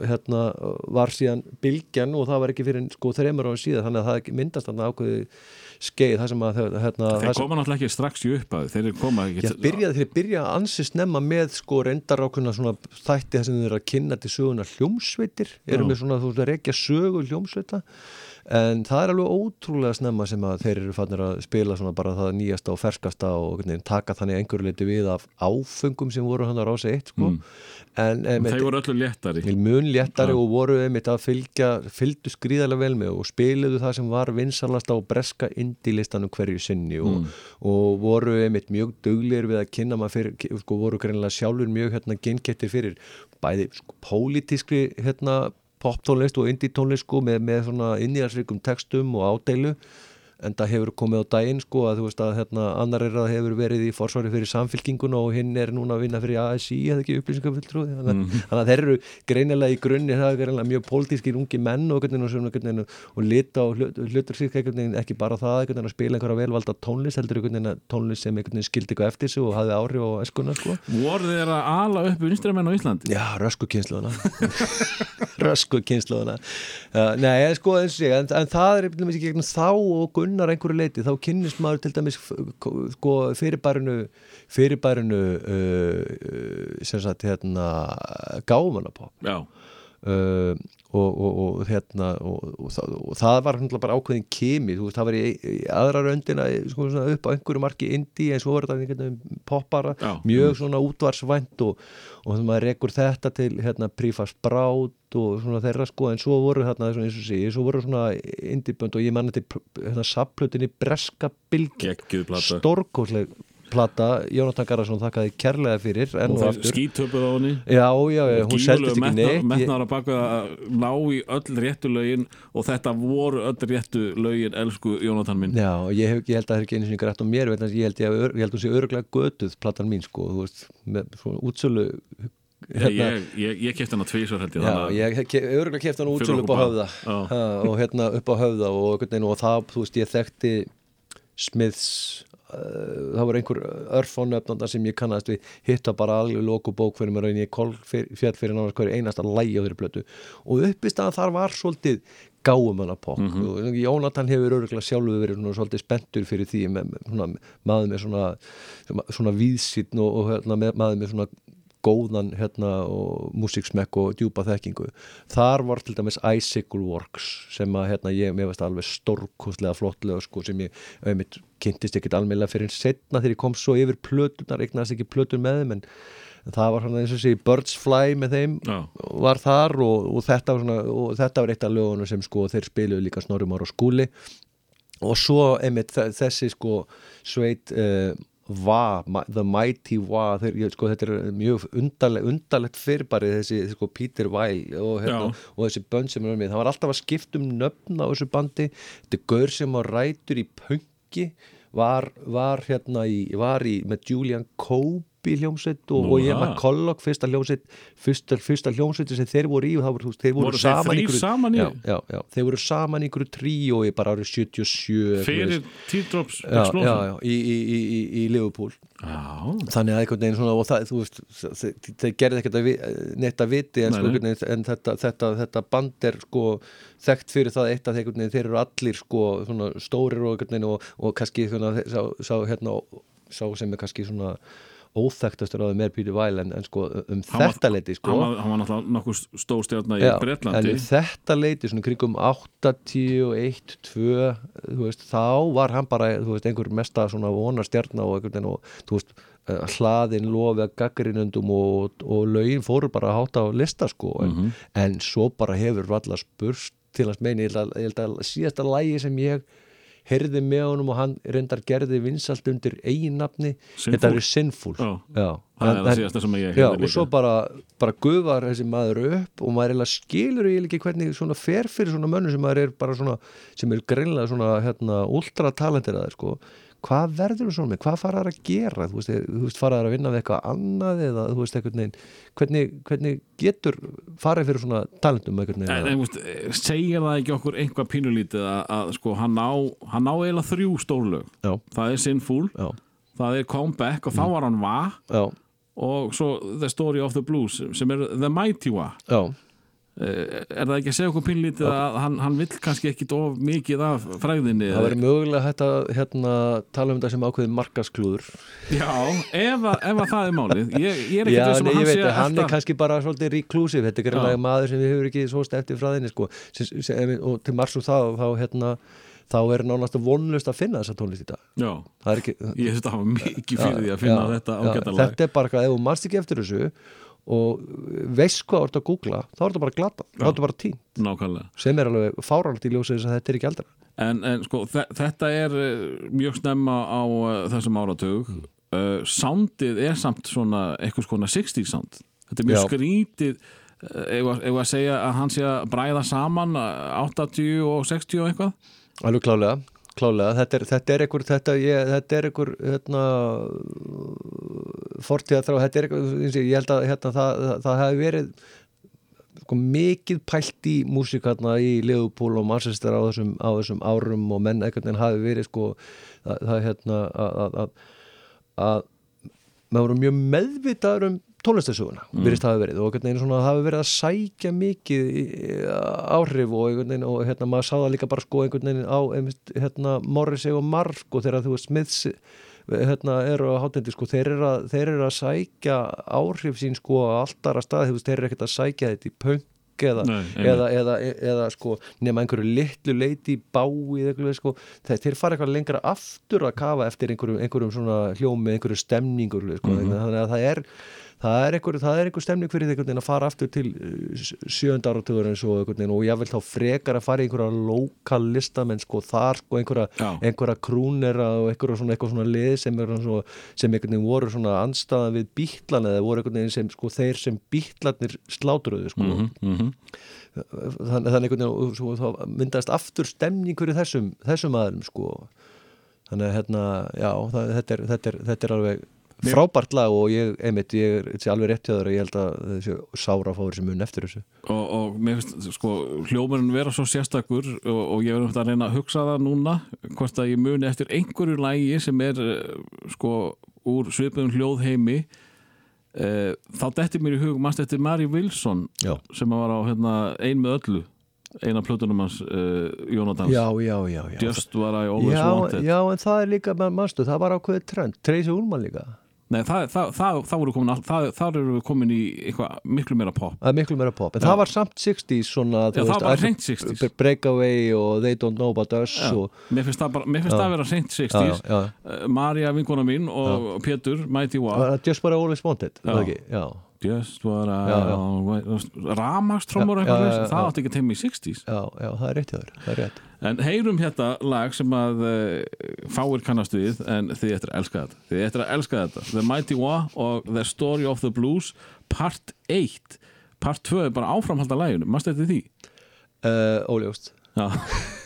S2: hérna var síðan bylgjan og það var ekki fyrir sko þreymur ára síðan þannig að það myndast þarna ákveði skeið það sem að hérna,
S3: Þeir koma náttúrulega ekki strax í upphafi Þeir koma ekki
S2: Já, byrjaði þeir byrja ansi snemma með sko reyndarákuna svona þætti það sem þeir eru að kynna til söguna hljómsveitir. Eru með svona þú veist að rekja sögu hljómsveita en það er alveg ótrúlega snemma sem að þeir eru fannir að spila svona bara það nýjasta og ferskasta og veginn taka þannig einhverju leiti við af áfengum sem voru hann á rási eitt sko. En, en
S3: Þeir voru öllu léttari.
S2: mun léttari
S3: Já.
S2: og voru einmitt að fylgja fylgdu skrýðarlega vel með og spiluðu það sem var vinsalast á breska indilistanum hverju sinni og, og voru einmitt mjög duglir við að kynna maður fyrir, sko, voru greinlega sjálfur mjög hérna geinkettir fyrir bæði sko, pólitískri hérna poptónlist og indie-tónlist sko með, með svona innýjarsrikum textum og ádeilu en það hefur komið á daginn sko að þú veist að hérna annar er að hefur verið í forsvari fyrir samfylkinguna og hinn er núna að vinna fyrir ASI eða ekki upplýsingafulltrúði þannig, mm. þannig að þeir eru greinilega í grunni það er greinilega mjög pólitískir ungi menn og, og, veginn og lita og hlut, hlutur veginn ekki bara það að spila einhverja velvalda tónlist heldur tónlist sem skildi eitthvað eftir sig og hafði áhrif á eskuna sko
S3: Voru þeir að ala upp vinstramenn á Íslandi?
S2: Já, rösku kynsluðuna Rösku kynsluðuna uh, Gunnar einhverju leiti þá kynnist maður til dæmis sko, fyrirbærinu fyrirbærinu uh, uh, sem sagt hérna gámanapop
S3: Já,
S2: uh, og, og, og hérna og, og, það, og það var hérna bara ákveðin kimi, þú veist, það var í, í aðra röndina sko, svona, upp á einhverju marki indie eins og voru þetta einhvern veginn poppara
S3: Já.
S2: mjög svona útvarsvænt og, og þannig maður rekur þetta til hérna Prífas Brát og svona þeirra sko en svo voru þarna eins og sé, svo voru svona indie-bönd og ég manna til hérna sapplutinni Breska Bilgi stórkosleg plata Jónatan Garðarsson þakkaði kærlega fyrir enn
S3: Og
S2: og aftur.
S3: skítöpuð á henni.
S2: Já, já, já, hún seldist ekki neitt
S3: Metnar að baka að ná í öll réttu lögin og þetta voru öll réttu lögin elsku Jónatan minn.
S2: Já, ég, hef, ég held að það er ekki einu sinni grætt á mér að ég held, að hún sé öruglega götuð platan mín sko, þú veist, með svona útsölu
S3: Ég, ég, ég, ég kefti hann að tvísar held ég þannig að-
S2: öruglega keft hann útsölu upp á höfða. ha, og hérna upp á höfða og, og það, þú veist, ég þekkti Smiths það voru einhver örfónöfnanda sem ég kannast við. Hitta bara alveg loku bók fyrir mér og ég kol fyr, fjall fyrir náttúrulega hverju einasta lægi á þeirri blötu og uppist að þar var svolítið gáum hana pop
S3: Mhm.
S2: og Jónatan hefur öruglega sjálfur verið svona, svolítið spenntur fyrir því með, svona, maður með svona, svona, svona víðsýtn og, og hérna, með, maður með svona góðan hérna og músiksmekk og djúpa þekkingu þar var til dæmis Icicle Works sem að hérna ég, mér veist alveg stórkostlega flottlega sko sem ég einmitt kynntist ekkit almeinlega fyrir setna þegar ég kom svo yfir plötunar, eignast ekki plötur með þeim en það var svona eins og sé Birds Fly með þeim
S3: Já.
S2: var þar og, og, þetta var svona, og þetta var eitt af lögunum sem sko þeir spiluðu líka Snorrimár og skúli og svo einmitt þe- þessi sko sveit uh, Va, The Mighty Va þeir, sko, þetta er mjög undarlegt, undarlegt fyrirbæri þessi sko, Peter Weil og, hérna, og þessi bönd sem er með. Það var alltaf að skipta um nöfn á þessu bandi. Þetta er gaur sem var rætur í punki var, var hérna í, var í með Julian Cope í hljómsveit og, og ég með Collog fyrsta hljómsveit fyrsta, fyrsta hljómsveit sem þeir voru í og það voru, þeir voru,
S3: Voru þeir
S2: saman
S3: þrír
S2: einhverju-
S3: saman í?
S2: já, já, já, þeir voru saman í einhverju tríó í bara árið 77 eitthvað
S3: Fyrir
S2: já, í, í, í, í, í Liverpool. Þannig að einhvern veginn svona og það, þú veist, þeir, þeir gerði ekkert að að viti en,
S3: Nei,
S2: sko,
S3: nei.
S2: veginn, en þetta, þetta, þetta band er sko þekkt fyrir það eitt að veginn, þeir eru allir sko svona stórir og, einhvern veginn og, og kannski svona, sá, sá, hérna, sá sem er kannski svona óþekktastur á þeim er Peter Weil en, en sko um
S3: Hann
S2: þetta leiti sko.
S3: hann var, hann var náttúrulega nokkuð stóðstjarnar í
S2: Já,
S3: Bretlandi.
S2: en um þetta leiti svona kringum 81, 2 þú veist, þá var hann bara þú veist, einhver mesta svona vonarstjarna og einhvern veginn og þú veist eh, hlaðin lofi að gaggrinundum og, og lögin fóru bara að háta á lista sko. En,
S3: Mhm.
S2: en svo bara hefur valla spurst til hans meini, ég held að, að síðasta lægi sem ég heyrði með honum og hann reyndar gerði vinsalt undir eiginnafni
S3: Sinful?
S2: þetta er.
S3: Það það heyrði
S2: og svo bara, bara gufar þessi maður upp og maður skilur ég ekki hvernig svona fer fyrir svona mönnum sem maður er bara svona, sem er greinlega svona hérna ultra talentiraður sko, hvað verður þú svona með, hvað fara þær að gera? Þú veist, veist fara þær að vinna við eitthvað annað eða þú veist eitthvað neginn hvernig, hvernig getur farið fyrir svona talentum eitthvað
S3: en veist, segir það ekki okkur einhvað pínulítið að, að sko, hann á, hann á eiginlega þrjú stórlög
S2: já,
S3: það er Sinful,
S2: já,
S3: það er Comeback og þá var hann Va
S2: já,
S3: og svo The Story of the Blues sem er The Mighty Va.
S2: Já.
S3: Eh, er það ekki að segja okkur pínlítið að hann, hann vill kannski ekki of mikið af fræðinni
S2: það verður mögulega hægt að hérna, tala um þetta sem ákveðið markasklúður.
S3: Já, ef, að, ef að það er málið. Ég, ég er ekki þessum að hann
S2: veit
S3: sé
S2: hann er
S3: alltaf-
S2: kannski bara svolítið reclusive, þetta er greinlega maður sem við hefur ekki svo í fræðinni sko. og til margs og þá þá, hérna, þá er nánast vonlust að finna þessa tónlist í dag.
S3: Já,
S2: það er ekki
S3: ég þetta hafa mikið fyrir því að finna
S2: já,
S3: þetta lag
S2: þetta er bara eitthvað, ef þú manst ekki eftir þessu og veist hvað þú ert að googla þá er þetta bara glata, þá er þetta bara tím
S3: nákvæmlega.
S2: Sem er alveg fáralt í ljósið þess að þetta er ekki aldra
S3: En, en sko, þe þetta er eh, mjög snemma á uh, þessum áratug.
S2: Mm.
S3: uh, Soundið er samt svona eitthvað skona 60s sound. Þetta er mjög
S2: Já.
S3: skrítið ef, að- segja að hann sé að bræða saman uh, 80 og 60 og eitthvað.
S2: Alveg klálega, klálega. Þetta, er, er einhver þetta, er einhver hérna, fortíða þrá þetta er einhver, og ég held að hérna, það, það, það hefði verið sko, mikið pælt í músík hérna, í Liverpool og Manchester á þessum, á þessum árum og menn einhvern veginn hafi verið sko, það, það hérna að maður voru mjög meðvitaður um tónlistasöguna, mm. virðist hafi verið og svona hafi verið að sækja mikið í, í, áhrif og veginn og hérna maður sá það líka bara sko einhvern veginn á einmitt, hérna Morrissey og Mark og þegar þú veist Smiths hérna eru á hátendi sko þeir eru að, þeir eru að sækja áhrif sín sko á alltara stað þú veist þeir eru ekkert að sækja þetta í punk eða,
S3: Nei,
S2: eða, eða, eða sko nema einhverju litlu leiti í bái eitthvað, sko, þeir, fara eitthvað lengra aftur að kafa eftir einhverjum, einhverjum svona hljómi, einhverju stemningur sko, þannig að það er það er einhver, er einhver stemning fyrir því að fara aftur til uh, sjönda áratugur eins og einhvern veginn og ég vil þá frekar að fara í einhverja lokal listamenn sko þar sko einhverja, einhverja krúnera og einhverja svona, svona lið sem, er svo, sem einhvern veginn voru svona anstaðan við bítlan eða voru einhvern veginn sem sko þeir sem bítlarnir slátruðu sko.
S3: Mm -hmm.
S2: þannig, einhvern veginn svo, þá myndast aftur stemning fyrir þessum, þessum aðeins sko. Þannig að hérna, já, það, þetta, er, þetta, er, þetta er alveg frábært lag og ég, einmitt, ég er alveg rétt hjá þér og ég held að þessi sára fáir sem mun eftir þessu.
S3: Og, og mér finnst sko hljómarinn vera svo sérstakur og, og ég verður að reyna að hugsa það núna hvort að ég muni eftir einhverju lægi sem er eh, sko úr svipuðum hljóðheimi uh, þá detti mér í hug mannst eftir Mary Wilson
S2: Já.
S3: sem var á hérna, ein með öllu eina plötunum hans uh, Jónatans?
S2: Já, já, já, já.
S3: Just What I Always
S2: já,
S3: Wanted.
S2: já, en það er líka, mannstu, það var ákveðið trend Tracy Ullman líka
S3: Nei, það, það, það, það voru komin, þar eru við komin í eitthvað miklu meira pop.
S2: Það er miklu meira pop, en
S3: Já.
S2: það var samt 60s svona,
S3: Já, það var hreint 60s.
S2: Breakaway og They Don't Know About Us og,
S3: mér finnst það, bara, mér finnst það að vera
S2: já,
S3: 60s
S2: já, já.
S3: Uh, Marja vinkona mín og Pétur Mighty Wa
S2: Það var Just I Always Wanted, það ekki, já
S3: Just what I
S2: Já,
S3: eitthvað það átti ekki teimi í 60s
S2: Já, já, það er rétt hjá þér, það er rétt.
S3: En heyrum hérna lag sem að uh, fáir kannast við en þið eftir að elska þetta. Þið eftir að elska þetta. The Mighty Wa og The Story of the Blues Part 1 Part 2 er bara áframhald að læginu Mást þetta því?
S2: uh, Óljóst.
S3: Já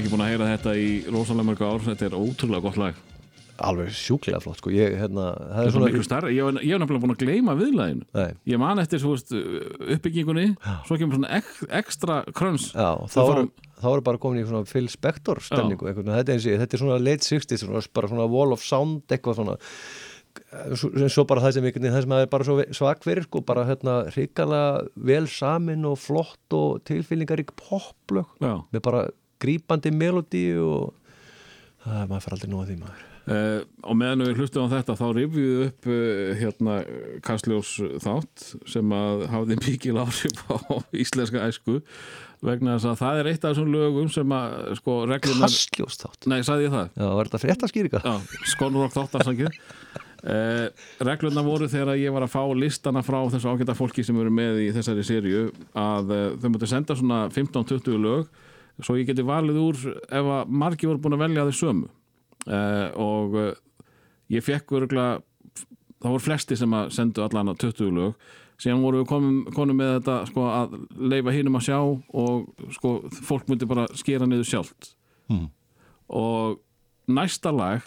S3: ekki búin að heyra þetta í rosalega mörg ár, þetta er ótrúlega gott lag.
S2: Alveg sjúklega flott sko. Ég, hérna, það er svona
S3: miklu starra, ég hef ég nefnilega búin að gleyma viðlæginu
S2: Nei.
S3: Ég man eftir svo veist, uppbyggingunni. Svo kemur svona ek, ekstra kröns.
S2: Já, þá,
S3: fórum-
S2: þá er bara komin í svona Phil Spector stemningu þetta, ég- þetta er svona late 60s svona, bara svona wall of sound eitthvað svona. Svo, svo bara það sem, veginn- það sem er bara svo svak fyrir sko, bara hérna hrikalega vel samin og flott og tilfyllingarík poplög.
S3: Já,
S2: með bara grípandi melodíu og það er maður fara aldrei nú að því maður
S3: Uh, og meðan við hlustum á þetta þá rifjuðu upp uh, hérna Kastljós þátt sem að hafði mikil áhrif á íslenska æsku vegna þess að það er eitt af þessum lögum sem að sko reglunar
S2: Kastljóst þátt
S3: Nei, sagði ég það?
S2: Já, var þetta fréttaskýringa?
S3: Já, Skonrock þáttarsangið uh, Reglurna voru þegar ég var að fá listana frá þessu ágæta fólki sem eru með í þessari sériu að þau mútu senda svona 15-20 lög svo ég geti valið úr ef að margi voru búin að velja þau sömu. Uh, og uh, ég fekk örgulega það voru flesti sem að sendu allan að 20 lög. Síðan voru við komum, konum með þetta sko, að leifa hinum að sjá og sko, fólk myndi bara skera niður sjálft. Og næsta lag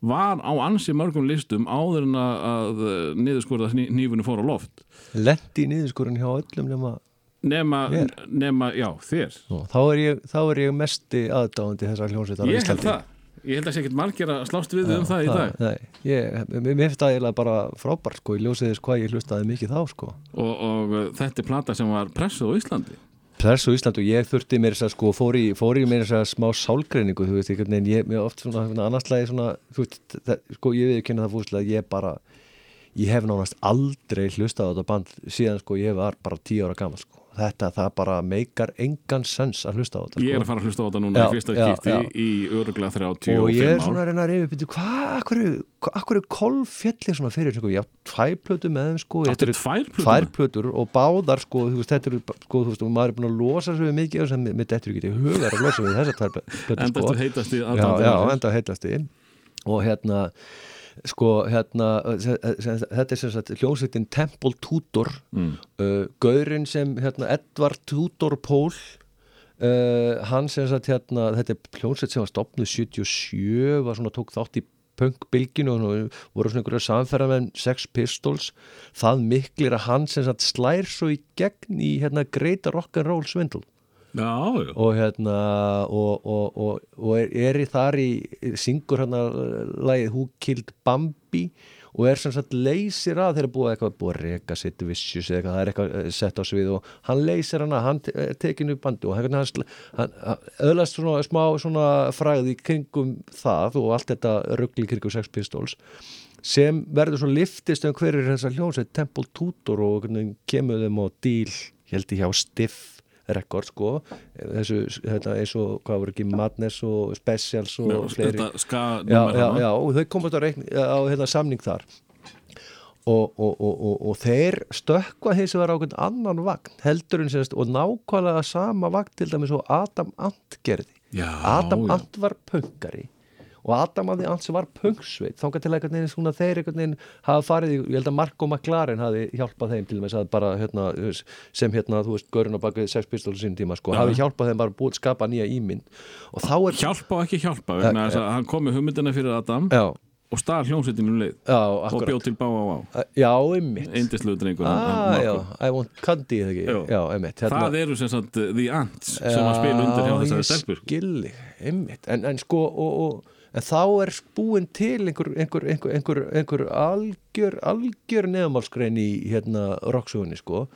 S3: var á ansi mörgum listum áður en að, niðurskurða nýfunni fór á loft.
S2: Lendi í niðurskurinn hjá öllum nema
S3: nema,
S2: Mér?
S3: nema já, þér.
S2: Nú, þá, er ég, þá er ég mesti aðdáðandi þessar hljónsveitar á
S3: ég held
S2: Íslandi.
S3: það. Ég held að sé ekkert margir að slást við um það í dag.
S2: Nei, ég, mér finnst það eiginlega bara frábært sko, ég ljósið þess hvað ég hlustaði mikið þá sko.
S3: og, og uh, þetta er plata sem var pressuð á Íslandi.
S2: Press á Ísland og ég þurfti mér þess að sko, fór í, fór í mér þess að smá sálgreiningu, þú veist, einhvern veginn, ég, mér oft svona, annarslægi svona, þú veist, það, sko, ég við kynna það fúslega, ég bara, ég hef nánast aldrei hlustað á þetta band síðan, sko, ég var bara tíu ára gammal, sko, þetta, það bara meikar engan sens að hlusta á þetta, sko.
S3: ég er að fara að hlusta á þetta núna
S2: Já,
S3: í fyrsta
S2: já, já.
S3: í öruglega 35
S2: og ég er
S3: ár
S2: svona að reyna að reyna byrju, hvað, akkur, akkur er kolf fjallir svona fyrir, sko, ég á tvær plötu með þeim, sko, þetta eru
S3: tvær plötur?
S2: tvær plötur og báðar, sko, þú veist, þetta eru, sko, þú veist, og maður er búin að losa við mikið og sem mitt eftir ekki hugar að losa við þessar tvær plötur,
S3: enda
S2: sko
S3: eftir heitasti
S2: já, já,
S3: ársins.
S2: enda heitasti og hérna sko hérna þetta er sem sagt hljómsveitin Temple Tudor mm. uh, Gaurin sem hérna Edvard Tudor Pól uh, hann sem sagt hérna þetta er hljómsveit sem var stopnuð 77 var svona tók þátt í punkbylginu og voru svona einhverja samferðamenn Sex Pistols það miklir að hann sem sagt slær svo í gegn í hérna greita rock'n'roll svindl
S3: já, já.
S2: og hérna og, og, og, og er, er í þar í syngur hérna lagið Who Killed Bambi og er sem sagt leysir að þeirra búið eitthvað búið að reka sitt vissjus eða eitthvað, það er eitthvað eh, sett á svið og hann leysir hana, hann er tekinu bandi og hann, hann, öðlast svona smá svona fræði kringum það og allt þetta ruggli kringum Sex Pistols sem verður svo liftist um hver er þessar hljónsveit Temple Tudor og kemur þeim á díl held ég hjá Stiff rekord sko. Þessu, þetta, eins og hvað voru ekki Madness og Specials og
S3: Já,
S2: fleiri.
S3: ska
S2: já, já, já, og þau komast á, reikni, á hérna, samning þar. Og, og, og, og, og þeir stökkva þessi var á einhvern annan vagn heldur en sérst og nákvæmlega sama vagn til dæmis og Adam Ant gerði.
S3: Já,
S2: Adam. Ant var pöngari og Adam Ant sem var pöngsveit þangað til einhvern veginn svona þeir einhvern veginn hafa farið, í- ég held að Marko McLaren hafi hjálpað þeim til dæmis að bara hérna, sem hérna, þú veist, Görun á baki Sex Pistols sín tíma, sko, hafi hjálpað þeim bara búið að skapa nýja ímynd. Og þá er
S3: hjálpa og ekki hjálpa vegna þess að hann kom með hugmyndina fyrir Adam
S2: já,
S3: og stað hljómsveitinu um leið
S2: já,
S3: og bjóð til bá á á.
S2: Já, einmitt. Ah, já, I want candy hérna,
S3: það eru sem sagt The Ants sem að spila undir hjá þessari stelpur
S2: ég skilji, einmitt. En, en sko, og, og en þá er búin til einhver, einhver, einhver, einhver, algjör algjör neðumálskrein í hérna rocksögunni, sko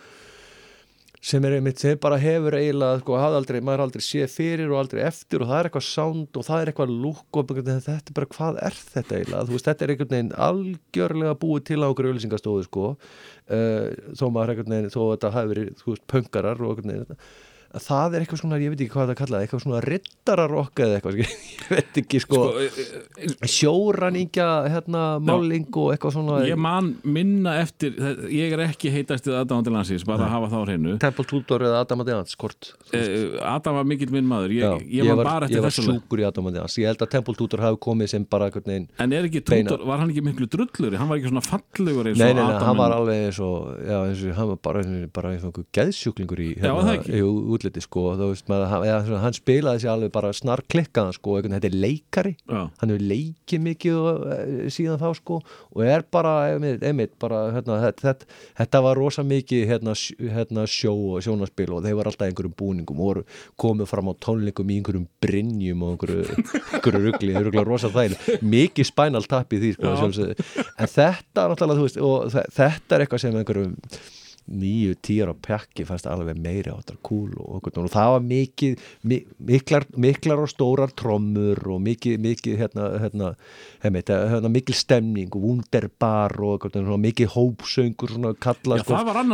S2: sem er einmitt, sem bara hefur eiginlega, sko, aldrei, maður aldrei séð fyrir og aldrei eftir og það er eitthvað sound og það er eitthvað lúk og þetta er bara, hvað er þetta eiginlega, þú veist, þetta er einhvern veginn algjörlega búið til á okkur auðlýsingastóðu, sko uh, þó maður einhvern veginn, þó þetta hafi verið, þú veist, pöngarar og einhvern veginn að það er eitthvað svona, ég veit ekki hvað það kallaði eitthvað svona rittararokk eða eitthvað ég veit ekki sko,
S3: sko, e- e-
S2: sjóraningja hérna, máling og eitthvað svona.
S3: Ég man minna eftir ég er ekki heitastið aðdáðandi landsins bara að hafa þá hreinu.
S2: Temple Tudor eða Adam Adians kort
S3: Eh, Adam var mikill minn maður ég,
S2: Já,
S3: ég, var bara
S2: ég
S3: eftir
S2: var
S3: þessu lag.
S2: sjúkur í Adam Adians ég held að Temple Tudor hafi komið sem bara veginn
S3: en er ekki. Tudor, var hann ekki miklu drullur? Hann var ekki svona fallegur eins
S2: Nei,
S3: og
S2: nei, nei,
S3: Adam
S2: hann var alveg eins og, já, eins og útliti sko, veist, maður, eða, hann spilaði sér alveg bara snar klikkaðan sko, einhvern, þetta er leikari.
S3: Já.
S2: hann hefur leikið mikið og, e, síðan þá sko og er bara, einmitt, einmitt bara, hérna, þetta, þetta, þetta var rosa mikið hérna, hérna sjó og sjónaspil og þeir var alltaf einhverjum búningum og komið fram á tónleikum í einhverjum brynjum og einhverju, einhverju þeir eru rosa þægileg. Mikið spænal tap í því sko, en þetta náttúrulega, þú veist, og þe- þetta er eitthvað sem einhverjum nýju, tíjar á pjakki fannst alveg meiri áttar kúl og, og, og það var mikið mi, miklar, miklar og stórar trommur og mikið, mikið hérna, hérna, hérna, hérna mikil stemning og wunderbar og mikið hópsöngur svona kalla
S3: Já,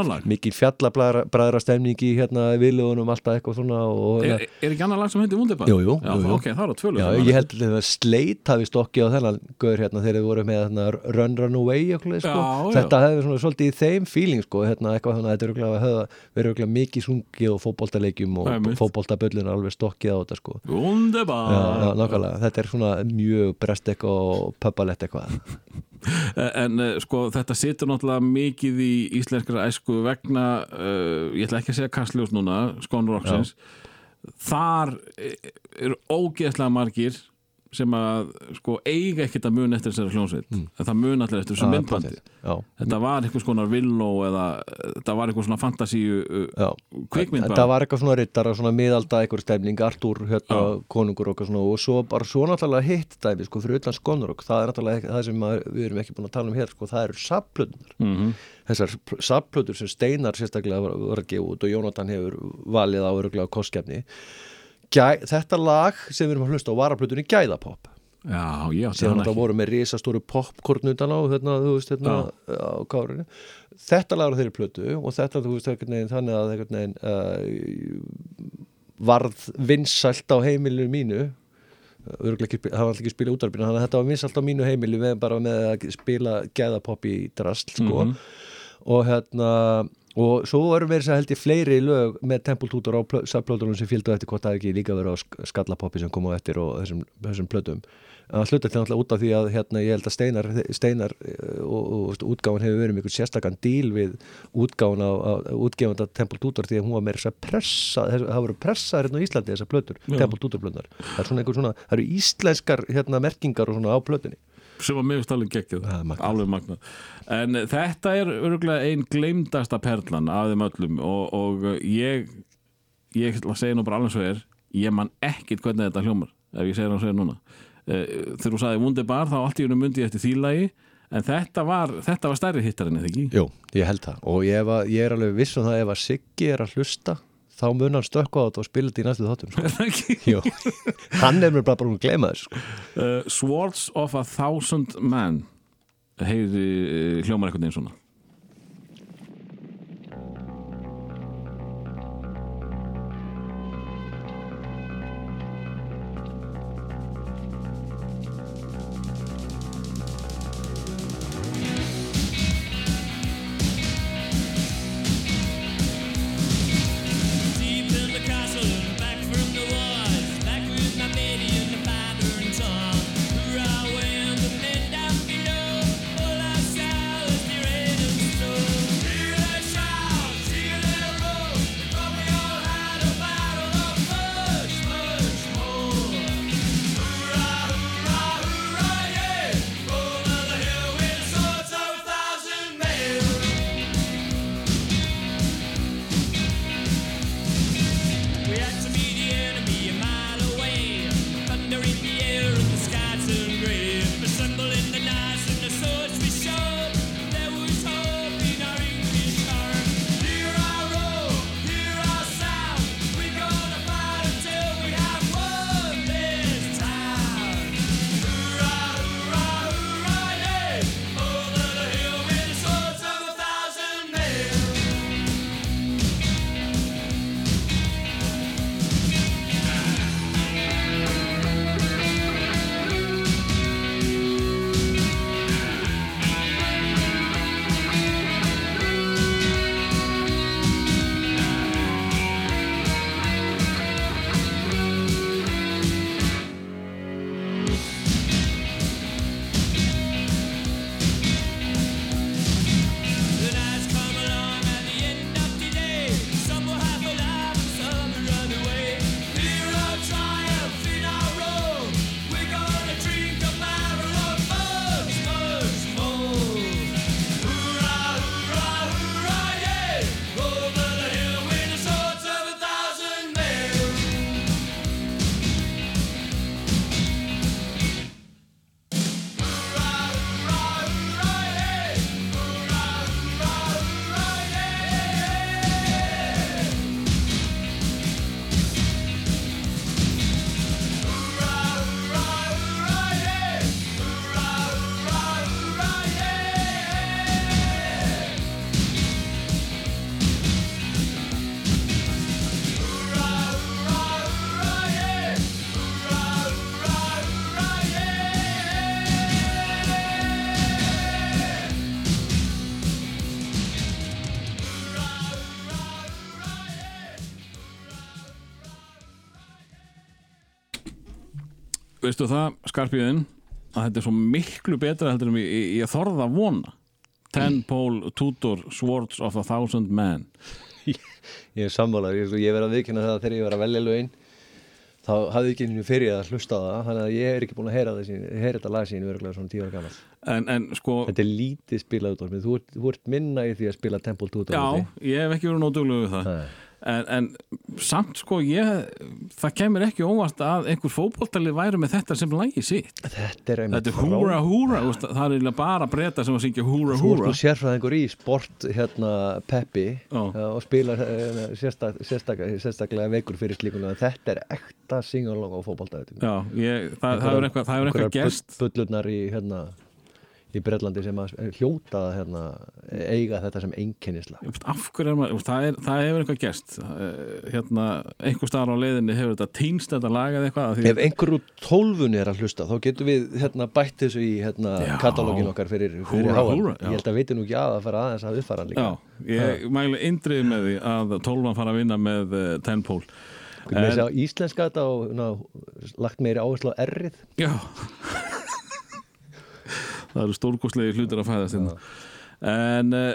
S3: lag
S2: mikið fjallabræðra stemning í hérna viðlugunum alltaf eitthvað svona og,
S3: Er, er ekki annar lag sem heitir Wunderbar?
S2: Jú, jú,
S3: Já,
S2: jú,
S3: ok, það er á tvölu
S2: Já, ég held að sleit hafi stokkið á þennan gaur hérna þegar þið voru með hérna, Run Run Away sko.
S3: Já.
S2: þetta hefði svona svolítið í þeim feeling sko, hérna, eitthvað þannig að þetta er örugglega að verið örugglega mikið sungið og fótboltaleikjum og
S3: Einmitt.
S2: fótboltaböllin alveg stokkið á þetta sko. Já, já, nákvæmlega, þetta er svona mjög brest eitthvað og pöpalett eitthvað.
S3: En uh, sko þetta situr náttúrulega mikið í íslenskra æsku vegna, uh, ég ætla ekki að segja Kastljós núna, Skónur Roxins þar eh, eru ógeðslega margir sem að sko eiga ekkert að mun eftir þessari hljónsveit en það mun allir eftir þessu
S2: Já,
S3: myndbandi. þetta var einhvers konar villó eða þetta var einhvers svona fantasíu uh, kvikmynd
S2: Þetta var eitthvað svona rittara, svona miðalda eitthvað stemning, Artúr, hérna, konungur og eitthvað svona og svo bara svo náttúrulega hitt dæmi, sko, fyrir utan skonurok, það er náttúrulega það sem við erum ekki búin að tala um hér, sko, það eru sapplötunar.
S3: Mhm.
S2: Þessar sapplötur sem Steinar sérstaklega var, var að gefa út og Jónatan hefur valið á öruglega kostkefni. Gæ, þetta lag sem við erum að hlusta á varaplötunni Gæðapopp.
S3: Já,
S2: Síðan
S3: hann
S2: þetta voru með risastóru popkorn utan á, hérna, þú veist, hérna, á kárinu. Þetta lag á þeirri plötu og þetta, þú veist, veginn, þannig að veginn uh, varð vinsælt á heimilinu mínu ekki, það var alltaf ekki að spila útarbyrna þannig að þetta var vinsælt á mínu heimili við bara með að spila gæðapopp í drasl sko. og hérna og svo erum við þess að held ég fleiri lög með tempultútur á sapplótunum sem fylgdu eftir hvort það ekki líka verið á sk- skallapoppi sem kom á eftir og þessum, þessum plötum. En það hluta til náttúrulega út af því að hérna, ég held að Steinar, Steinar eh, og, og, útgáfan hefur verið einhvern sérstakann díl við útgáfan á, á útgefanda tempultútur því að hún var meira þess að pressa það voru pressaðar hérna á Íslandi þessar plötur
S3: Já.
S2: tempultúturplötunar það er svona einhver svona, það eru íslenskar hérna, merkingar og svona á plötunni.
S3: Sem var mjög alveg
S2: magnað.
S3: alveg magnað en þetta er örgulega ein gleymdasta perlan af þeim öllum og, og ég ég ætla að segja nú bara alveg svo er ég man ekkit hvernig þetta hljómar ef ég segir hann svo er núna Eh, þegar þú sagði Wunderbar þá allt í unum myndi ég eftir þýlagi en þetta var, þetta var stærri hittarinn eða ekki?
S2: Jú, ég held það og ég, var, ég er alveg viss um það ef að Siggi er að hlusta þá mun hann stökkva á þetta og spila þetta í næstu þáttum sko. Hann er mér bara búin að gleyma þessu sko.
S3: Uh, Swords of a Thousand Men heyri hljómar einhvern veginn svona veistu það, Skarpíðin að þetta er svo miklu betra heldur en ég, ég, ég þorða að vona? Ten Pole Tudor Swords of a Thousand Men.
S2: Ég er sammálar, ég, ég verð að viðkynna það að þegar ég var að velja lögin þá hafði ekki einu fyrir að hlusta það þannig að ég er ekki búin að heyra, þessi, heyra þetta lag sín verðurlega svona tíu ára gammal
S3: en, en sko,
S2: Þetta er lítið spilað út á þú, ert- þú ert minna í því að spila Temple Tutor
S3: já, ég hef ekki verið nótuglu við það.
S2: Nei.
S3: En, en samt sko ég, það kemur ekki óvart að einhver fótboltalið væri með þetta sem lagi sitt.
S2: Þetta er
S3: þetta er húra húra, þú veist, það er eiginlega bara breyta sem að syngja húra
S2: Þú ert
S3: húra.
S2: nú sérfræðingur í sport hérna Peppi uh, og spilar uh, sérstak, sérstak, sérstaklega veikur fyrir slíkuna þetta er ekta singalong á
S3: já, ég, það, það hefur eitthvað, það hefur eitthvað gerst.
S2: Bullurnar í hérna í Breitlandi sem að hljóta hérna, eiga þetta sem einkennisla.
S3: Af hverju er maður, það, er, það hefur eitthvað gerst. Eh, hérna, einhver staðar á leiðinni hefur þetta týnst þetta lagað eitthvað
S2: Ef einhver úr tólfunni er að hlusta þá getum við hérna, bætt þessu í hérna, katalógin okkar fyrir, fyrir
S3: Húrra, húrra, já.
S2: Ég held að veitir nú ekki að að fara aðeins að uppfara líka.
S3: Já, ég mæli indrið með því að tólfan fara að vinna með uh, tenpól
S2: þess að íslenska þetta og ná, lagt meiri áherslu á errið
S3: já það eru stórkostlegi hlutir að fæðast hérna. en uh,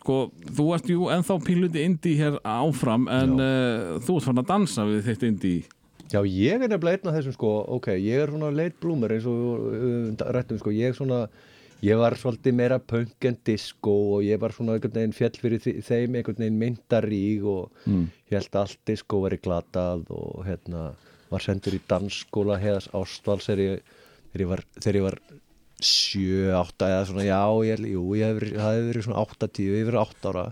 S3: sko, þú ert jú ennþá píluti indi hér áfram en uh, þú ert fann að dansa við þitt indi
S2: Já, ég er nefnilega einn af þessum sko, ok, ég er svona late bloomer eins og uh, rættum sko, ég svona, ég var svolítið meira punk en disco og ég var svona einhvern veginn fjall fyrir þeim einhvern veginn myndaríg og mm. ég held að allt disco veri glatað og hérna var sendur í dansskóla þegar ég, þegar ég var, þegar ég var sjö, átta eða svona, já, ég, jú, ég hef það hefur verið svona átta, tíu, ég hef verið átta ára.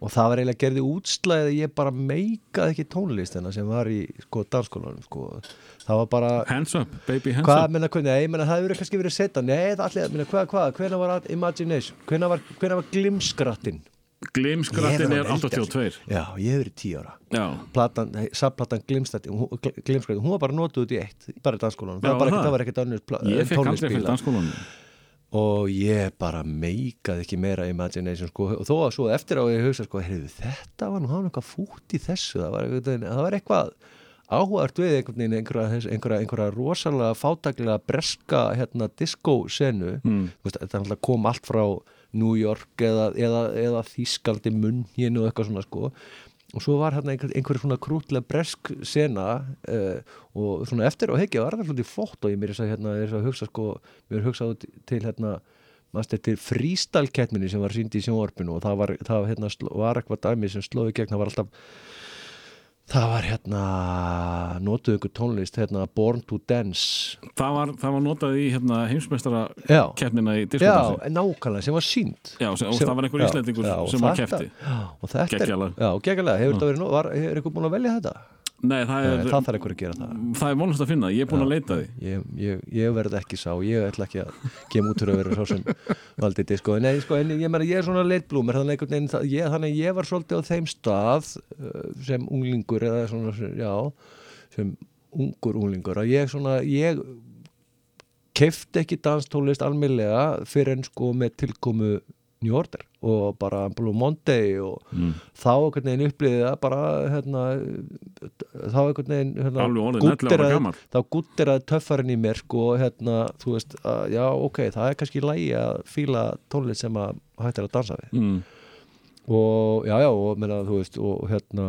S2: Og það var eiginlega gerði útslæðið að ég bara meikaði ekki tónlistina sem var í sko dansskólanum sko. það var bara
S3: hands up, baby hands
S2: hvað,
S3: up.
S2: menna, hvað, nei, menna, það hefur kannski verið setja nei, það allir, menna, hvað, hvað, hvenær var Imagination, hvenær var, var Glimskrattin
S3: glimskrattin er
S2: var að velja
S3: 82
S2: já, ég hef verið tíu ára.
S3: Já,
S2: platan, sabplatan Glimskrattin hún, var bara notuð út í eitt bara í dansskólanum,
S3: Já,
S2: það bara
S3: það.
S2: það var ekkert pla-
S3: ég fekk aldrei fyrir
S2: spilað.
S3: dansskólanum.
S2: Og ég bara meikaði ekki meira Imagination sko, og þó að svo eftir á ég hugsa sko, heyrðu, þetta var nú hann eitthvað fút í þessu. Það var, veginn- það var eitthvað áhugart við einhvern veginn einhverja, einhverja, einhverja rosalega fátaklega breska hérna diskósenu mm. þetta náttúrulega kom allt frá New York eða, eða, eða Þískaldi munn og eitthvað svona sko. Og svo var hérna einhver, einhver svona krútlega bresk sena uh, og svona eftir á hekja var það svolítið flott og ég mér er að, hérna, að hugsa sko, mér er hugsað til hérna mannst eftir frístalkettminni sem var sínd í sjónvarpinu og það var, það hérna, var eitthvað dæmi sem slóði gegn, það var alltaf það var hérna notuðu ykkur tónlist hérna Born to Dance
S3: það var, það var notað í hérna, heimsmeistara
S2: Já.
S3: keppnina í
S2: Já,
S3: diskodansi
S2: nákvæmlega, sem var sínd
S3: Já, sem- og það var einhver Íslendingur sem var keppti.
S2: Og þetta er,
S3: Geggjalag.
S2: já, geggjalega, hefur þetta verið, nú- var, hefur ykkur búin að velja þetta?
S3: Nei, það
S2: Nei,
S3: er,
S2: það þarf ykkur að gera það.
S3: Það er vonast að finna, ég er búin að leita því.
S2: Ég, ég, ég verð ekki sá, ég ætla ekki að gema út fyrir að vera svo sem valdi disko Nei, sko, en ég, meina, ég er svona leitblúmer þannig, þannig ég var svolítið á þeim stað uh, sem unglingur eða svona, já sem ungur unglingur að ég svona, ég kefti ekki danstólist almennlega fyrir en sko með tilkomu New Order og bara Blue Monday og
S3: Mm.
S2: þá einhvern veginn upplýði það bara hérna, þá einhvern veginn hérna,
S3: Alveg orðinn 11 ára
S2: gúdderaði-
S3: gamall.
S2: þá gútteraði töffarinn í mér sko, hérna, þú veist, að, já, ok það er kannski lægi að fíla tónlist sem að hægt er að dansa við
S3: mm.
S2: og já, já, og menna, þú veist, og hérna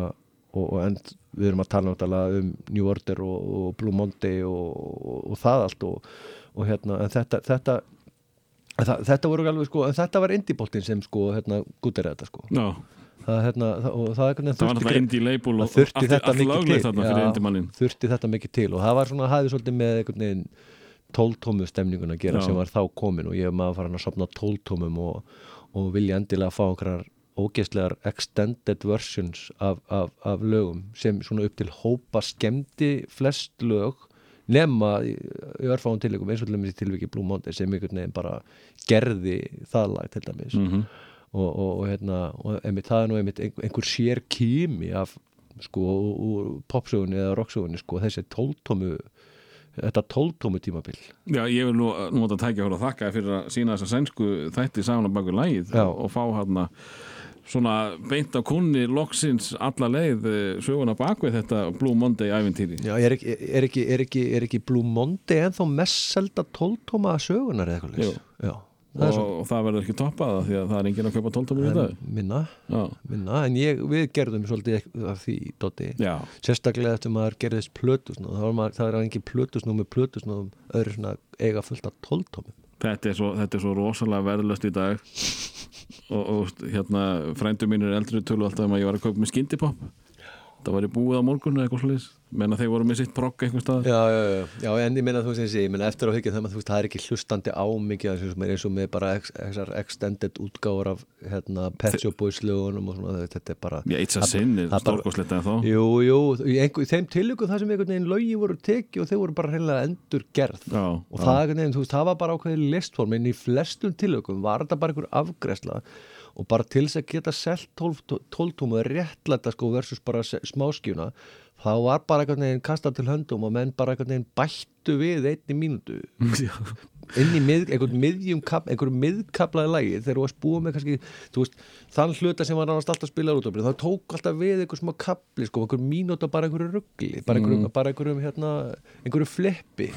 S2: og, og end, við erum að tala náttúrulega um New Order og, og Blue Monday og, og, og það allt og, og hérna, en þetta þetta, það, þetta voru alveg sko, þetta var indie-boltin sem sko, hérna, gútteraði þetta sko.
S3: Já,
S2: það, hérna, það, og það er hvernig
S3: það var náttúrulega indie label og
S2: þurfti þetta mikið til.
S3: þarna fyrir indie-mannin
S2: þurfti þetta mikið til og það var svona, hafði svolítið með tóltómu stemningun að gera
S3: Já.
S2: sem var þá komin og ég maður farin að sopna tóltómum og, og vilja endilega fá einhverjar ógeðslegar extended versions af, af, af lögum sem svona upp til hópa skemmdi flest lög nema í örfáum tilvíkum eins og til dæmis í tilvíki Blue Monday sem einhvern veginn bara gerði það lag til dæmis.
S3: Mhm.
S2: og, og, og, hérna, og einmitt, það er nú einmitt ein- einhver sér kými af sko popsögunni eða rocksögunni sko þessi tóltómu þetta tóltómu tímabil.
S3: Já, ég vil nú að tækja fyrir að þakka fyrir að sína þessa sænsku þætti saman á baku lægið og, fá hérna svona beint á kunni loksins alla leið eh, söguna bakvið þetta Blue Monday æfintýri
S2: Já, er ekki, er ekki, er ekki, er ekki Blue Monday ennþá mest selda tóltóma sögunar eða eitthvað leys? Já, það
S3: og,
S2: svo
S3: og það verður ekki toppað af því að það er enginn að kaupa tóltumur í dag.
S2: minna,
S3: Já,
S2: minna, en ég, við gerðum svolítið af því, Dotti
S3: já,
S2: sérstaklega eftir maður gerðist plötusnóð það, var maður, það er engin plötusnóð með plötusnóðum öðru svona eiga fullt af tóltómum
S3: þetta er svo, þetta er svo rosalega verðlöst í dag. Og, og hérna frændu mínir eldri tölu alltaf um að ég var að kaupa með skyndipop það var í búið á morgun eða eitthvað slúðis menna þeir voru með sitt progg eitthvað stað
S2: Já, já, já, já, en ég meina þú veist, ég meina eftir á hyggja það, það er ekki hlustandi á mikið eins og, eins og með bara ex, extended útgáfur af hérna, Pet Shop Boys lögunum og svona, þetta er bara
S3: Já, It's a Sin er
S2: það bara-
S3: stórkoslegt en þá
S2: Jú, jú, einhver, þeim tilöku það sem einhvern veginn lögi voru teki og þeir voru bara hreinlega endur gerð
S3: Já,
S2: og
S3: já.
S2: það, einhvern veginn, veist, það var bara ákveðið listform en í flestum tilökum var þetta bara einhver afgresla og bara til þess að geta selt 12 tóma réttlæta sko versus bara smáskjuna þá var bara einhvern veginn kastað til höndum og menn bara einhvern veginn bættu við einni mínútu. Inn í mið, einhvern miðjum kap, einhverjum miðkaplaði lægi þegar þú varst búið með kannski veist, þann hluta sem var nánast alltaf að spila út þá tók alltaf við einhver smá kapli sko, einhver mínúta bara einhverju ruggli bara einhverjum, bara einhverjum hérna, einhverju flippi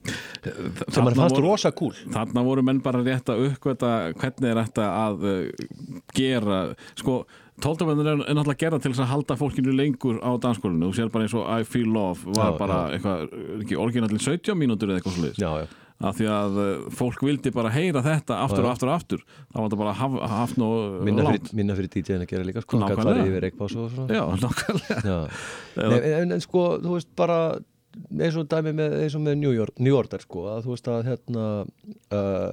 S2: sem fannst
S3: voru-
S2: rosa cool
S3: Þarna voru menn bara rétt að uppgöta hvernig er þetta að uh, gera. Sko, tóltafennir er, er náttúrulega gera til þess að halda fólkinu lengur á danskólinu þú sér bara eins og I Feel Love var
S2: Já,
S3: bara eitthvað, er ekki orginallin 17 mínútur eða eitthvað slúðis
S2: já, já.
S3: af því að uh, fólk vildi bara heyra þetta aftur og aftur og aftur. Það var þetta bara haf, haft nú
S2: minna,
S3: langt.
S2: fyrir, minna fyrir DJ-in að gera líka sko,
S3: Nákvæmlega.
S2: eitthvað
S3: Já, nákvæmlega.
S2: Já. Nei, en, en sko, þú veist bara eins og dæmi með, eins og með New, York, New Order sko, að þú veist að hérna uh,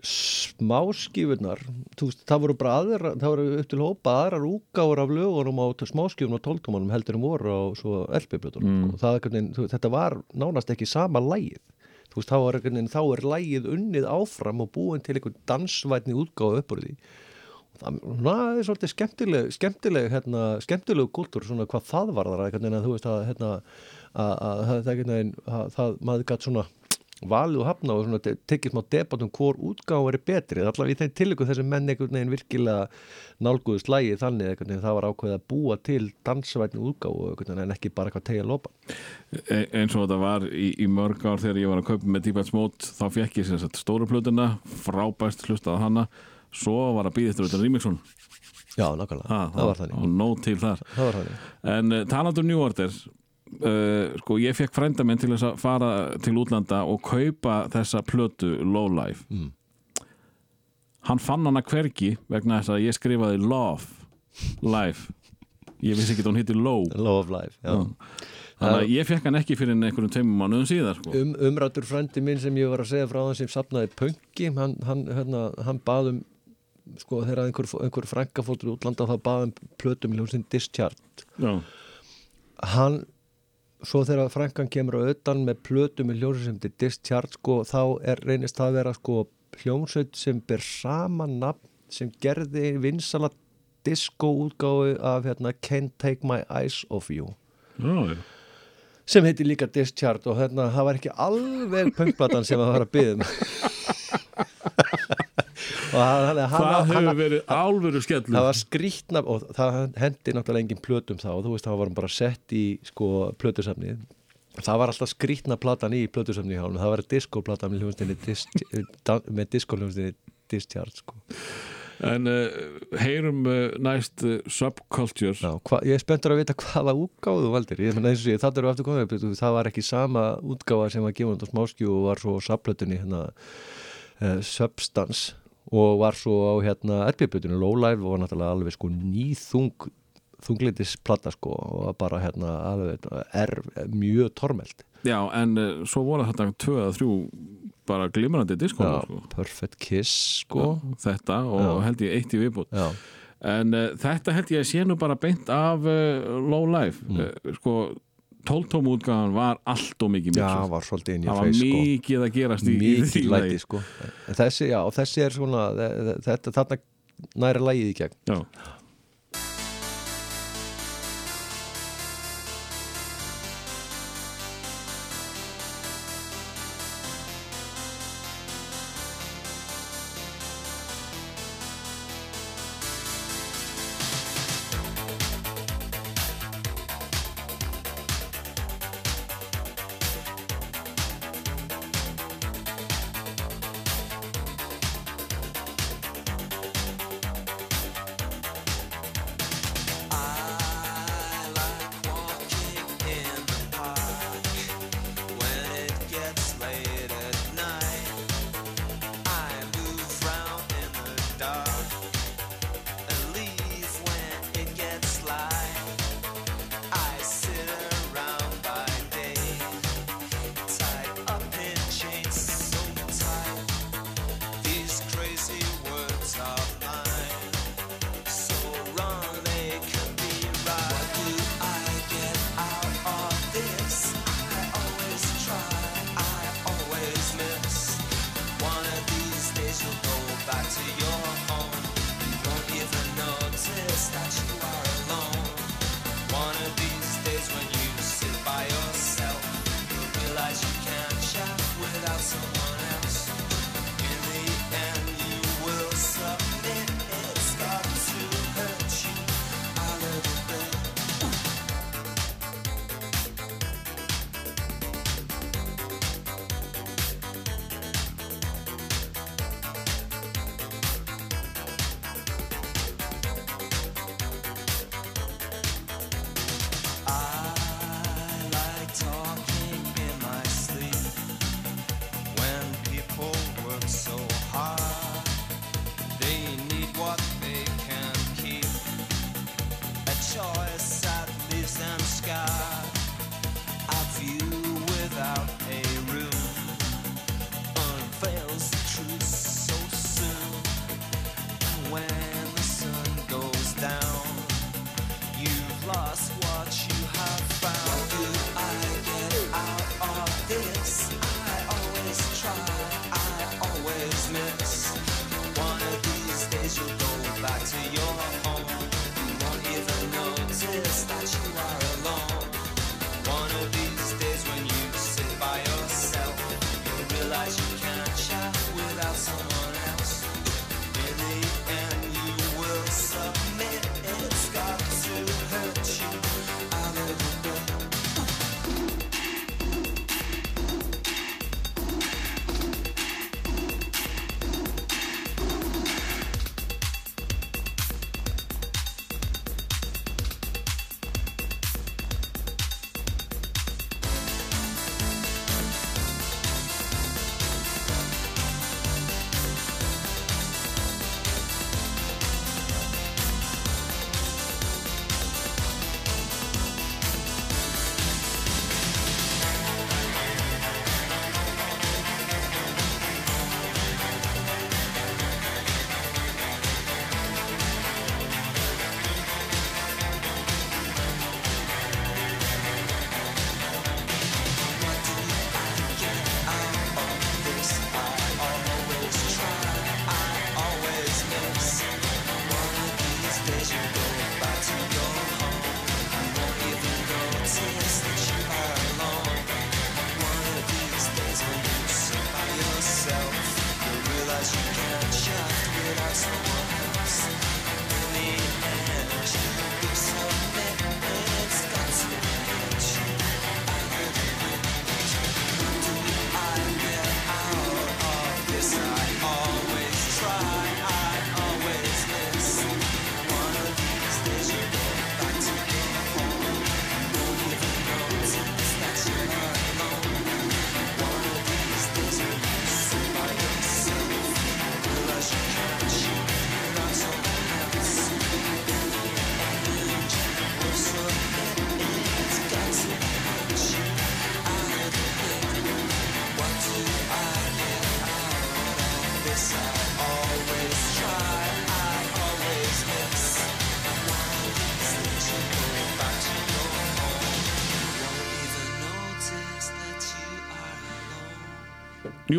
S2: smáskífunar þú veist, það voru bara aðra það voru upp til hópa aðrar úgáður af lögunum á smáskífunum og tóltómanum heldur um voru á svo elbiblötunum
S3: Mm.
S2: sko. þetta var nánast ekki sama lægið þú veist, þá er, þá er lægið unnið áfram og búin til einhvern dansvætni útgáðu upp úr því það er svolítið skemmtileg skemmtileg, hérna, skemmtileg kultúr svona hvað það var þar að þú veist að, hérna, að, að, að það einhvern veginn að, það, maður gætt svona valið og hafna og svona te- tekið smá debatt um hvor útgáð er betri, allavega í þeim tilöku þessum menn einhvern veginn virkilega nálguðust lægi þannig einhvern veginn það var ákveðið að búa til dansvætni útgáð en ekki bara eitthvað tegja lópa
S3: E- eins og þetta var í, í mörg ár þegar ég var að kaupa með Deepest Mode þá fekk ég sér sett stóru plötuna frábæst hlustað hana svo var að býða eftir þetta Remixon
S2: Já, nákvæmlega, það var þannig.
S3: og nóg til þar. En uh, talandur New Order uh, sko ég fekk frænda minn til að fara til útlanda og kaupa þessa plötu Low Life
S2: Mm.
S3: hann fann hana hvergi vegna þess að ég skrifaði Love Life ég vissi ekki að hún hitti Low
S2: of Life, já
S3: Já. þannig að ég fekk hann ekki fyrir einhverjum tveimum mánuðum síðar sko.
S2: um, umrættur frændi minn sem ég var að segja frá hann sem sapnaði pönki hann, hann, hérna, hann baðum sko þegar einhver, einhver frænka fóttur útlanda þá baðum plötum í hljómsinn Discharge hann svo þegar frænkan kemur auðan með plötum í hljómsinn sem til Discharge sko þá er reynist það að vera sko hljómsveit sem ber sama nafn sem gerði vinsala disco útgáfu af hérna Can't Take My Eyes Off You
S3: Já, já.
S2: sem heitir líka Discharge og hérna, það var ekki alveg punkplatan sem að var að og hann,
S3: það hefur verið álveru skellur?
S2: Það var skrýtna og það hendi náttúrulega engin plötum þá. Þú veist það var bara sett í sko plötusafnið það var alltaf skrýtna platan í plötusafnið hjá hann það var diskoplatan með hljómsdeinni með diskohljómsdeinni Discharge sko.
S3: En uh, heyrum uh, næst uh, Subculture.
S2: Já, hva, ég er spenntur að vita hvaða útgáðu þú valdir. Ég menna eins og ég, það eru aftur komið það var ekki sama útgáða sem var gefund á smáskjú og var svo á saplötunni hérna Substance og var svo á hérna erbjörnbjötunni Low Life og var náttúrulega alveg sko nýþung þunglitis platta sko og bara hérna alveg er mjög tormeld
S3: Já, en uh, svo voru þetta tvö að þrjú bara glimrandi diskónu
S2: Já,
S3: sko.
S2: Perfect Kiss sko
S3: þetta og
S2: Já.
S3: held ég eitt í viðbútt
S2: Já,
S3: en uh, þetta held ég að sé nú bara beint af uh, Low Life
S2: Mm.
S3: sko, tóltóm útgáðan var allt og mikið
S2: Já,
S3: mikið
S2: var svolítið inn í
S3: það var
S2: sko
S3: mikið að gerast í,
S2: mikið
S3: því
S2: læti
S3: lagi.
S2: sko en þessi, já, þessi er svona þe- þe- þetta, þarna næri lægið í gegn
S3: Já.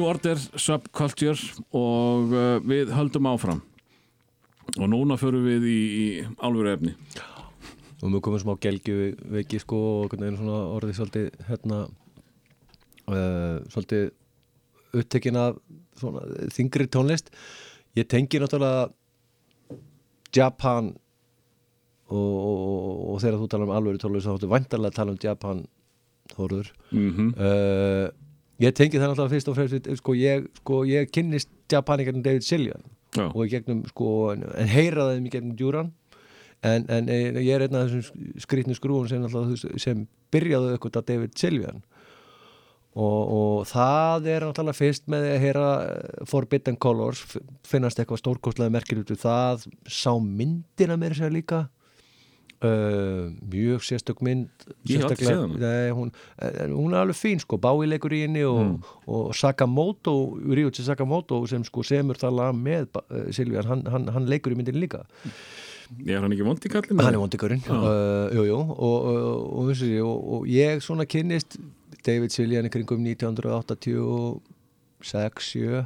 S3: New Order, Subculture og uh, við höldum áfram. Og núna förum við í, í alvöru efni
S2: og við komum smá gelgju veiki sko og orðið svolítið hérna uh, svolítið upptekin af svona þingri tónlist. Ég tengi náttúrulega Japan og, og, og þegar þú tala um alvöru tónlist þá áttu væntarlega að tala um Japan Þóruður
S3: mm
S2: uh, ég tengi það náttúrulega fyrst og fremst sko ég, sko ég kynnist Japan í gegnum David Siljan
S3: Já.
S2: og í gegnum sko en, en heyra þeim í gegnum Duran. En, en eh, ég er einn af þessum skrýtnu skrúum sem, veist, sem byrjaðu eitthvað að David Siljan og, og það er náttúrulega fyrst með að heyra eh, Forbidden Colors finnast eitthvað stórkostlega merkir út við það sá myndina mér sér líka uh, mjög sérstök mynd
S3: hana.
S2: Nei, hún, en hún er alveg fín sko, Bái leikur í henni og,
S3: Mm.
S2: og Sakamoto, Ryuichi Sakamoto sem sko semur það lag með uh, Silvían, hann, hann, hann leikur í myndin líka
S3: Er hann ekki vond í kallinu?
S2: hann er vondikurinn
S3: Já.
S2: uh, jú, jú, og, og, og, og, og, og ég svona kynnist David Siljan í kringum 1986 7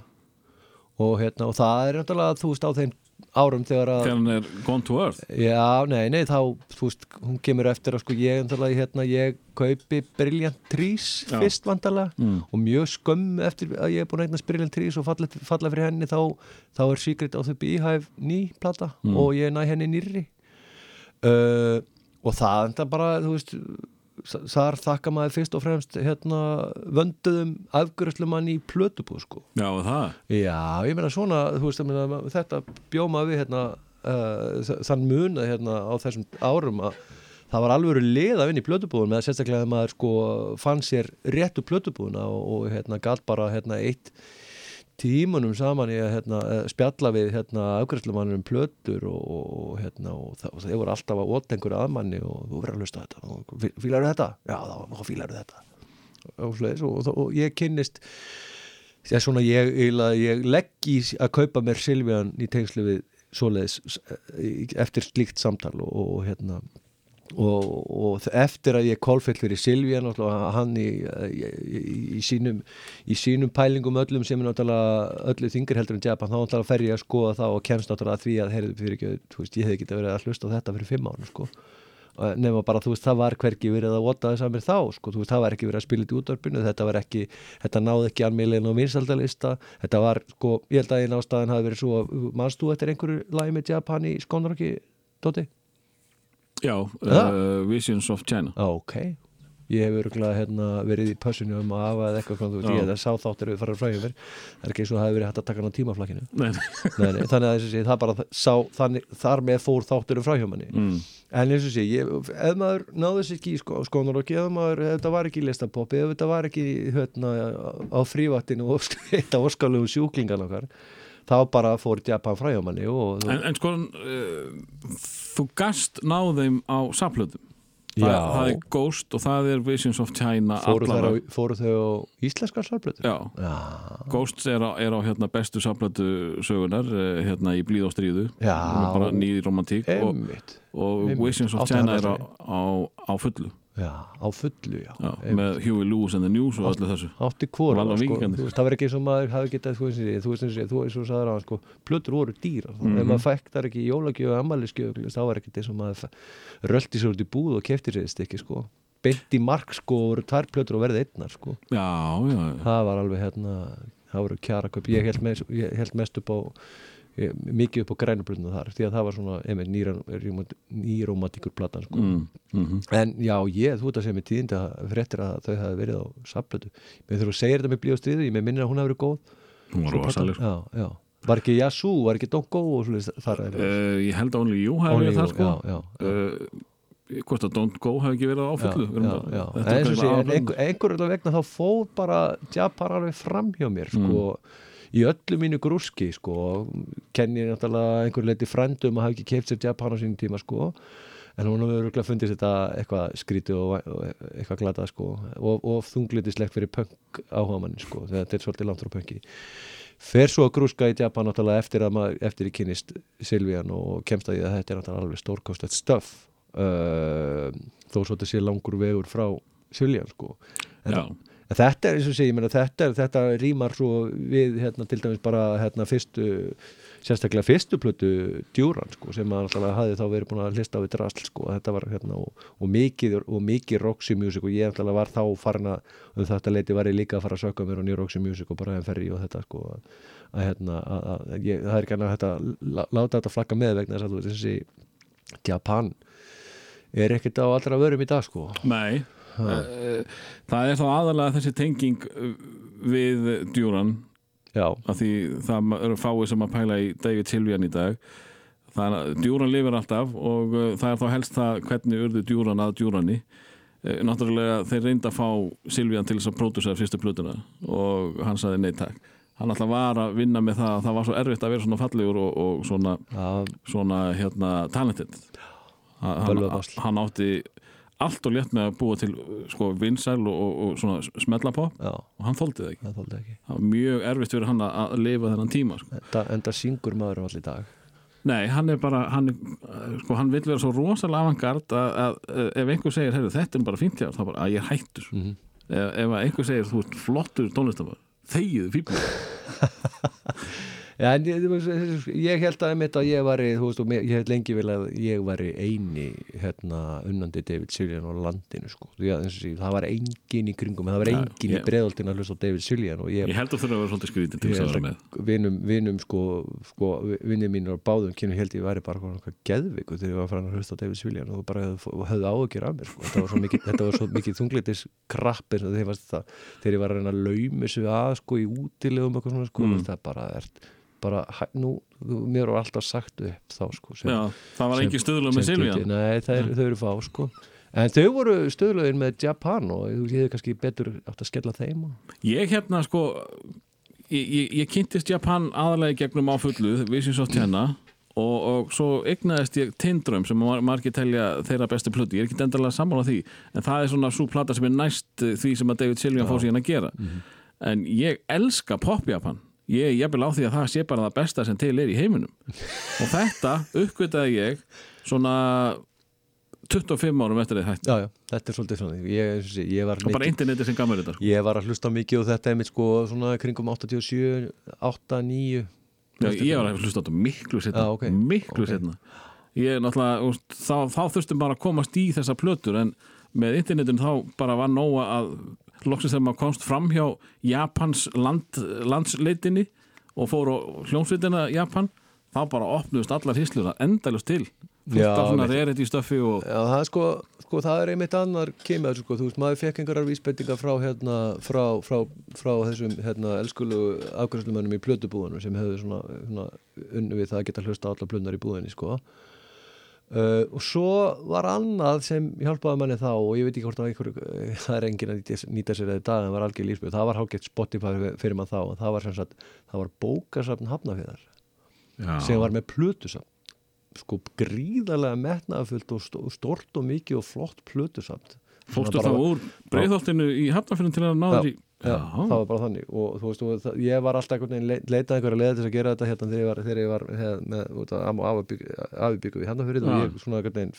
S2: og hérna og það er náttúrulega þú veist á þeim árum þegar að
S3: Þegar hann er gone to earth
S2: Já, nei, nei, þá, þú veist, hún kemur eftir að sko ég, náttúrulega, hérna, ég kaupi Brilliant Trees
S3: Já.
S2: fyrst vandarlega
S3: Mm.
S2: og mjög skömm eftir að ég er búin að eignast Brilliant Trees og falla, falla fyrir henni þá, þá er Secret of the Beehive ný plata
S3: Mm.
S2: og ég næ henni nýrri uh, og það enda bara, þú veist þar þakka maður fyrst og fremst hérna vönduðum afgjörðslumann í plötubúð sko.
S3: Já, það?
S2: Já, ég meina svona, þú veist, meina, þetta bjóma við hérna, uh, þann mun að hérna á þessum árum að það var alveg lið að vinna í plötubúðun með að sérstaklega að maður sko fann sér réttu plötubúðuna og, og hérna galt bara hérna eitt tímunum saman í að hérna, spjalla við hérna afgræslumannur um plötur og, og, hérna og það voru alltaf að einhverju aðmanni og þú verður að hlusta þetta og fí- fílarðu þetta? Já, þá, fílarðu þetta og, og, ég kynnist það er svona ég, eiginlega, ég legg í að kaupa mér Silvían í tengslu við svoleiðis í- eftir slíkt samtal og hérna og, og eftir að ég kólfell fyrir Silvíja náttúrulega hann í, í, í, sínum í sínum pælingum öllum sem er náttúrulega öllu þingir heldur en Japan þá náttúrulega fer ég að skoða það og kemst náttúrulega að því að heyrðu fyrir ekki, veist, ég hefði ekki verið að hlusta á þetta fyrir fimm ára sko. Og nema bara, þú veist, það var hvergi verið að vota þess að mér þá, sko, veist, það var ekki verið að spila þetta útvarpinu, þetta ekki, þetta náði ekki almílegin á vinsaldalista, þetta var, sko, ég held að einn ástæðan hafi verið svo, þú eftir einhverju lagi með Japan í Skónarokki, Dóti?
S3: Já, uh, Visions of China
S2: ok. Ég hef örgulega hérna, verið í pössinu um að hafa eða eitthvað, ég hef sá þáttir við farið frá mér, það er ekki eins og það hefði verið hægt að taka hann á tímaflakkinu. Þannig að þessi, það bara sá, þannig, þar með fór þáttur frá hjá manni.
S3: mm.
S2: En eins og sé, ég, ef maður náði þessi ekki í sko, skónar og ef maður, ef þetta var ekki í listapoppi, ef þetta var ekki hérna, á frívattinu og eitt af óskalegu sjúklingan okkar, þá bara fór Japan frá hjá manni og
S3: en, en sko uh, þú gast náðum á saplöðum það, það er Ghost og það er Visions of China
S2: fóru, á, fóru þau á íslenskar salblötu.
S3: Já,
S2: Já,
S3: Ghost er á, er á hérna, bestu saplötu sögunar eh, hérna í Blíð og stríðu
S2: Já.
S3: Hún er bara nýð romantík og,
S2: einmitt.
S3: og
S2: einmitt.
S3: Visions of China er á, á fullu
S2: Já, á fullu, já.
S3: já, með Huey Lewis and the News og öllu þessu.
S2: Átti
S3: og
S2: sko, það var ekki eins og maður hafi getað þú veist, eins og þú veist, þú sagðir á sko, plötur voru dýra, mm
S3: Mhm.
S2: ef maður fekk þar ekki jólagjöf og ammælisgjöf, þá var ekki eins og maður rölti sér út í búð og kefti sér stykki sko, beint í mark sko og voru tvær plötur og verði einnar sko.
S3: Já, já, já.
S2: það var alveg hérna það voru kjara kaup, ég held mest, ég held mest upp á mikið upp á grænubrunna þar því að það var svona, nýrómatíkur platan sko
S3: Mm, mm
S2: En já, ég, þú ert að segja mér tíðindi að fréttir að þau hafi verið á saplötu. Mér þurfa að segja þetta með blíð og stríðu, ég með minnir að hún hafi verið góð.
S3: Hún var rosaleg sko.
S2: Var ekki Yasu, var ekki Don't Go og svolítið þar að
S3: uh, Ég held að Only You hafi verið það sko
S2: já, já, já.
S3: uh, Hvort að Don't Go hafi ekki verið á fullu
S2: já, já, já.
S3: Þetta
S2: En
S3: er
S2: eins og sé,
S3: kannski
S2: en einhver, einhver alveg vegna þá fóð bara Japan alveg fram hjá mér sko,
S3: Mm.
S2: Í öllu mínu grúski sko, kenni ég náttúrulega einhver leiti frændum að hafa ekki keift sér Japan á sínum tíma sko. En hún hefur örugglega fundist þetta eitthvað skrítið og, og eitthvað glatað sko og, og þunglitislegt fyrir punk áhuga manni sko, þetta er svolítið langt frá punki fer svo að grúska í Japan náttúrulega eftir að maður, eftir í kynist Silvían og kemst að því að þetta er náttúrulega alveg stórkostlegt stöf uh, þó svo þetta sé langur vegur frá Silvían sko. En þetta er eins og sé, ég meina þetta, þetta rýmar svo við hérna til dæmis bara hérna fyrstu sérstaklega fyrstu plötu djúran sko, sem alltaf hafði þá verið búin að hlista á við drasl sko, þetta var hérna og, og mikið, og mikið Roxy Music og ég alltaf var þá farin að um þetta leiti var ég líka að fara að söka mér á New Roxy Music og bara en ferri og þetta sko að, að hérna, að, að, ég, það er ekki að lá- láta þetta flakka með vegna þess að þessi Japan er ekkert á allra vörum í dag sko.
S3: Nei Það er þá aðalega þessi tenging uh, við Djúran
S2: já,
S3: af því það eru fáið sem að pæla í David Silvian í dag. Þannig að djúran lifir alltaf og uh, það er þá helst það hvernig urðu djúran að djúrani uh, náttúrulega þeir reynda að fá Silvian til þess að pródúsera fyrstu plötuna og hann saði nei takk. Hann alltaf var að vinna með það að það var svo erfitt að vera svona fallegur og, og svona,
S2: já,
S3: svona hérna, talented. Hann, hann átti allt og létt með að búa til sko, vinsæl og, og, og svona smellapopp og hann þóldi það ekki.
S2: Það ekki.
S3: Það var mjög erfitt fyrir hann að, lifa þennan tíma sko.
S2: Enda, enda syngur maður um allir dag.
S3: Nei, hann er bara hann, sko, hann vil vera svo rosalega avantgard að, að, að ef einhver segir heyrðu, þetta er bara fínt hjá, þér", þá bara að ég hættur.
S2: Mhm.
S3: ef, ef einhver segir þú ert flottur tónlistamöður þegiðu fíbl
S2: Já, en ég, ég held að að ég væri, þú veist, og ég held lengi vel að ég væri eini hérna unnandi David Siljan á landinu, sko. Því að eins og sé, það var engin í kringum, það var
S3: Já,
S2: engin
S3: ég-
S2: í breðoltin að hlusta David Siljan og ég,
S3: Ég held að þurfa að vera svolítið skrítið til þess að vera með
S2: vinum, vinum, sko, sko vinnir mínur á báðum kynum held ég væri bara eitthvað geðviku þegar ég var farin að hlusta David Siljan og bara höfðu, áhugir af mér, sko. Þetta var svo mikið, var mikið þunglitis krapp og það, þegar ég var að reyna að laumi sig að, sko, í útilegum eitthvað svona, sko,
S3: Mm.
S2: það bara er bara, nú, mér var alltaf sagt upp þá sko sem,
S3: Já, það var
S2: sem-
S3: engin stöðulega með
S2: sem gildi. Nei, er, þau eru fá sko. En þau voru stöðlögin með Japan og þú hefði kannski betur átt að skella þeim.
S3: Ég hérna sko ég, ég, ég kynntist Japan aðalega í gegnum á fullu Visions of Tenna og, og svo egnaðist ég Tindrum sem mar margir telja þeirra bestu plötu, ég er ekki endalega sammála því en það er svona svo plata sem er næst því sem að David Silvian fór síðan að gera. En ég elska pop Japan ég er jafnvel á því að það sé bara það besta sem til er í heiminum. Og þetta uppgötaði ég svona 25 árum eftir þið hætti
S2: já, já, þetta er svolítið svona. Ég, ég,
S3: og bara
S2: mikið,
S3: interneti sem gamur þetta.
S2: Ég var að hlusta mikið og þetta er mitt sko svona kringum 87, 8, 9
S3: Já, ég var að hlusta þetta miklu setna
S2: Já, ok.
S3: miklu
S2: Ok.
S3: setna ég er náttúrulega, þá, þá þurftum bara að komast í þessa plötur en með internetin þá bara var nóga að loksins þegar maður komst fram hjá Japans land, landsleitinni og fór á hljómsveitina Japan þá bara opnuðust allar hýslur að endalust til svona
S2: mitt.
S3: reyrit í stöffi og
S2: Já, það er sko, sko, það er einmitt annar kemur, sko, veist, maður fekk einhverjar vísbendingar frá, hérna, frá, frá, frá þessum, hérna, elskulu afgjörslumönnum í plötubúðunum sem hefðu svona, svona unnu við það að geta hlusta allar plötunar í búðinni, sko. Uh, og svo var annað sem hjálpaði manni þá og ég veit ekki hvort það, einhver, það er engin að nýta, nýta sér í dag en var algjör lífsbyrð, það var hálfgett Spotify fyrir maður þá og það var sem sagt, það var bókasafn hafnafjörðar
S3: Já.
S2: sem var með plötusafn. Sko gríðarlega metnaðafullt og st- og stort og mikið og flott plötusafn.
S3: Fórstu þá úr breyðholtinu í Hafnarfjörðin til að ná
S2: Já,
S3: þér í
S2: Já, það var bara þannig. Og þú veist, og, það, ég var alltaf einhvern veginn le- leitað einhverja leið til þess að gera þetta hérna þegar ég var, þegar ég var hef, með afbyggu við Hafnarfjörðin og ég svona einhvern veginn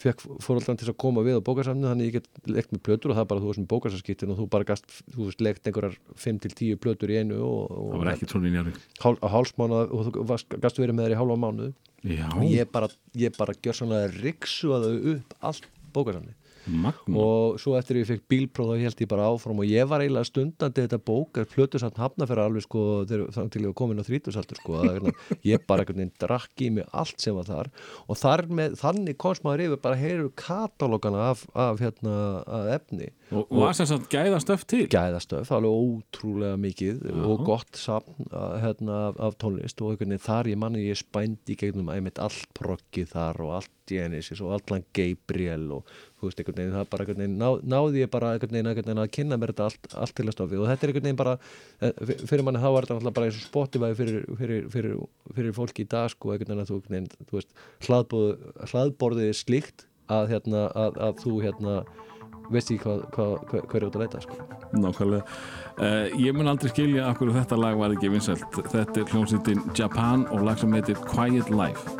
S2: fekk fóröldan til að koma við á bókasafni þannig ég get lekt með plötur og það bara þú veist með bókasafskittin og þú bara gast, þú veist, lekt einhverjar 5-10 plötur í einu og, og
S3: það var ekki svona í njárvík
S2: hál, hálsmána og þú gast verið með þér í hálfa mánuð.
S3: Já,
S2: og ég bara, ég bara gjör svona riksuða þau upp allt bókasafni
S3: magna
S2: og svo eftir ég fekk bílpróf þá held ég bara áfram og ég var eiginlega stundandi þetta bók að plötusamt hafna fyrir alveg sko þannig til ég var komin á þrítusaldur sko að, hérna, ég bara einhvern veginn drakk í mig allt sem var þar. Og þar með, þannig komst maður yfir bara heyrir katalógana af, af hérna af efni.
S3: Og, og var sem sagt gæða stöf til?
S2: Gæðastöf, alveg ótrúlega mikið og gott safn að, hérna, af, af tónlist. Og einhvern veginn þar ég manni ég spændi gegnum einmitt allt proggið þar og allt Genesis og allan Gabriel og þú veist einhvern veginn það bara einhvern veginn ná, náði ég bara einhvern veginn, einhvern veginn að kynna mér þetta allt, allt til að stofi og þetta er einhvern veginn bara eh, fyr- fyrir manni þá var þetta náttúrulega bara eins og Spotify fyrir, fyrir, fyrir, fyrir fólki í dag sko einhvern veginn að þú, einhvern veginn, þú veist hlaðborð, hlaðborðið er slíkt að, hérna, að, að þú hérna veist ekki hvað, hvað, hvað, hvað er út að leita sko.
S3: Nákvæmlega. Uh, ég mun aldrei skilja af hverju þetta lag var ekki vinsælt. Þetta er hljómsveitin Japan og lag sem heitir Quiet Life.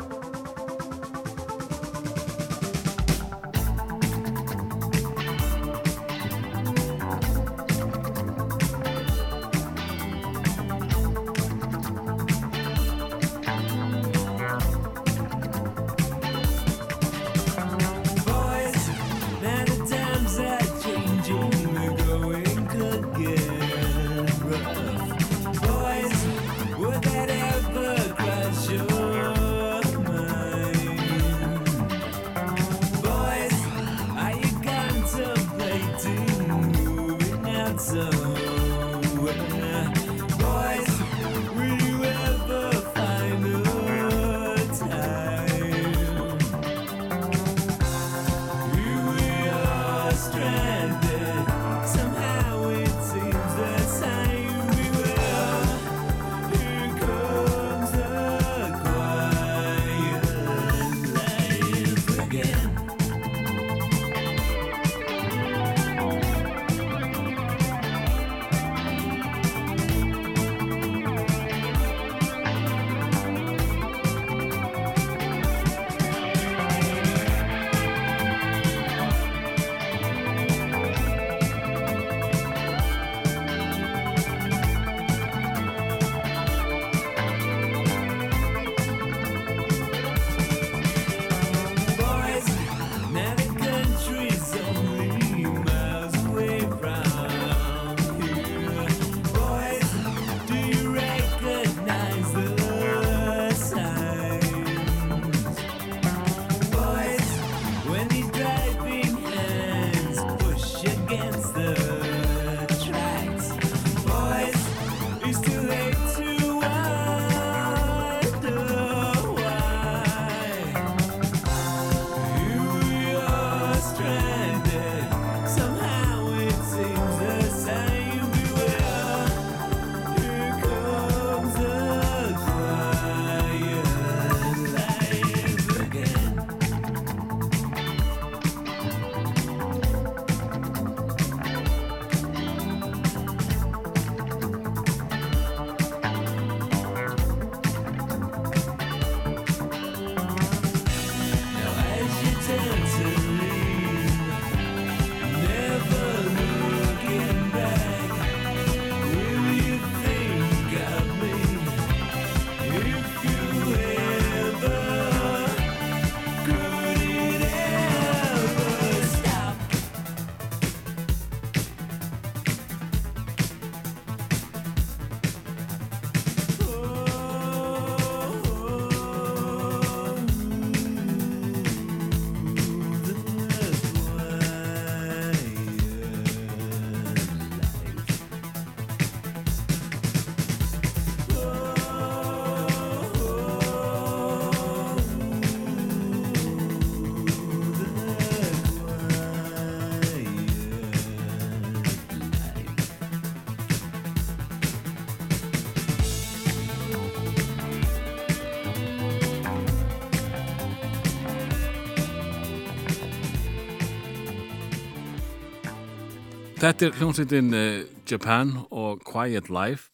S3: Þetta er hljómsveitin uh, Japan og Quiet Life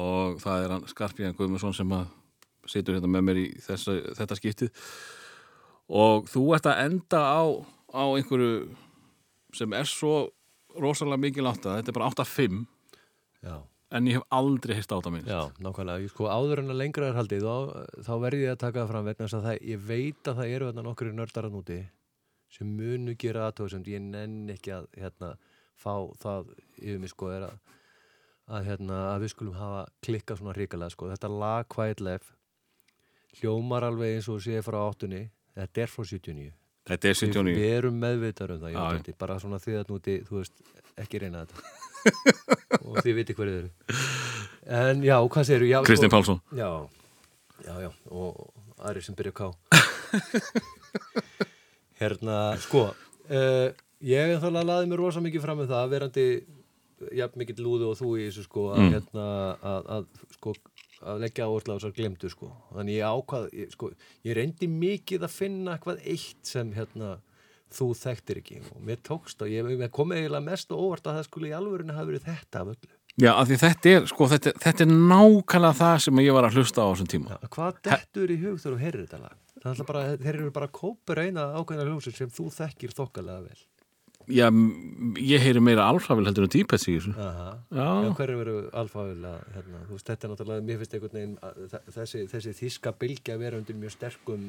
S3: og það er hann Skarpíðan Guðmundsson sem að situr hérna með mér í þessa, þetta skiptið. Og þú ert að enda á, á einhverju sem er svo rosalega mikið látt að þetta er bara 8-5
S2: Já,
S3: en ég hef aldrei heist átt að minn
S2: já, nákvæmlega. Ég, Sko, áður en að lengra er haldið, þá, þá verði ég að taka það fram vegna þess að það, ég veit að það eru þarna nokkru nördar að núti sem munu gera aðtóðsend, ég nenn ekki að hérna, fá það yfir mig sko er að, að, hérna, að við skulum hafa klikkað svona ríkalega sko. Þetta lag Quiet Life hljómar alveg eins og sé frá áttunni, þetta er frá 79.
S3: Þetta er
S2: Við,
S3: 79
S2: við erum meðvitar um það, ég veit bara svona því að núti, þú veist, ekki reyna þetta. Og þið viti hverju þið eru. En já, hvað segir þú?
S3: Kristinn Pálsson.
S2: Já, já, já, og aðri sem byrja að ká Hérna, sko uh, ég þá laði mér rosa mikið fram með það verandi jafn mikið lúðu og þú í þessu sko að,
S3: Mm.
S2: hérna, að, að, sko, að leggja áherslu á þessar glemdu sko þannig ég ákvað, ég, sko, ég reyndi mikið að finna eitthvað eitt sem hérna þú þekktir ekki og mér tókst og ég, ég kom eiginlega mest og óvart að það skulle í alvörinu hafa verið þetta af öllu
S3: Já, af því þetta er, sko, þetta, þetta er nákvæmlega það sem ég var að hlusta á þessum tíma
S2: Já, hvað dettur í hug þegar þú heyrir þetta lag? Það er bara, þeir eru bara kópur eina ákveðna hljómsveit sem þú þekkir þokkalega vel.
S3: Já, ég heyri meira alfravel heldur en dýpets í þessu
S2: hverju veru alfáðilega, hérna, þú veist, þetta er náttúrulega, mér finnst einhvern veginn, að þe- þessi, þessi þíska bylgja vera undir mjög sterkum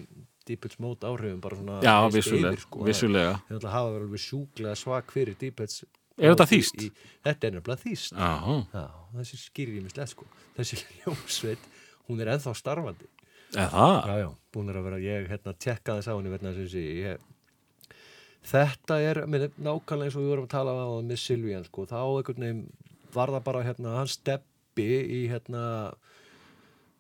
S2: Deepets mót áhrifum, bara svona
S3: Já, vissulega,
S2: yfir, sko.
S3: vissulega
S2: Það náttúrulega hafa verið alveg sjúklega svak fyrir Deepets.
S3: Er þetta þýskt?
S2: Þetta er nefnilega þýst.
S3: Já,
S2: þessi skýrir ég mislega, sko. Þessi hljómsveit, hún er ennþá starfandi. Já, já, búin að vera, ég hérna tekka þess á henni að ég þetta er, minn, nákvæmlega eins og við vorum að tala á með Silvían, sko, þá einhvern veginn var það bara, hérna, hann steppi í, hérna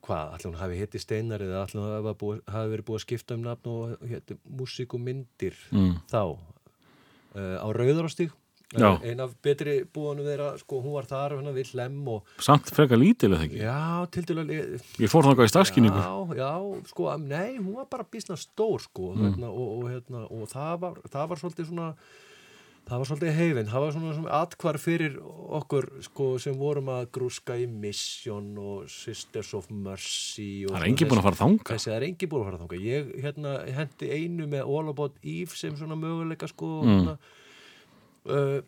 S2: hvað, allir hún hafi hitti steinar eða allir hún hafi, búið, hafi verið búið að skipta um nafn og hérna, músík og myndir
S3: Mm.
S2: þá uh, á Rauðarástík
S3: Já.
S2: ein af betri búanum þeirra, sko, hún var þar hérna, við hlem og,
S3: Samt frekar lítil eða ekki
S2: já, til dælulega
S3: Ég fór þangað í starfskynningu
S2: Já, já, sko, að- nei, hún var bara bísna stór, sko, hérna, og, og, hérna, og það var, það var svolítið svona, það var svolítið heifinn, það var svona, svona atkvar fyrir okkur, sko, sem vorum að grúska í Mission og Sisters of Mercy og
S3: Það er engin búin að fara þangað
S2: Þessi, það er engin búin að fara þangað. Ég, hérna, hendi einu með All About Eve sem svona möguleika, sko,
S3: Mm.
S2: Uh,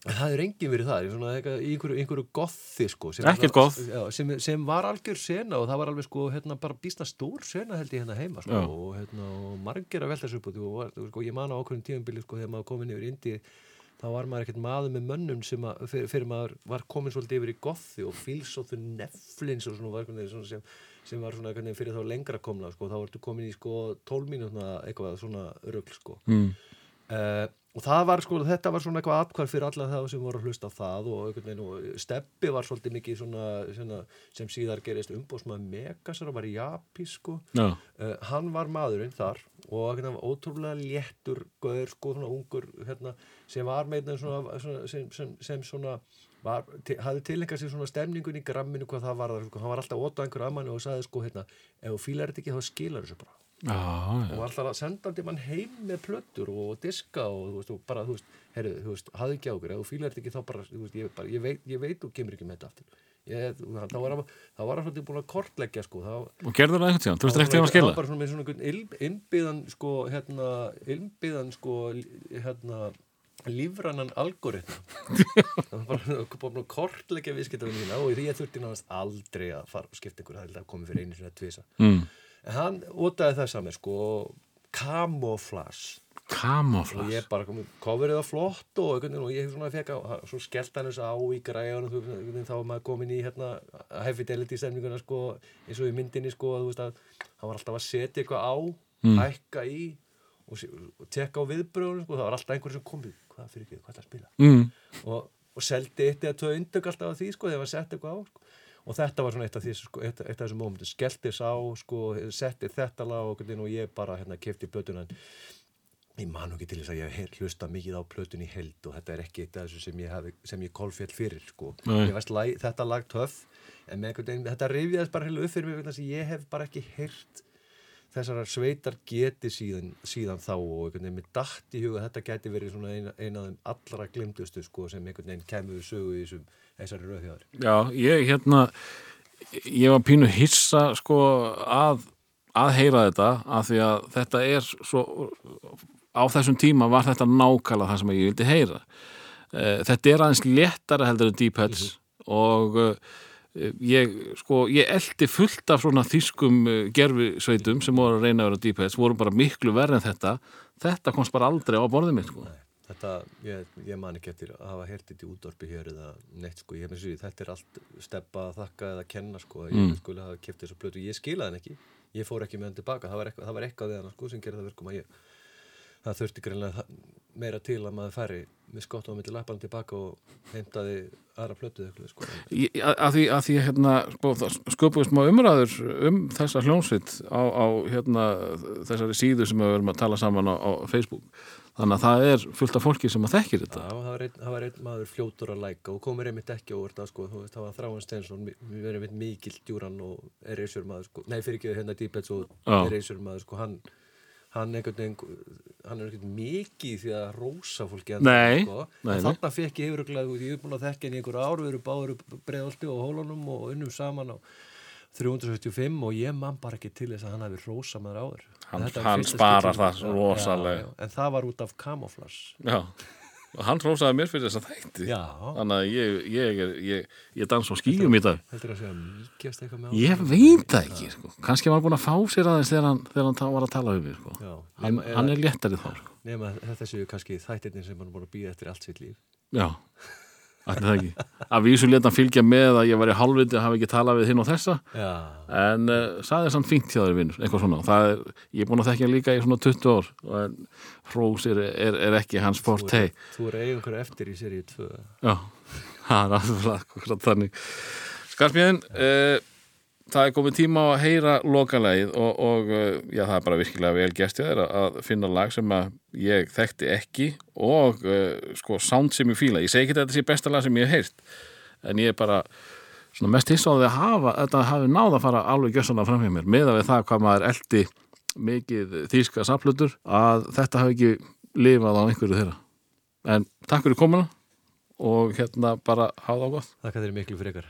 S2: það er engin verið það, í svona, í einhverju, einhverju gothi, sko. sem-
S3: goth.
S2: Sem, sem var algjör sena og það var alveg, sko, hérna, bara býsta stór sena held ég hérna heima, sko, og, hérna, og margir að velta þessu upp og sko, ég man á okkur tíðanbili, sko, þegar maður komin yfir Indi, þá var maður ekkert maður með mönnum sem að, fyrir, fyrir maður var komin svolítið yfir í gothi og fíls og þau neflins og svona, var svona sem, sem var svona fyrir þá lengra komna, sko, þá vartu komin í, sko, 12 mínútna eitthvað svona rugl, sko.
S3: mm.
S2: Uh, og það var sko, þetta var svona eitthvað atkvar fyrir alla það sem voru að hlusta á það og, einhvern veginn, og steppi var svolítið mikið svona, svona sem síðar gerist umbóðsmaður Megasar og var í Japi sko.
S3: Já,
S2: uh, hann var maðurinn þar og hérna, var ótrúlega léttur gaur sko, svona ungur hérna, sem var meina svona, svona sem, sem, sem svona var, til, hafði tilengað sér svona stemningun í gramminu hvað það var, sko, hann var alltaf óta einhverju að manni og sagði sko hérna, ef þú fílar þetta ekki þá skilar þessu bara og var alltaf að senda til mann heim með plötur og diska og þú veist, og bara, þú veist, herru, þú veist, hafðu ekki á okkur, ef þú fílar þetta ekki þá bara, þú veist, ég, bara, ég, veit, ég veit þú kemur ekki með þetta aftur. Ég, þá var var svolítið búin að kortleggja, sko, þá,
S3: Og gerður það einhvern tíðan? Þú veist
S2: það
S3: ekki að
S2: var
S3: skila?
S2: bara svona með svona innbyðan, sko, hérna, innbyðan, sko, hérna, lífrannan algoritma það var bara búin að kortleggja viðskiptafinni mína og því ég þurfti náðast aldrei að fara og skipta ykkur, það komið fyrir einu að tvisa
S3: Mm.
S2: En hann ótaði það saman, sko camouflage og
S3: Kamoflas
S2: ég bara komið, coverið var flott og, og ég svona fekk á, svo skellt hann þessu á í veist, þá var maður komin í hérna, high fidelity stemninguna sko, eins og í myndinni sko, þú veist að hann var alltaf að setja eitthvað á hækka í og, og tekka á viðbröðunum sko, það var alltaf einhver sem komið, hvað fyrir ekki, hvað er það að spila?
S3: Mm.
S2: og, og seldi eitt eða tvö undök alltaf af því sko, þegar var sett eitthvað á sko. Og þetta var svona eitt af því sko, eitt, eitt af þessum mómentum, skellti sá sko, setti þetta lag og, og ég bara hérna kefti plötuna. En ég man nú ekki til þess að ég hef hlusta mikið á plötun í held og þetta er ekki eitt af þessu sem ég, hafi, sem ég kolfjall fyrir sko. Ég veist lag, þetta lag töff en með þetta rifjaðist bara heilu upp fyrir mig ég hef bara ekki heyrt þessara sveitar geti síðan, síðan þá og einhvern veginn með dætt í huga þetta geti verið svona eina, eina af þeim allra glimtustu sko sem einhvern veginn kemur sögu í þessum, þessari rauðhjáður.
S3: Já, ég hérna ég var pínu hissa sko að, að heyra þetta af því að þetta er svo á þessum tíma var þetta nákvæmlega það sem ég vildi heyra Eh, þetta er aðeins léttara heldur en Deep Heads og eh, ég sko, ég eldi fullt af svona þýskum gerfisveitum sem voru að reyna að vera Heads voru bara miklu verð en þetta. Þetta komst bara aldrei á borðið mitt sko.
S2: Þetta, ég, ég man ekki eftir að hafa heyrt þetta í útdorpi hér eða neitt sko, ég hef með sér þetta er allt steppa þakka eða kenna sko, ég skulle hafa keft þessu plötu, ég skilaði henni ekki, ég fór ekki með hann tilbaka, það var eitthvað, það var eitthvað hann sko sem gerði það verkum að ég, það þurfti greinlega meira til að maður færi með skott á milli lappan tilbaka og heimtaði aðra plötu sko.
S3: Að að því að því hérna sko, það sköpuðist má umræður um þessa hljónsitt á, á hérna, þessari síðu sem við verum að tala saman á, á Facebook þannig að það er fullt af fólki sem að þekkir þetta
S2: Já, það var einn, það var einn maður fljótur að læka og komur einmitt ekki over það sko, það var Þráin Stensson, við verðum einmitt mikil djúran og erasure maður sko, nei fyrir ekki hérna Deepheads og
S3: Já.
S2: erasure maður sko, hann, hann er einhvern mikið því að rósa fólki að
S3: Nei,
S2: sko,
S3: nei,
S2: en þarna fekk ég yfiruglega, ég er búin að þekka henni einhver ár, við erum báður breiðalti og hólunum og unnum saman á 375 og ég man bara ekki til þess að hann hafi rósa maður áður.
S3: Hann- hann sparar það rosalega.
S2: En það var út af camouflage.
S3: Já, og hann rósaði mér fyrir þessa þætti
S2: Já.
S3: þannig að ég, ég, ég, ég dans á skýjum í dag
S2: að
S3: Ég veit það ekki, sko. kannski var hann búin að fá sér aðeins þegar hann, þegar hann var að tala um mig sko. Hann, hann er léttari þá sko.
S2: nema þetta séu kannski þættirnir sem hann búin að býða eftir allt sitt líf
S3: Já, ætli það ekki. Að vísu leta hann fylgja með að ég var í hálfviti að hafa ekki talað við hinn og þessa.
S2: Já,
S3: en uh, saði samt fínt hjá þér vinnur eitthvað svona, það er, ég er búin að þekkja líka í svona 20 ár og en Rós er, er, er ekki hans forte.
S2: þú er eiga einhverju eftir í seríu 2
S3: Já, það er akkurat þannig. Skarpjöðin, uh, það er komið tíma á að heyra lokalegið og, og uh, já, það er bara virkilega vel gestið þér að- að finna lag sem að ég þekkti ekki og uh, sko sound sem ég fíla. Ég segi ekki að þetta sé besta lag sem ég hef heyrt en ég er bara svona mest hissa á því að hafa þetta hafi náð að fara alveg gjössanlega fram hjá mér með við það hvað maður eldi mikið þýska saplutur að þetta hafi ekki lifað á einhverju þeirra. En takk fyrir komuna og hérna bara hafa það gott.
S2: Þakka þér miklu frekar